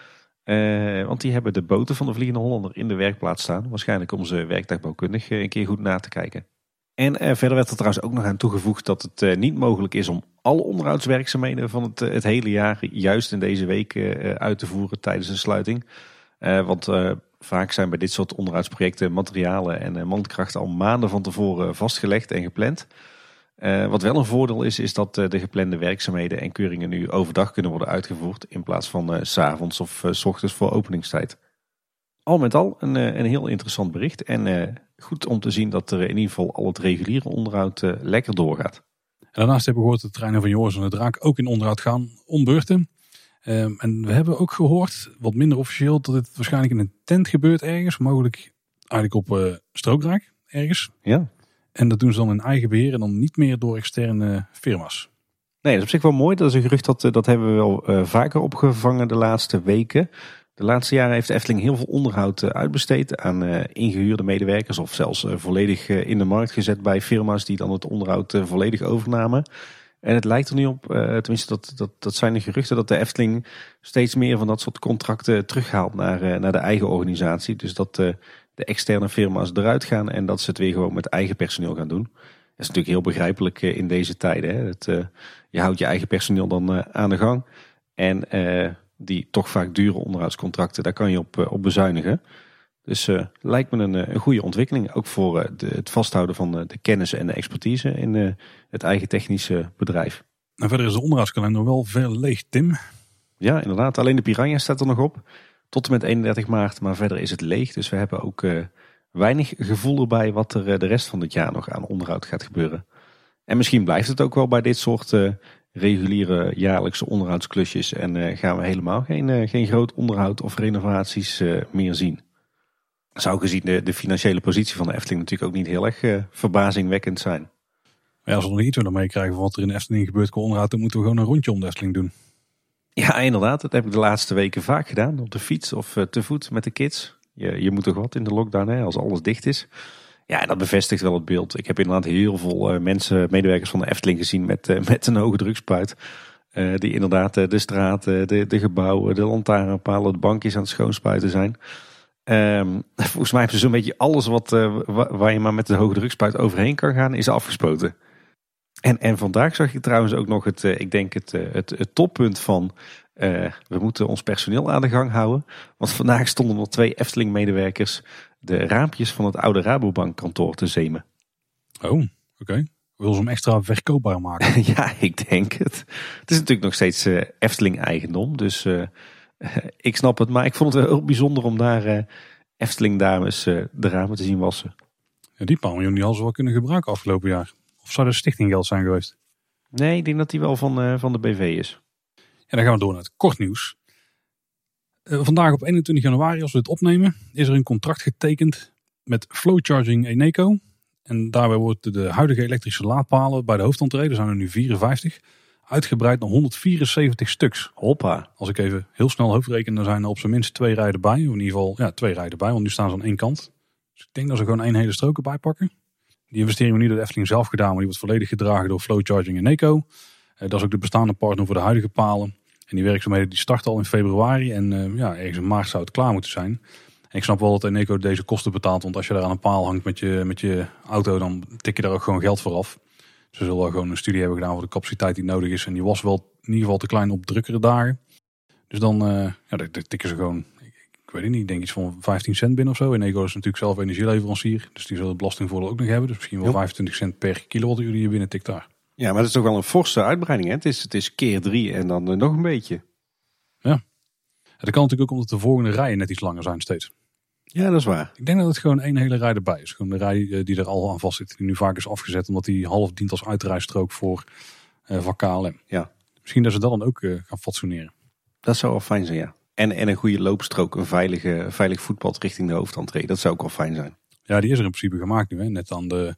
Want die hebben de boten van de Vliegende Hollander in de werkplaats staan. Waarschijnlijk om ze werktuigbouwkundig een keer goed na te kijken. En uh, verder werd er trouwens ook nog aan toegevoegd dat het niet mogelijk is om alle onderhoudswerkzaamheden van het, het hele jaar juist in deze week uit te voeren tijdens een sluiting. want vaak zijn bij dit soort onderhoudsprojecten materialen en mankrachten al maanden van tevoren vastgelegd en gepland. Wat wel een voordeel is, is dat de geplande werkzaamheden en keuringen nu overdag kunnen worden uitgevoerd in plaats van s s'avonds of s ochtends voor openingstijd. Al met al een, een heel interessant bericht en goed om te zien dat er in ieder geval al het reguliere onderhoud lekker doorgaat. En daarnaast hebben we gehoord dat de treinen van Joris en de Draak ook in onderhoud gaan ombeurten. Um, en we hebben ook gehoord, wat minder officieel, dat dit waarschijnlijk in een tent gebeurt ergens. Mogelijk eigenlijk op uh, strookdraak ergens. Ja. En dat doen ze dan in eigen beheer en dan niet meer door externe firma's. Nee, dat is op zich wel mooi. Dat is een gerucht dat, dat hebben we wel uh, vaker opgevangen de laatste weken. De laatste jaren heeft Efteling heel veel onderhoud eh, uitbesteed aan ingehuurde medewerkers of zelfs volledig in de markt gezet bij firma's die dan het onderhoud volledig overnamen. En het lijkt er nu op, tenminste dat, dat, dat zijn de geruchten, dat de Efteling steeds meer van dat soort contracten terughaalt naar, naar de eigen organisatie. Dus dat de externe firma's eruit gaan en dat ze het weer gewoon met eigen personeel gaan doen. Dat is natuurlijk heel begrijpelijk in deze tijden. Hè? Het, je houdt je eigen personeel dan aan de gang. En die toch vaak dure onderhoudscontracten, daar kan je op, eh, op bezuinigen. Dus lijkt me een, eh, een goede ontwikkeling. Ook voor de, het vasthouden van de kennis en de expertise in het eigen technische bedrijf. En verder is de onderhoudskalender wel veel leeg, Tim. Ja, inderdaad. Alleen de Piranha staat er nog op. Tot en met 31 maart, maar verder is het leeg. Dus we hebben ook weinig gevoel erbij wat er de rest van het jaar nog aan onderhoud gaat gebeuren. En misschien blijft het ook wel bij dit soort reguliere jaarlijkse onderhoudsklusjes en gaan we helemaal geen, geen groot onderhoud of renovaties meer zien. Zou gezien de, de financiële positie van de Efteling natuurlijk ook niet heel erg verbazingwekkend zijn. Ja, als we nog iets willen meekrijgen van wat er in Efteling gebeurt qua onderhoud, dan moeten we gewoon een rondje om de Efteling doen. Ja, inderdaad. Dat heb ik de laatste weken vaak gedaan. Op de fiets of te voet met de kids. Je, je moet toch wat in de lockdown hè, als alles dicht is. Ja, dat bevestigt wel het beeld. Ik heb inderdaad heel veel uh, mensen, medewerkers van de Efteling gezien met, uh, met een hoge drukspuit. Die inderdaad de straten, de, de gebouwen, de lantaarnpalen, de bankjes aan het schoonspuiten zijn. Um, volgens mij hebben ze zo'n beetje alles wat, waar je maar met de hoge drukspuit overheen kan gaan, is afgespoten. En, en vandaag zag ik trouwens ook nog het, ik denk het, het, het toppunt van we moeten ons personeel aan de gang houden. Want vandaag stonden er twee Efteling-medewerkers de raampjes van het oude Rabobank kantoor te zemen. Oh, oké. Okay. Wil ze hem extra verkoopbaar maken? ja, ik denk het. Het is natuurlijk nog steeds uh, Efteling eigendom, dus uh, ik snap het. Maar ik vond het heel bijzonder om daar uh, Efteling dames de ramen te zien wassen. Ja, die die hadden ze wel kunnen gebruiken afgelopen jaar. Of zou er stichtinggeld zijn geweest? Nee, ik denk dat die wel van, van de BV is. En dan gaan we door naar het kort nieuws. Eh, vandaag op 21 januari, als we het opnemen, is er een contract getekend met Flowcharging Eneco. En daarbij wordt de huidige elektrische laadpalen bij de hoofdentree, er zijn er nu 54, uitgebreid naar 174 stuks. Hoppa. Als ik even heel snel hoofdreken, dan zijn er op zijn minst twee rijden bij. Of in ieder geval, ja, twee rijden bij, want nu staan ze aan één kant. Dus ik denk dat ze gewoon één hele strook erbij pakken. Die investering wordt niet door de Efteling zelf gedaan, maar die wordt volledig gedragen door Flowcharging en Eco. Eh, dat is ook de bestaande partner voor de huidige palen. En die werkzaamheden die starten al in februari en eh, ja, ergens in maart zou het klaar moeten zijn. En ik snap wel dat Eneco deze kosten betaalt, want als je daar aan een paal hangt met je, met je auto, dan tik je daar ook gewoon geld voor af. Ze zullen wel gewoon een studie hebben gedaan voor de capaciteit die nodig is. En die was wel in ieder geval te klein op drukkere dagen. Dus dan uh, ja, tikken ze gewoon, weet het niet, ik denk iets van 15 cent binnen of zo. Eneco is natuurlijk zelf energieleverancier, dus die zullen het belastingvoordeel ook nog hebben. Dus misschien wel 25 cent per kilowattuur die je binnen tikt daar. Ja, maar dat is toch wel een forse uitbreiding. Hè? Het, is, het is keer drie en dan uh, nog een beetje. Ja. Dat kan natuurlijk ook omdat de volgende rijen net iets langer zijn steeds. Ja, dat is waar. Ik denk dat het gewoon één hele rij erbij is. Gewoon de rij eh, die er al aan vast zit. Die nu vaak is afgezet omdat die half dient als uitrijstrook voor, uh, voor KLM. Ja. Misschien dat ze dat dan ook uh, gaan fatsoeneren. Dat zou wel fijn zijn, ja. En, en een goede loopstrook, een veilige, veilig voetpad richting de hoofdentree. Dat zou ook wel fijn zijn. Ja, die is er in principe gemaakt nu. Hè? Net aan de,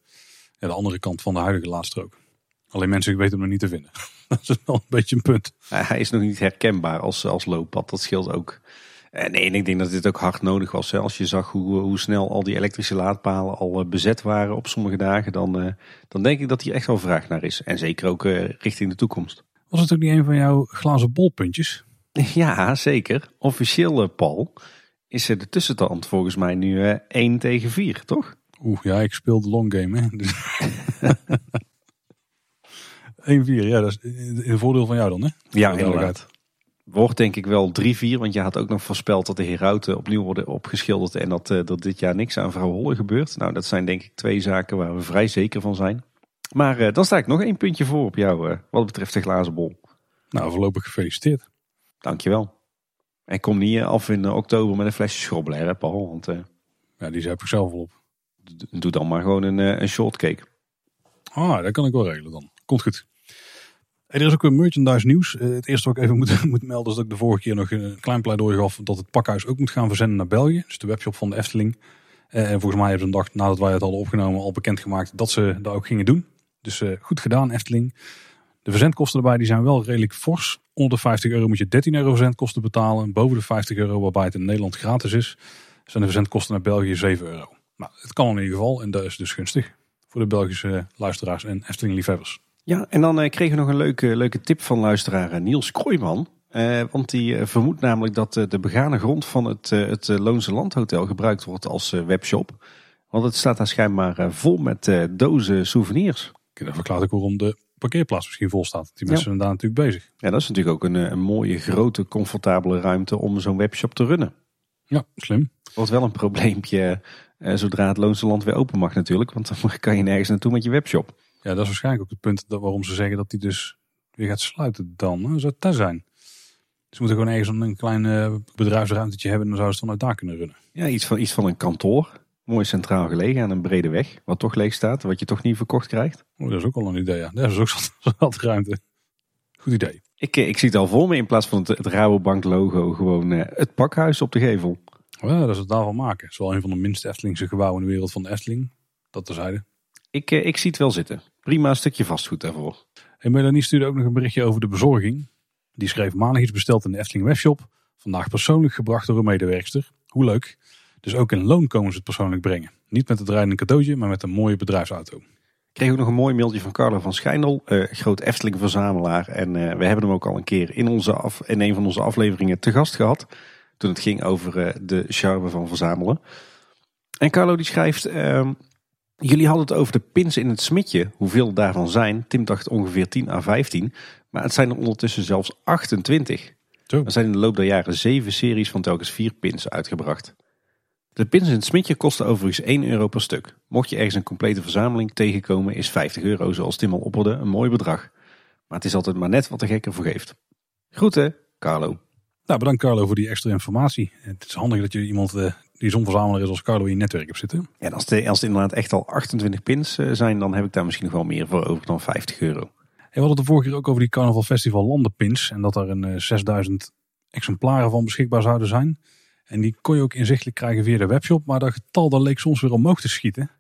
ja, de andere kant van de huidige laadstrook. Alleen mensen weten hem nog niet te vinden. dat is wel een beetje een punt. Hij is nog niet herkenbaar als, als looppad. Dat scheelt ook. En nee, ik denk dat dit ook hard nodig was. Als je zag hoe, hoe snel al die elektrische laadpalen al eh, bezet waren op sommige dagen, dan, uh, dan denk ik dat hier echt wel vraag naar is. En zeker ook uh, richting de toekomst. Was het ook niet een van jouw glazen bolpuntjes? Ja, zeker. Officieel, Paul, is de tussenstand volgens mij nu uh, 1 tegen 4, toch? Oeh, ja, ik speel de long game, hè. Dus 1-4, ja, dat is een voordeel van jou dan, hè? Ja, inderdaad. Wordt denk ik wel 3-4, want je had ook nog voorspeld dat de herauten opnieuw worden opgeschilderd en dat er uh, dit jaar niks aan vrouw Holle gebeurt. Nou, dat zijn denk ik twee zaken waar we vrij zeker van zijn. Maar uh, dan sta ik nog één puntje voor op jou uh, wat betreft de glazen bol. Nou, voorlopig gefeliciteerd. Dankjewel. En kom niet af in oktober met een flesje schrobbelen, hè Paul? Want, ja, die heb ik zelf wel op. Doe dan maar gewoon een, een shortcake. Ah, dat kan ik wel regelen dan. Komt goed. er is ook een merchandise nieuws. Het eerste wat ik even moet, moet melden is dat ik de vorige keer nog een klein pleidooi gaf dat het pakhuis ook moet gaan verzenden naar België. Dus de webshop van de Efteling. En volgens mij hebben ze een dag nadat wij het hadden opgenomen al bekendgemaakt dat ze dat ook gingen doen. Dus goed gedaan Efteling. De verzendkosten erbij die zijn wel redelijk fors. Onder de 50 euro moet je 13 euro verzendkosten betalen. Boven de 50 euro waarbij het in Nederland gratis is, zijn de verzendkosten naar België 7 euro. Nou, het kan in ieder geval en dat is dus gunstig voor de Belgische luisteraars en Efteling liefhebbers. Ja, en dan uh, kregen we nog een leuke, leuke tip van luisteraar uh, Niels Kroijman. Uh, want die vermoedt namelijk dat de begane grond van het, het Loonse Landhotel gebruikt wordt als webshop. Want het staat daar schijnbaar vol met dozen souvenirs. Dat verklaart ook waarom de parkeerplaats misschien vol staat. Die mensen zijn daar natuurlijk bezig. Ja, dat is natuurlijk ook een, een mooie, grote, comfortabele ruimte om zo'n webshop te runnen. Ja, slim. Wordt wel een probleempje zodra het Loonse Land weer open mag natuurlijk. Want dan kan je nergens naartoe met je webshop. Ja, dat is waarschijnlijk ook het punt dat, waarom ze zeggen dat die dus weer gaat sluiten dan. Hè? Zou het daar zijn? Ze moeten gewoon ergens een klein bedrijfsruimtetje hebben en dan zouden ze dan uit daar kunnen runnen. Ja, iets van, iets van een kantoor. Mooi centraal gelegen aan een brede weg. Wat toch leeg staat, wat je toch niet verkocht krijgt. Oh, dat is ook al een idee, ja. Dat is ook zat ruimte. Goed idee. Ik, ik zie het al voor me in plaats van het, het Rabobank logo gewoon uh, het pakhuis op de gevel. Ja, dat is het daarvan maken. Het is wel een van de minste Eftelingse gebouwen in de wereld van de Efteling. Dat terzijde. Ik, uh, ik zie het wel zitten. Prima stukje vastgoed daarvoor. En Melanie stuurde ook nog een berichtje over de bezorging. Die schreef maandag iets besteld in de Efteling webshop. Vandaag persoonlijk gebracht door een medewerkster. Hoe leuk. Dus ook in loon komen ze het persoonlijk brengen. Niet met het rijdende cadeautje, maar met een mooie bedrijfsauto. Ik kreeg ook nog een mooi mailtje van Carlo van Schijndel, uh, groot Efteling verzamelaar. En uh, we hebben hem ook al een keer in, onze af, in een van onze afleveringen te gast gehad. Toen het ging over uh, de charme van verzamelen. En Carlo die schrijft, uh, jullie hadden het over de pins in het smitje. Hoeveel daarvan zijn? Tim dacht ongeveer 10 à 15. Maar het zijn er ondertussen zelfs 28. Zo. Er zijn in de loop der jaren zeven series van telkens vier pins uitgebracht. De pins in het smitje kosten overigens 1 euro per stuk. Mocht je ergens een complete verzameling tegenkomen is 50 euro zoals Tim al opperde een mooi bedrag. Maar het is altijd maar net wat de gek ervoor geeft. Groeten, Carlo. Nou, bedankt Carlo voor die extra informatie. Het is handig dat je iemand uh, die zo'n verzamelaar is als Carlo in je netwerk hebt zitten. En als, de, als het inderdaad echt al 28 pins uh, zijn, dan heb ik daar misschien nog wel meer voor over dan 50 euro. En we hadden het de vorige keer ook over die Carnaval Festival Landenpins. En dat er een uh, 6000 exemplaren van beschikbaar zouden zijn. En die kon je ook inzichtelijk krijgen via de webshop. Maar dat getal dat leek soms weer omhoog te schieten.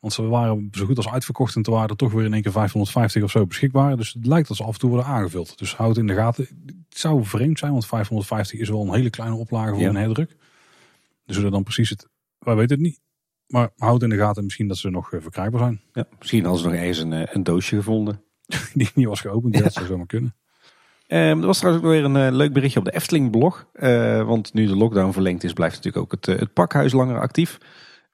Want ze waren zo goed als uitverkocht en toen waren er toch weer in één keer 550 of zo beschikbaar. Dus het lijkt dat ze af en toe worden aangevuld. Dus houd in de gaten. Het zou vreemd zijn, want 550 is wel een hele kleine oplage voor Ja. een herdruk. Dus hoe dat dan precies het, wij weten het niet. Maar houd in de gaten misschien dat ze nog eh, verkrijgbaar zijn. Ja, misschien hadden ze nog eens een, eh, een doosje gevonden. Die niet was geopend, ja. dat zou zomaar kunnen. Ehm, er was trouwens ook weer een eh, leuk berichtje op de Efteling blog. Eh, want nu de lockdown verlengd is, blijft natuurlijk ook het, eh, het pakhuis langer actief.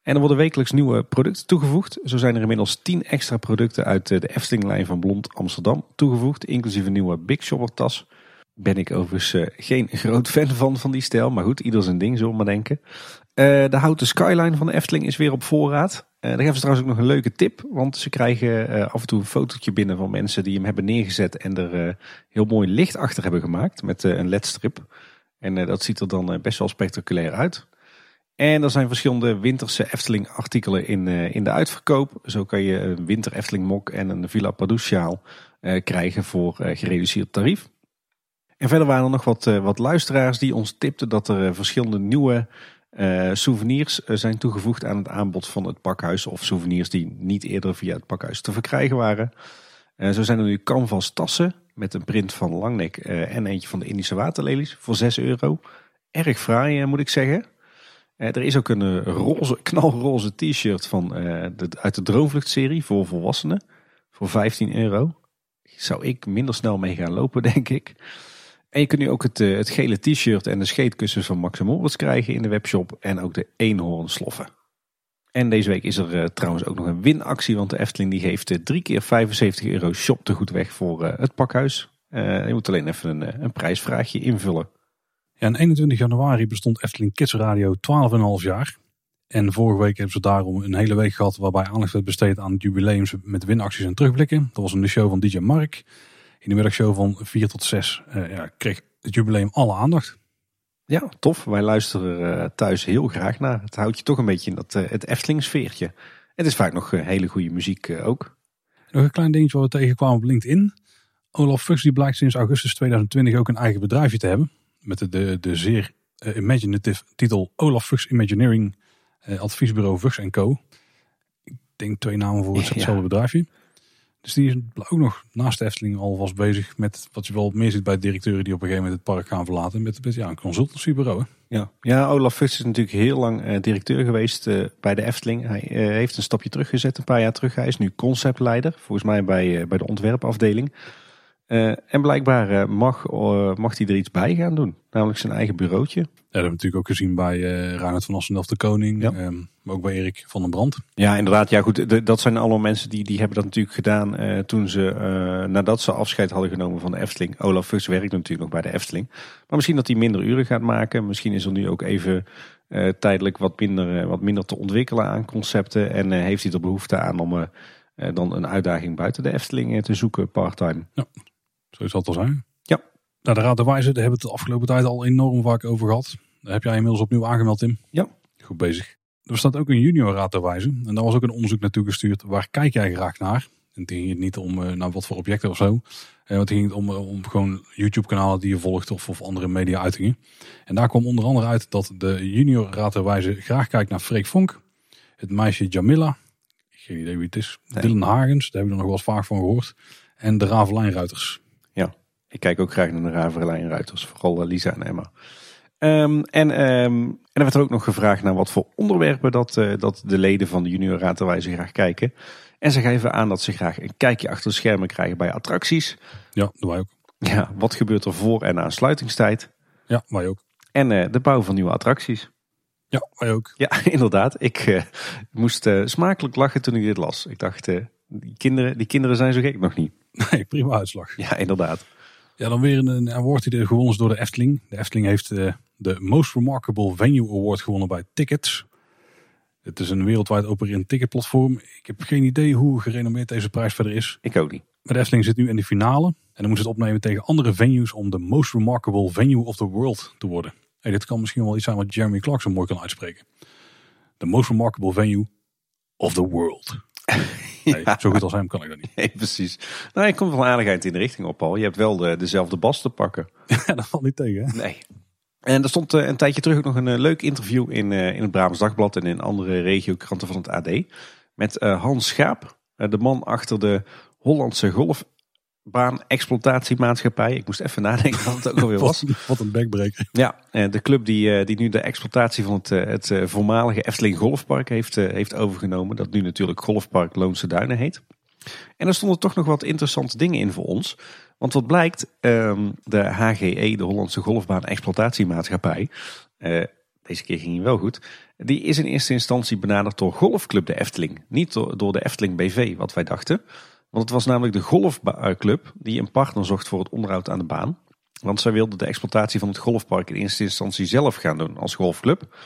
En er worden wekelijks nieuwe producten toegevoegd. Zo zijn er inmiddels 10 extra producten uit de Efteling-lijn van Blond Amsterdam toegevoegd. Inclusief een nieuwe Big Shopper tas. Ben ik overigens geen groot fan van, van die stijl. Maar goed, ieder zijn ding, zullen we maar denken. De houten skyline van de Efteling is weer op voorraad. Eh daar geven ze trouwens ook nog een leuke tip. Want ze krijgen eh, af en toe een fotootje binnen van mensen die hem hebben neergezet. En er eh, heel mooi licht achter hebben gemaakt met een ledstrip. En dat ziet er dan best wel spectaculair uit. En er zijn verschillende winterse Efteling artikelen in, in de uitverkoop. Zo kan je een winter Efteling mok en een Villa Padus sjaal krijgen voor gereduceerd tarief. En verder waren er nog wat, wat luisteraars die ons tipten dat er verschillende nieuwe eh, souvenirs eh, zijn toegevoegd aan het aanbod van het pakhuis. Of souvenirs die niet eerder via het pakhuis te verkrijgen waren. Eh, zo zijn er nu canvas tassen met een print van Langnek en eentje van de Indische waterlelies voor 6 euro. Erg fraai moet ik zeggen. Er is ook een roze, knalroze t-shirt van, uit de Droomvlucht-serie voor volwassenen. Voor 15 euro. Zou ik minder snel mee gaan lopen, denk ik. En je kunt nu ook het, eh, het gele t-shirt en de scheetkussens van Max Moritz krijgen in de webshop. En ook de eenhoornsloffen. En deze week is er eh, trouwens ook nog een winactie. Want de Efteling die geeft eh, drie keer 75 euro shop te goed weg voor het pakhuis. Je moet alleen even een, een prijsvraagje invullen. Ja, en 21 januari bestond Efteling Kids Radio 12,5 jaar. En vorige week hebben ze daarom een hele week gehad waarbij aandacht werd besteed aan jubileums met winacties en terugblikken. Dat was een show van DJ Mark. In de middagshow van 4 tot 6 eh, ja, kreeg het jubileum alle aandacht. Ja, tof. Wij luisteren er eh, thuis heel graag naar. Het houdt je toch een beetje in dat, eh, het Efteling sfeertje. Het is vaak nog hele goede muziek ook. Nog een klein dingetje wat we tegenkwamen op LinkedIn. Olaf Fuchs die blijkt sinds augustus 2020 ook een eigen bedrijfje te hebben. Met de, de, de zeer imaginative titel Olaf Fuchs Imagineering Adviesbureau Fuchs Co. Ik denk twee namen voor hetzelfde Ja. bedrijfje. Dus die is ook nog naast de Efteling al was bezig met wat je wel meer ziet bij directeuren die op een gegeven moment het park gaan verlaten. Met, met ja, een consultancybureau. hè. Ja, ja Olaf Fuchs is natuurlijk heel lang eh, directeur geweest eh, bij de Efteling. Hij eh, heeft een stapje teruggezet een paar jaar terug. Hij is nu conceptleider, volgens mij bij, bij de ontwerpafdeling. Eh, en blijkbaar eh, mag, eh, mag hij er iets bij gaan doen. Namelijk zijn eigen bureautje. Ja, dat hebben we natuurlijk ook gezien bij eh Reinhard van Assendelft de Koning. Ja. ehm, maar ook bij Erik van den Brand. Ja, inderdaad. Ja, goed. de- dat zijn allemaal mensen die, die hebben dat natuurlijk gedaan toen ze, nadat ze afscheid hadden genomen van de Efteling. Olaf Fuchs werkt natuurlijk nog bij de Efteling. Maar misschien dat hij minder uren gaat maken. Misschien is er nu ook even tijdelijk wat minder, wat minder te ontwikkelen aan concepten. En heeft hij er behoefte aan om dan een uitdaging buiten de Efteling te zoeken, part-time. Zo zal het wel zijn. Ja. Nou, de Raad der Wijze, daar hebben we het de afgelopen tijd al enorm vaak over gehad. Daar heb jij inmiddels opnieuw aangemeld, Tim. Ja. Goed bezig. Er staat ook een junior Raad der Wijze. En daar was ook een onderzoek naartoe gestuurd. Waar kijk jij graag naar? En toen ging het niet om eh, nou, wat voor objecten of zo. Eh, want het ging om, eh, om gewoon YouTube-kanalen die je volgt of, of andere media-uitingen. En daar kwam onder andere uit dat de junior Raad der Wijze graag kijkt naar Freek Vonk. Het meisje Jamila. Geen idee wie het is. Nee. Dylan Hagens, daar hebben we er nog wel eens vaak van gehoord. En de Ravelijnruiters. Ik kijk ook graag naar de Raverlijn Ruiters, vooral eh, Lisa en Emma. Ehm, en, ehm, en er werd er ook nog gevraagd naar wat voor onderwerpen dat, eh, dat de leden van de Junior Wijze graag kijken. En ze geven aan dat ze graag een kijkje achter de schermen krijgen bij attracties. Ja, doen wij ook. Ja, wat gebeurt er voor en na sluitingstijd? Ja, wij ook. En eh, de bouw van nieuwe attracties. Ja, wij ook. Ja, inderdaad. Ik moest smakelijk lachen toen ik dit las. Ik dacht, die, kinderen, die kinderen zijn zo gek nog niet. Nee, prima uitslag. Ja, inderdaad. Ja, dan weer een, award die er gewonnen is door de Efteling. De Efteling heeft eh, de Most Remarkable Venue Award gewonnen bij Tickets. Het is een wereldwijd opererend ticketplatform. Ik heb geen idee hoe gerenommeerd deze prijs verder is. Ik ook niet. Maar de Efteling zit nu in de finale. En dan moet ze het opnemen tegen andere venues om de Most Remarkable Venue of the World te worden. Hey, dit kan misschien wel iets zijn wat Jeremy Clarkson mooi kan uitspreken. The Most Remarkable Venue of the World. Nee, Zo goed als hem kan ik dat niet. Nee, precies. Nou, je komt wel aardigheid in de richting op, Paul. Je hebt wel de, dezelfde bas te pakken. Ja, dat valt niet tegen. Hè? Nee. En er stond eh, een tijdje terug ook nog een eh, leuk interview in, eh, in het Brabants Dagblad en in andere regiokranten van het AD. Met Hans Schaap, de man achter de Hollandse golfbaan-exploitatiemaatschappij. Ik moest even nadenken wat het ook alweer was. wat een backbreaker. Ja, uh, de club die, die nu de exploitatie van het, het voormalige Efteling Golfpark heeft, heeft overgenomen. Dat nu natuurlijk Golfpark Loonse Duinen heet. En er stonden toch nog wat interessante dingen in voor ons. Want wat blijkt, ehm, de HGE, de Hollandse Golfbaan Exploitatiemaatschappij, deze keer ging hij wel goed, die is in eerste instantie benaderd door Golfclub de Efteling. Niet door de Efteling BV, wat wij dachten. Want het was namelijk de Golfclub die een partner zocht voor het onderhoud aan de baan. Want zij wilden de exploitatie van het golfpark in eerste instantie zelf gaan doen als golfclub.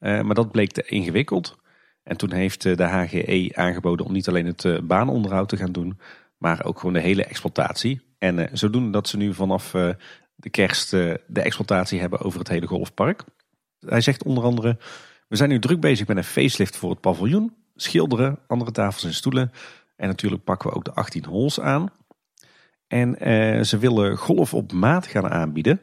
Uh, maar dat bleek te ingewikkeld. En toen heeft eh, de HGE aangeboden om niet alleen het baanonderhoud te gaan doen, maar ook gewoon de hele exploitatie. En zodoende dat ze nu vanaf de kerst de exploitatie hebben over het hele golfpark. Hij zegt onder andere, we zijn nu druk bezig met een facelift voor het paviljoen. Schilderen, andere tafels en stoelen. En natuurlijk pakken we ook de 18 holes aan. En ze willen golf op maat gaan aanbieden.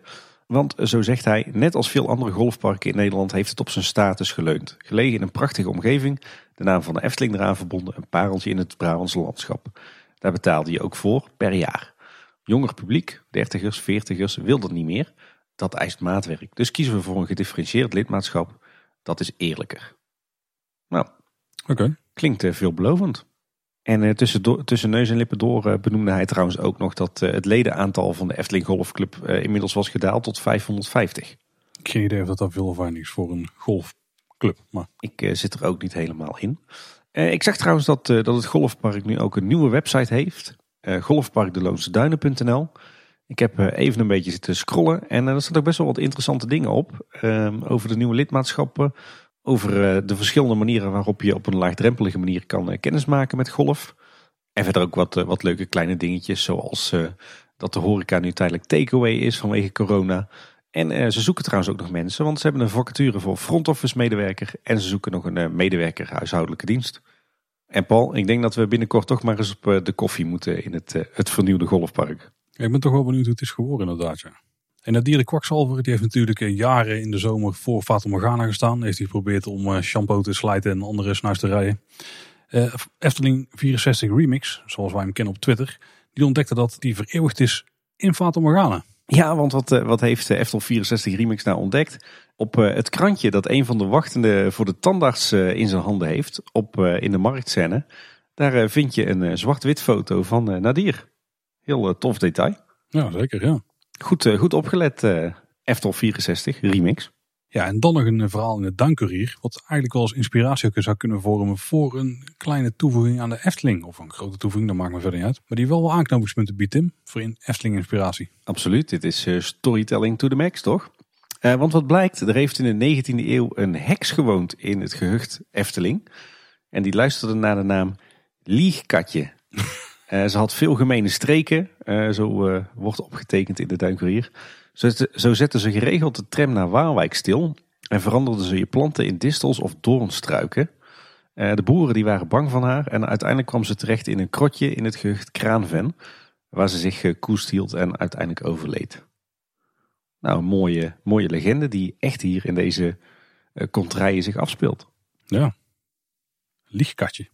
Want zo zegt hij, net als veel andere golfparken in Nederland heeft het op zijn status geleund. Gelegen in een prachtige omgeving, de naam van de Efteling eraan verbonden, een pareltje in het Brabantse landschap. Daar betaalde je ook voor per jaar. Jonger publiek, dertigers, veertigers, wil dat niet meer. Dat eist maatwerk. Dus kiezen we voor een gedifferentieerd lidmaatschap. Dat is eerlijker. Nou, okay. klinkt uh, veelbelovend. En uh, tussen, tussen neus en lippen door uh, benoemde hij trouwens ook nog dat het ledenaantal van de Efteling Golfclub inmiddels was gedaald tot 550. Ik geen idee of dat, dat veel of weinig is voor een golfclub. Maar... Ik zit er ook niet helemaal in. ik zag trouwens dat, dat het golfpark nu ook een nieuwe website heeft golfparkdeloonseduinen.nl. Ik heb even een beetje zitten scrollen en er staan ook best wel wat interessante dingen op. Ehm, over de nieuwe lidmaatschappen, over de verschillende manieren waarop je op een laagdrempelige manier kan kennismaken met golf. En verder ook wat, wat leuke kleine dingetjes zoals dat de horeca nu tijdelijk takeaway is vanwege corona. En ze zoeken trouwens ook nog mensen, want ze hebben een vacature voor front office medewerker en ze zoeken nog een medewerker huishoudelijke dienst. En Paul, ik denk dat we binnenkort toch maar eens op eh, de koffie moeten in het, eh, het vernieuwde golfpark. ik ben toch wel benieuwd hoe het is geworden inderdaad. Ja. En dat dier de kwakzalver die heeft natuurlijk eh, jaren in de zomer voor Fata Morgana gestaan. Heeft hij geprobeerd om shampoo te slijten en andere snuisterijen. Uh, Efteling 64 Remix, zoals wij hem kennen op Twitter, die ontdekte dat die vereeuwigd is in Fata Morgana. Ja, want wat, wat heeft Eftel 64 Remix nou ontdekt? Op het krantje dat een van de wachtenden voor de tandarts in zijn handen heeft, op, in de marktscène, daar vind je een zwart-wit foto van Nadir. Heel tof detail. Ja, zeker, ja. Goed, goed opgelet, Eftel 64 Remix. Ja, en dan nog een verhaal in het Duinkurier, wat eigenlijk wel als inspiratie zou kunnen vormen voor een kleine toevoeging aan de Efteling. Of een grote toevoeging, dat maakt me verder niet uit. Maar die wel wel aanknopingspunten biedt, Tim, voor in Efteling inspiratie. Absoluut, dit is uh, storytelling to the max, toch? Uh, want wat blijkt, er heeft in de 19e eeuw een heks gewoond in het gehucht Efteling. En die luisterde naar de naam Liegkatje. uh, ze had veel gemene streken, zo wordt opgetekend in de Duinkurier. Zo, zo zetten ze geregeld de tram naar Waalwijk stil en veranderden ze je planten in distels of doornstruiken. De boeren die waren bang van haar en uiteindelijk kwam ze terecht in een krotje in het gehucht Kraanven, waar ze zich gekoest hield en uiteindelijk overleed. Nou, een mooie, mooie legende die echt hier in deze contraien zich afspeelt. Ja, liegkatje.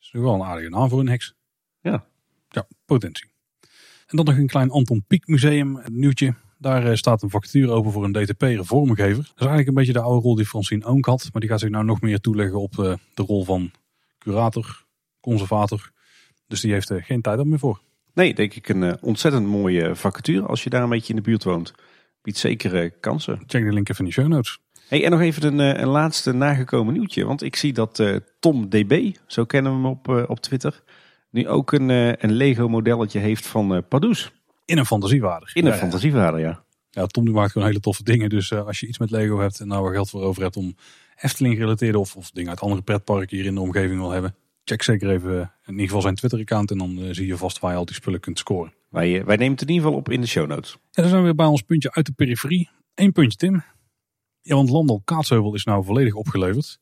Is nu wel een aardige naam voor een heks. Ja. Ja, potentie. En dan nog een klein Anton Pieck museum, een nieuwtje. Daar eh, staat een vacature open voor een DTP-reformgever. Dat is eigenlijk een beetje de oude rol die Francine Oonk had. Maar die gaat zich nou nog meer toeleggen op eh, de rol van curator, conservator. Dus die heeft er geen tijd meer voor. Nee, denk ik een eh, ontzettend mooie vacature. Als je daar een beetje in de buurt woont, biedt zeker kansen. Check de link even in de show notes. Hey, en nog even een, een laatste nagekomen nieuwtje. Want ik zie dat Tom DB, zo kennen we hem op, op Twitter, nu ook een, een Lego modelletje heeft van uh, Pardoes. In een fantasiewaarder. In een ja, fantasiewaarder, ja. Ja, Tom die maakt gewoon hele toffe dingen. Dus uh, als je iets met Lego hebt en nou waar geld voor over hebt om Efteling gerelateerde of, of dingen uit andere pretparken hier in de omgeving wil hebben. Check zeker even in ieder geval zijn Twitter account en dan uh, zie je vast waar je al die spullen kunt scoren. Wij, wij nemen het in ieder geval op in de show notes. Ja, dan zijn we weer bij ons puntje uit de periferie. Eén puntje Tim. Ja, want Landel Kaatsheuvel is nou volledig opgeleverd.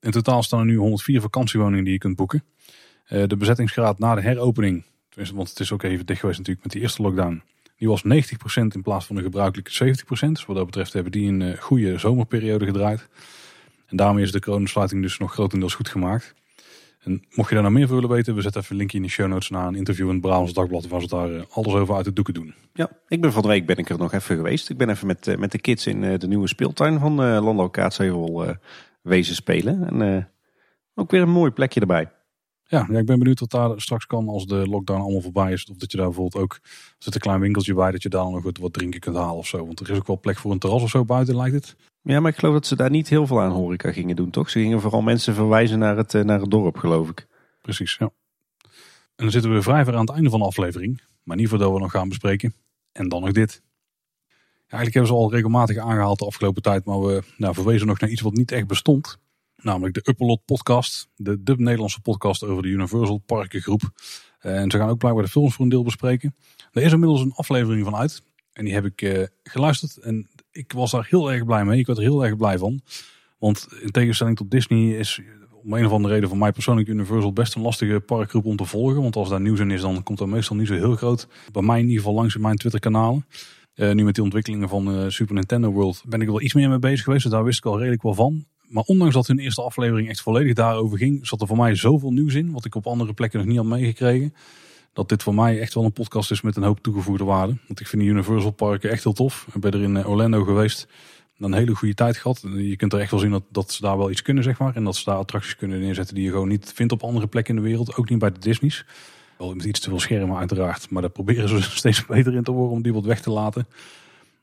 In totaal staan er nu 104 vakantiewoningen die je kunt boeken. Uh, de bezettingsgraad na de heropening, want het is ook even dicht geweest natuurlijk met die eerste lockdown. Die was 90% in plaats van een gebruikelijke 70%. Dus wat dat betreft hebben die een uh, goede zomerperiode gedraaid. En daarmee is de coronasluiting dus nog grotendeels goed gemaakt. En mocht je daar nou meer voor willen weten, we zetten even een linkje in de show notes naar een interview in het Brabants Dagblad waar ze daar eh, alles over uit de doeken doen. Ja, ik ben van de week ben ik er nog even geweest. Ik ben even met, eh, met de kids in eh, de nieuwe speeltuin van Landal Kaatsheuvel wezen spelen. En ook weer een mooi plekje erbij. Ja, ja, ik ben benieuwd wat daar straks kan als de lockdown allemaal voorbij is. Of dat je daar bijvoorbeeld ook, zit een klein winkeltje bij, dat je daar nog wat, wat drinken kunt halen of zo. Want er is ook wel plek voor een terras of zo buiten, lijkt het. Ja, maar ik geloof dat ze daar niet heel veel aan horeca gingen doen, toch? Ze gingen vooral mensen verwijzen naar het, naar het dorp, geloof ik. Precies, ja. En dan zitten we vrij ver aan het einde van de aflevering. Maar niet voordat we nog gaan bespreken. En dan nog dit. Ja, eigenlijk hebben ze al regelmatig aangehaald de afgelopen tijd. Maar we nou, verwezen nog naar iets wat niet echt bestond. Namelijk de Upperlot podcast. De, de Nederlandse podcast over de Universal Parkengroep. En ze gaan ook blijkbaar de films voor een deel bespreken. Er is inmiddels een aflevering van uit. En die heb ik uh, geluisterd. En ik was daar heel erg blij mee. Ik werd er heel erg blij van. Want in tegenstelling tot Disney is om een of andere reden voor mij persoonlijk Universal best een lastige parkgroep om te volgen. Want als daar nieuws in is, dan komt dat meestal niet zo heel groot. Bij mij in ieder geval langs mijn Twitter kanalen. Uh, nu met die ontwikkelingen van Super Nintendo World ben ik er wel iets meer mee bezig geweest. Dus daar wist ik al redelijk wel van. Maar ondanks dat hun eerste aflevering echt volledig daarover ging, zat er voor mij zoveel nieuws in. Wat ik op andere plekken nog niet had meegekregen. Dat dit voor mij echt wel een podcast is met een hoop toegevoegde waarde. Want ik vind de Universal parken echt heel tof. Ik ben er in Orlando geweest een hele goede tijd gehad. Je kunt er echt wel zien dat, dat ze daar wel iets kunnen, zeg maar. En dat ze daar attracties kunnen neerzetten die je gewoon niet vindt op andere plekken in de wereld. Ook niet bij de Disney's. Wel met iets te veel schermen uiteraard. Maar daar proberen ze steeds beter in te worden om die wat weg te laten.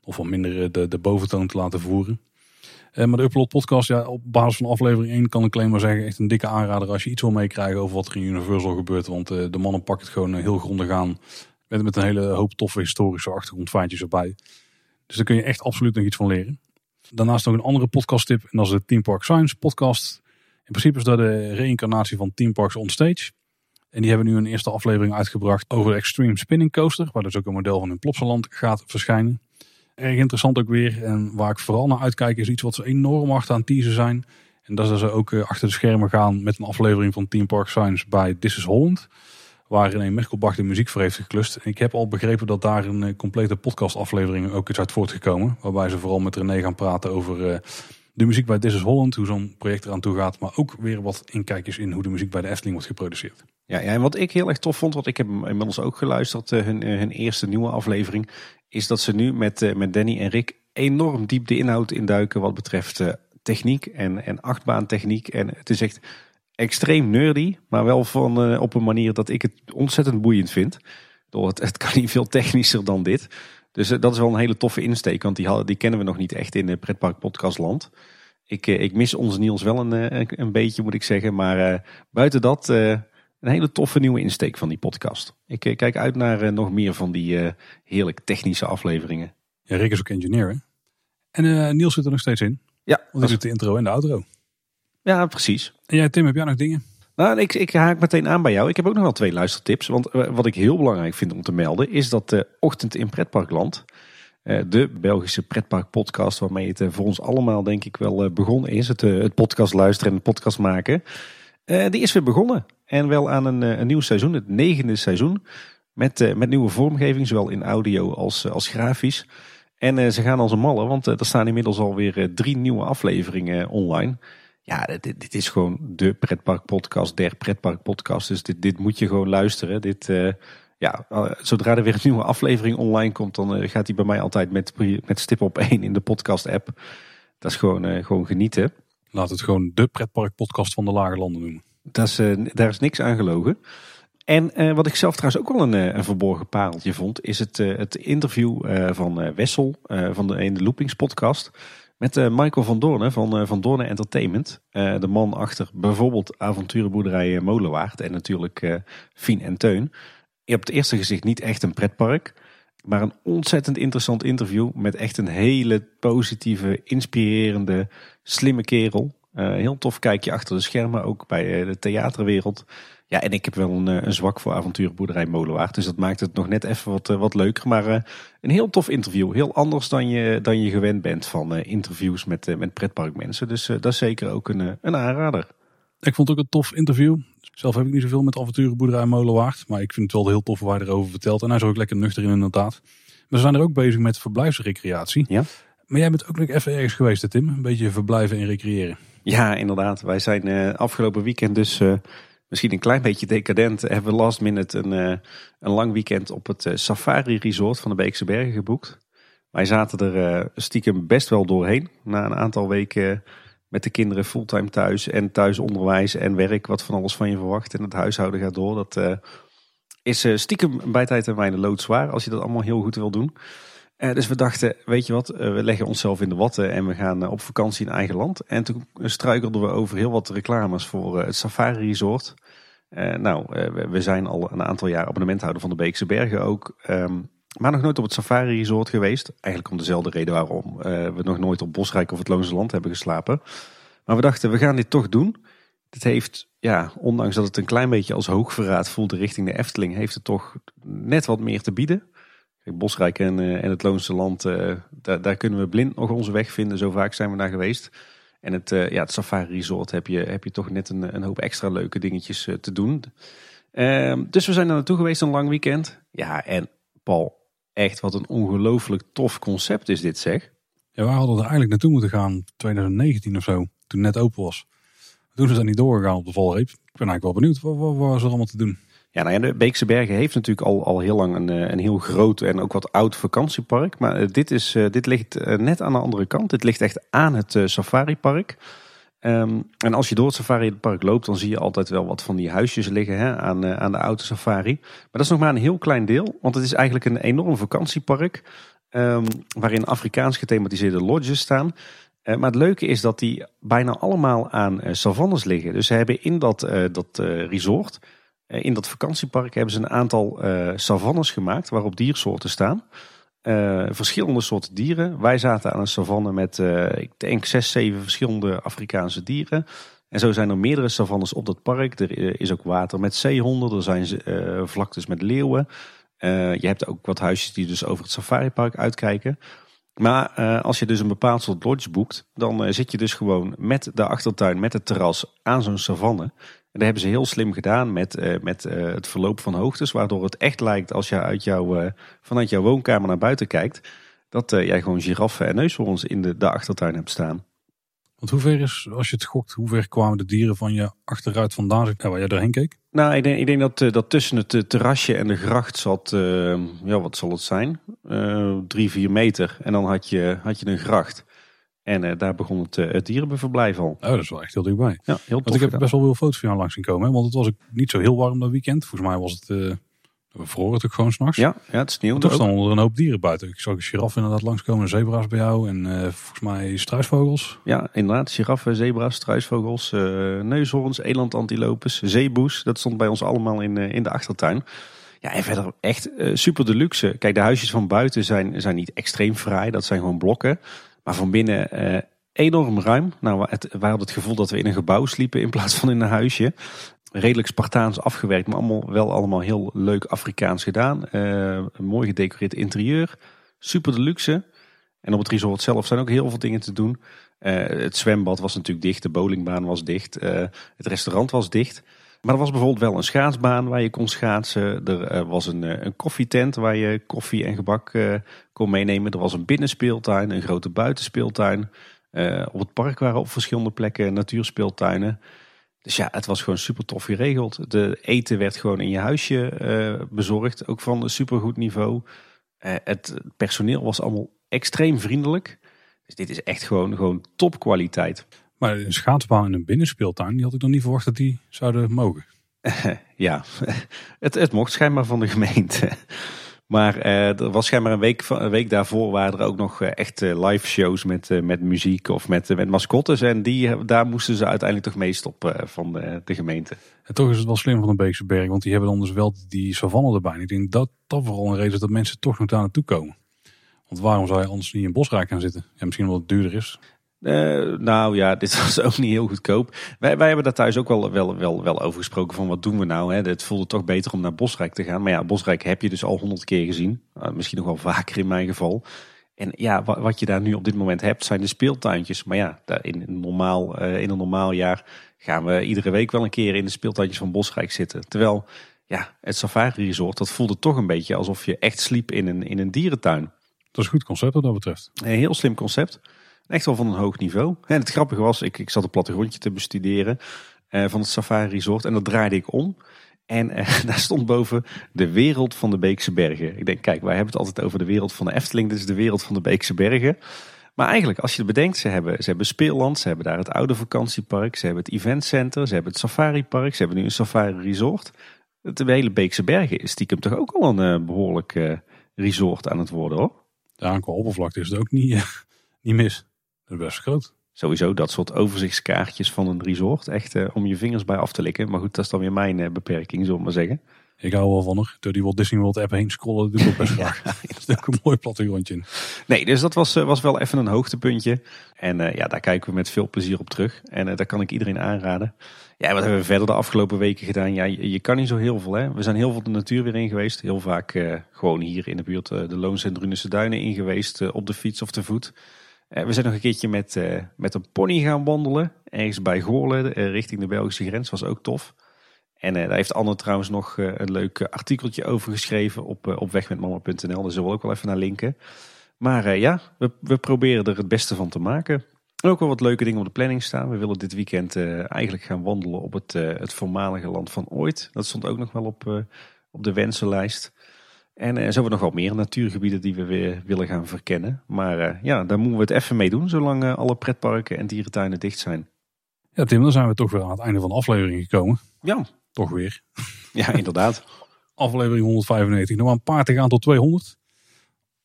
Of wat minder eh, de, de boventoon te laten voeren. Eh, maar de Upload podcast, ja, op basis van aflevering 1 kan ik alleen maar zeggen, echt een dikke aanrader als je iets wil meekrijgen over wat er in Universal gebeurt. Want uh, de mannen pakken het gewoon heel grondig aan. Met, met een hele hoop toffe historische achtergrondfeitjes erbij. Dus daar kun je echt absoluut nog iets van leren. Daarnaast nog een andere podcast tip. En dat is de Team Park Science podcast. In principe is dat de reïncarnatie van Team Parks on Stage. En die hebben nu een eerste aflevering uitgebracht over de Extreme Spinning Coaster. Waar dus ook een model van hun Plopsaland gaat verschijnen. Erg interessant ook weer. En waar ik vooral naar uitkijk is iets wat ze enorm achter aan teasen zijn. En dat is ze ook eh, achter de schermen gaan met een aflevering van Team Park Science bij This is Holland waar René Merkelbach de muziek voor heeft geklust. ik heb al begrepen dat daar een eh, complete podcastaflevering ook is uit voortgekomen. Waarbij ze vooral met René gaan praten over eh, de muziek bij This is Holland, hoe zo'n project eraan toe gaat. Maar ook weer wat inkijkjes in hoe de muziek bij de Efteling wordt geproduceerd. Ja, en wat ik heel erg tof vond, want ik heb inmiddels ook geluisterd, hun, hun eerste nieuwe aflevering, is dat ze nu met, met Danny en Rick enorm diep de inhoud induiken wat betreft techniek en, en achtbaantechniek. En het is echt extreem nerdy, maar wel van, uh, op een manier dat ik het ontzettend boeiend vind. Het, het kan niet veel technischer dan dit. Dus uh, dat is wel een hele toffe insteek, want die, die kennen we nog niet echt in de pretpark podcastland. Ik, uh, ik mis onze Niels wel een, een beetje, moet ik zeggen. Maar buiten dat, een hele toffe nieuwe insteek van die podcast. Ik kijk uit naar nog meer van die heerlijk technische afleveringen. Ja, Rick is ook engineer, hè? En Niels zit er nog steeds in. Ja. Want hij doet de intro en de outro. Ja, precies. En jij Tim, heb jij nog dingen? Nou, ik, ik haak meteen aan bij jou. Ik heb ook nog wel twee luistertips. Want eh, wat ik heel belangrijk vind om te melden is dat de Ochtend in Pretparkland, eh, de Belgische pretparkpodcast waarmee het eh, voor ons allemaal denk ik wel begonnen is. Het, het podcast luisteren en het podcast maken. Die is weer begonnen. En wel aan een, een nieuw seizoen, het negende seizoen. Met, met nieuwe vormgeving, zowel in audio als, als grafisch. En ze gaan als een malle, want er staan inmiddels alweer drie nieuwe afleveringen online. Ja, dit, dit, is gewoon de pretpark podcast, der pretpark podcast. Dus dit, dit moet je gewoon luisteren. Dit, ja, eh, zodra er weer een nieuwe aflevering online komt, dan gaat hij bij mij altijd met, met stip op één in de podcast app. Dat is gewoon, gewoon genieten. Laat het gewoon de pretpark podcast van de Lage Landen noemen. Dat is, daar is niks aan gelogen. En wat ik zelf trouwens ook wel een, een verborgen pareltje vond, is het, het interview van Wessel van de, in de Loopings podcast. Met Michael van Doornen van Van Doornen Entertainment. De man achter bijvoorbeeld avonturenboerderij Molenwaard en natuurlijk Fien en Teun. Op het eerste gezicht niet echt een pretpark. Maar een ontzettend interessant interview met echt een hele positieve, inspirerende, slimme kerel. Heel tof kijkje achter de schermen, ook bij de theaterwereld. Ja, en ik heb wel een, eh, een zwak voor avonturenboerderij Molenwaard. Dus dat maakt het nog net even wat, eh, wat leuker. Maar uh, een heel tof interview. Heel anders dan je, dan je gewend bent van uh, interviews met, uh, met pretparkmensen. Dus dat is zeker ook een, een aanrader. Ik vond het ook een tof interview. Zelf heb ik niet zoveel met avonturenboerderij Molenwaard. Maar ik vind het wel heel tof waar hij erover vertelt. En hij is ook lekker nuchter in inderdaad. Maar ze zijn er ook bezig met verblijfsrecreatie. Ja. Maar jij bent ook nog even ergens geweest, Tim. Een beetje verblijven en recreëren. Ja, inderdaad. Wij zijn afgelopen weekend dus Misschien een klein beetje decadent hebben we last minute een, eh, een lang weekend op het Safari Resort van de Beekse Bergen geboekt. Wij zaten er stiekem best wel doorheen. Na een aantal weken met de kinderen fulltime thuis en thuisonderwijs en werk, wat van alles van je verwacht. En het huishouden gaat door. Dat is stiekem bij tijd en wijne loodzwaar als je dat allemaal heel goed wil doen. Uh, dus we dachten, weet je wat, uh, we leggen onszelf in de watten en we gaan uh, op vakantie in eigen land. En toen struikelden we over heel wat reclames voor het Safari Resort. nou, we, zijn al een aantal jaar abonnementhouder van de Beekse Bergen ook. Um, maar nog nooit op het Safari Resort geweest. Eigenlijk om dezelfde reden waarom we nog nooit op Bosrijk of het Loonse Land hebben geslapen. Maar we dachten, we gaan dit toch doen. Het heeft, ja, ondanks dat het een klein beetje als hoogverraad voelde richting de Efteling, heeft het toch net wat meer te bieden. Bosrijk en, uh, en het Loonse Land, uh, daar, daar, kunnen we blind nog onze weg vinden. Zo vaak zijn we daar geweest. En het, uh, ja, het Safari Resort heb je, heb je toch net een, een hoop extra leuke dingetjes te doen. Ehm, dus we zijn er naartoe geweest een lang weekend. Ja, en Paul, echt wat een ongelooflijk tof concept is dit zeg. Ja, we hadden er eigenlijk naartoe moeten gaan 2019 of zo, toen net open was. Toen is het niet doorgegaan op de valreep. Ik ben eigenlijk wel benieuwd, wat, wat allemaal te doen? Ja, nou ja, de Beekse Bergen heeft natuurlijk al, al heel lang een, eh, een heel groot en ook wat oud vakantiepark. Maar eh, dit, is, eh, dit ligt net aan de andere kant. Dit ligt echt aan het safaripark. Um, en als je door het safaripark loopt, dan zie je altijd wel wat van die huisjes liggen hè, aan, aan de oude safari. Maar dat is nog maar een heel klein deel, want het is eigenlijk een enorm vakantiepark. Um, waarin Afrikaans gethematiseerde lodges staan. maar het leuke is dat die bijna allemaal aan savannes liggen. Dus ze hebben in dat, dat resort in dat vakantiepark hebben ze een aantal uh, savannes gemaakt waarop diersoorten staan. Uh, verschillende soorten dieren. Wij zaten aan een savanne met, uh, ik denk, zes, zeven verschillende Afrikaanse dieren. En zo zijn er meerdere savannes op dat park. Er is ook water met zeehonden, er zijn vlaktes met leeuwen. je hebt ook wat huisjes die dus over het safaripark uitkijken. Maar als je dus een bepaald soort lodge boekt, dan zit je dus gewoon met de achtertuin, met het terras aan zo'n savanne. En dat hebben ze heel slim gedaan met, uh, met uh, het verloop van hoogtes. Waardoor het echt lijkt als je uit jouw, uh, vanuit jouw woonkamer naar buiten kijkt. Dat jij gewoon giraffen en neushoorns in de, de achtertuin hebt staan. Want hoe ver is, als je het gokt, hoe ver kwamen de dieren van je achteruit vandaan waar jij doorheen keek? Nou, ik denk, ik denk dat, dat tussen het terrasje en de gracht zat, ja wat zal het zijn? drie, vier meter. En dan had je, had je een gracht. En uh, daar begon het, uh, het dierenverblijf al. Oh, dat is wel echt heel dichtbij. Ja, heel tof Want ik heb best wel veel foto's van jou langs zien komen. Hè? Want het was ook niet zo heel warm dat weekend. Volgens mij was het... Uh, we vroren het ook gewoon s'nachts. Ja, ja, het sneeuwde Toch staan er een hoop dieren buiten. Ik zag een giraf inderdaad langskomen, zebra's bij jou en volgens mij struisvogels. Ja, inderdaad. Giraffen, zebra's, struisvogels, neushoorns, elandantilopes, zeeboes. Dat stond bij ons allemaal in, in de achtertuin. Ja, en verder echt super de luxe. Kijk, de huisjes van buiten zijn, zijn niet extreem fraai. Dat zijn gewoon blokken. Maar van binnen uh, enorm ruim. Nou, het, wij hadden het gevoel dat we in een gebouw sliepen in plaats van in een huisje. Redelijk Spartaans afgewerkt, maar allemaal, wel allemaal heel leuk Afrikaans gedaan. Uh, mooi gedecoreerd interieur. Super de luxe. En op het resort zelf zijn ook heel veel dingen te doen. Uh, het zwembad was natuurlijk dicht, de bowlingbaan was dicht, het restaurant was dicht. Maar er was bijvoorbeeld wel een schaatsbaan waar je kon schaatsen. Er was een, een koffietent waar je koffie en gebak kon meenemen. Er was een binnenspeeltuin, een grote buitenspeeltuin. Op het park waren op verschillende plekken natuurspeeltuinen. Dus ja, het was gewoon super tof geregeld. De eten werd gewoon in je huisje bezorgd, ook van een supergoed niveau. Het personeel was allemaal extreem vriendelijk. Dus dit is echt gewoon, gewoon topkwaliteit. Maar een schaatsbaan in een binnenspeeltuin, die had ik nog niet verwacht dat die zouden mogen. ja, het, het mocht schijnbaar van de gemeente. Maar uh, er was schijnbaar een week, een week daarvoor waren er ook nog uh, echt live shows met, met muziek of met, met mascottes. En die, daar moesten ze uiteindelijk toch mee stoppen van de, de, gemeente. En toch is het wel slim van de Beekse Berg, want die hebben dan dus wel die savanne erbij. En ik denk dat dat vooral een reden is dat mensen toch nog daar naartoe komen. Want waarom zou je anders niet in Bosrijk gaan zitten? Ja, misschien omdat het duurder is. Uh, nou ja, dit was ook niet heel goedkoop. Wij, wij hebben daar thuis ook wel, wel, wel, wel over gesproken van wat doen we nou. Hè? Het voelde toch beter om naar Bosrijk te gaan. Maar ja, Bosrijk heb je dus al honderd keer gezien. Uh, misschien nog wel vaker in mijn geval. En ja, wat, wat, je daar nu op dit moment hebt zijn de speeltuintjes. Maar ja, in, een normaal, uh, in een normaal jaar gaan we iedere week wel een keer in de speeltuintjes van Bosrijk zitten. Terwijl ja, het Safari Resort, dat voelde toch een beetje alsof je echt sliep in een, in een dierentuin. Dat is een goed concept wat dat betreft. Een heel slim concept. Echt wel van een hoog niveau. En het grappige was, ik, ik zat een plattegrondje te bestuderen. eh, van het Safari Resort. En dat draaide ik om. En eh, daar stond boven de wereld van de Beekse Bergen. Ik denk, kijk, wij hebben het altijd over de wereld van de Efteling. Dit is de wereld van de Beekse Bergen. Maar eigenlijk, als je het bedenkt, ze hebben, ze hebben speelland, ze hebben daar het oude vakantiepark, ze hebben het eventcenter, ze hebben het safaripark, ze hebben nu een safari resort. Het hele Beekse Bergen is stiekem toch ook al een uh, behoorlijk resort aan het worden hoor. Ja, qua oppervlakte is het ook niet, niet mis. Dat is best groot. Sowieso dat soort overzichtskaartjes van een resort. Echt om je vingers bij af te likken. Maar goed, dat is dan weer mijn beperking, zullen we maar zeggen. Ik hou wel van er. Door die Walt Disney World app heen scrollen, doe ik ook best graag. ja, dat is ook een mooi plattegrondje in. Nee, dus dat was, was wel even een hoogtepuntje. En uh, ja, daar kijken we met veel plezier op terug. En uh, daar kan ik iedereen aanraden. Ja, wat hebben we verder de afgelopen weken gedaan? Ja, je, je, kan niet zo heel veel. Hè? We zijn heel veel de natuur weer in geweest. Heel vaak uh, gewoon hier in de buurt de Loons en Drunense Duinen in geweest. op de fiets of te voet. We zijn nog een keertje met, met een pony gaan wandelen. Ergens bij Goorlen, richting de Belgische grens. Was ook tof. En daar heeft Anne trouwens nog een leuk artikeltje over geschreven op, op wegmetmama.nl. Daar zullen we ook wel even naar linken. Maar ja, we, we proberen er het beste van te maken. En ook wel wat leuke dingen op de planning staan. We willen dit weekend eigenlijk gaan wandelen op het, het voormalige land van ooit. Dat stond ook nog wel op, op de wensenlijst. En zo hebben we nog wel meer natuurgebieden die we weer willen gaan verkennen. Maar ja, daar moeten we het even mee doen, zolang alle pretparken en dierentuinen dicht zijn. Ja Tim, dan zijn we toch weer aan het einde van de aflevering gekomen. Ja, toch weer. Ja, inderdaad. Aflevering 195. Nog maar een paar te gaan tot 200.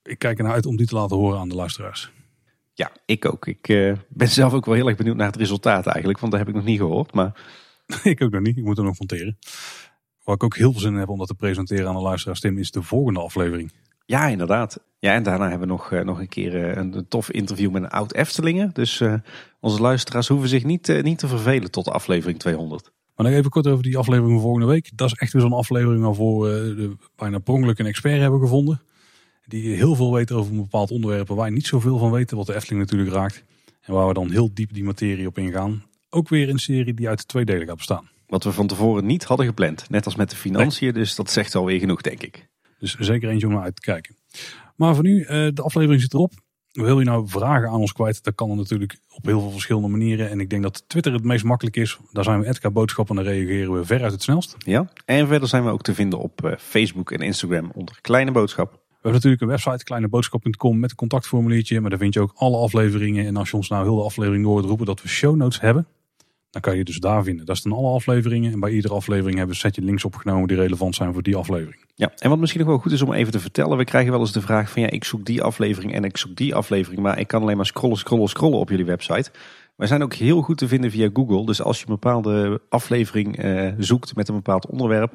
Ik kijk ernaar uit om die te laten horen aan de luisteraars. Ja, ik ook. Ik uh, ben zelf ook wel heel erg benieuwd naar het resultaat eigenlijk. Want dat heb ik nog niet gehoord. Maar... ik ook nog niet. Ik moet er nog monteren. Waar ik ook heel veel zin in heb om dat te presenteren aan de luisteraars, Tim, is de volgende aflevering. Ja, inderdaad. Ja, en daarna hebben we nog, uh, nog een keer uh, een, tof interview met een oud Eftelingen. Dus onze luisteraars hoeven zich niet, niet te vervelen tot de aflevering 200. Maar nog even kort over die aflevering van volgende week. Dat is echt weer zo'n aflevering waarvoor we uh, bijna prongelijk een expert hebben gevonden. Die heel veel weet over een bepaald onderwerp waar wij niet zoveel van weten. Wat de Efteling natuurlijk raakt. En waar we dan heel diep die materie op ingaan. Ook weer een serie die uit twee delen gaat bestaan. Wat we van tevoren niet hadden gepland. Net als met de financiën. Dus dat zegt alweer genoeg denk ik. Dus zeker eentje om naar uit te kijken. Maar voor nu, uh, de aflevering zit erop. Wil je nou vragen aan ons kwijt? Dat kan natuurlijk op heel veel verschillende manieren. En ik denk dat Twitter het meest makkelijk is. Daar zijn we Edka Boodschappen en daar reageren we veruit het snelst. Ja, en verder zijn we ook te vinden op eh, Facebook en Instagram onder Kleine Boodschap. We hebben natuurlijk een website, kleineboodschap.com, met een contactformuliertje. Maar daar vind je ook alle afleveringen. En als je ons nou heel de aflevering hoort roepen dat we show notes hebben. Dan kan je dus daar vinden. Dat is dan alle afleveringen. En bij iedere aflevering hebben we een setje links opgenomen die relevant zijn voor die aflevering. Ja, en wat misschien nog wel goed is om even te vertellen. We krijgen wel eens de vraag van ja, ik zoek die aflevering en ik zoek die aflevering. Maar ik kan alleen maar scrollen, scrollen, scrollen op jullie website. Wij zijn ook heel goed te vinden via Google. Dus als je een bepaalde aflevering eh, zoekt met een bepaald onderwerp.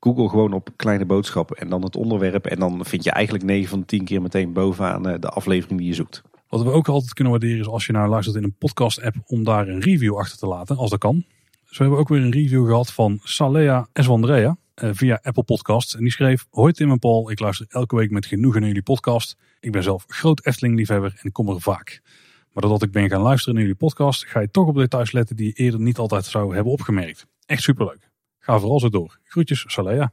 Google gewoon op kleine boodschappen en dan het onderwerp. En dan vind je eigenlijk 9 van de 10 keer meteen bovenaan eh, de aflevering die je zoekt. Wat we ook altijd kunnen waarderen is als je nou luistert in een podcast app om daar een review achter te laten, als dat kan. We hebben ook weer een review gehad van Salea Eswandrea uh, via Apple Podcasts. En die schreef, hoi Tim en Paul, ik luister elke week met genoegen naar jullie podcast. Ik ben zelf groot Efteling liefhebber en kom er vaak. Maar doordat ik ben gaan luisteren naar jullie podcast, ga je toch op details letten die je eerder niet altijd zou hebben opgemerkt. Echt superleuk. Ga vooral zo door. Groetjes, Salea.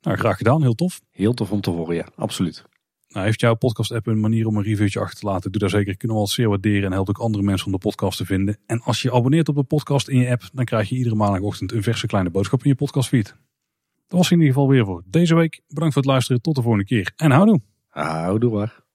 Nou, graag gedaan. Heel tof. Heel tof om te horen, ja. Absoluut. Nou, heeft jouw podcast app een manier om een reviewtje achter te laten? Doe daar zeker. Kunnen we al zeer waarderen en helpt ook andere mensen om de podcast te vinden. En als je abonneert op de podcast in je app, dan krijg je iedere maandagochtend een verse kleine boodschap in je podcastfeed. Dat was in ieder geval weer voor deze week. Bedankt voor het luisteren. Tot de volgende keer. En houdoe. Houdoe waar.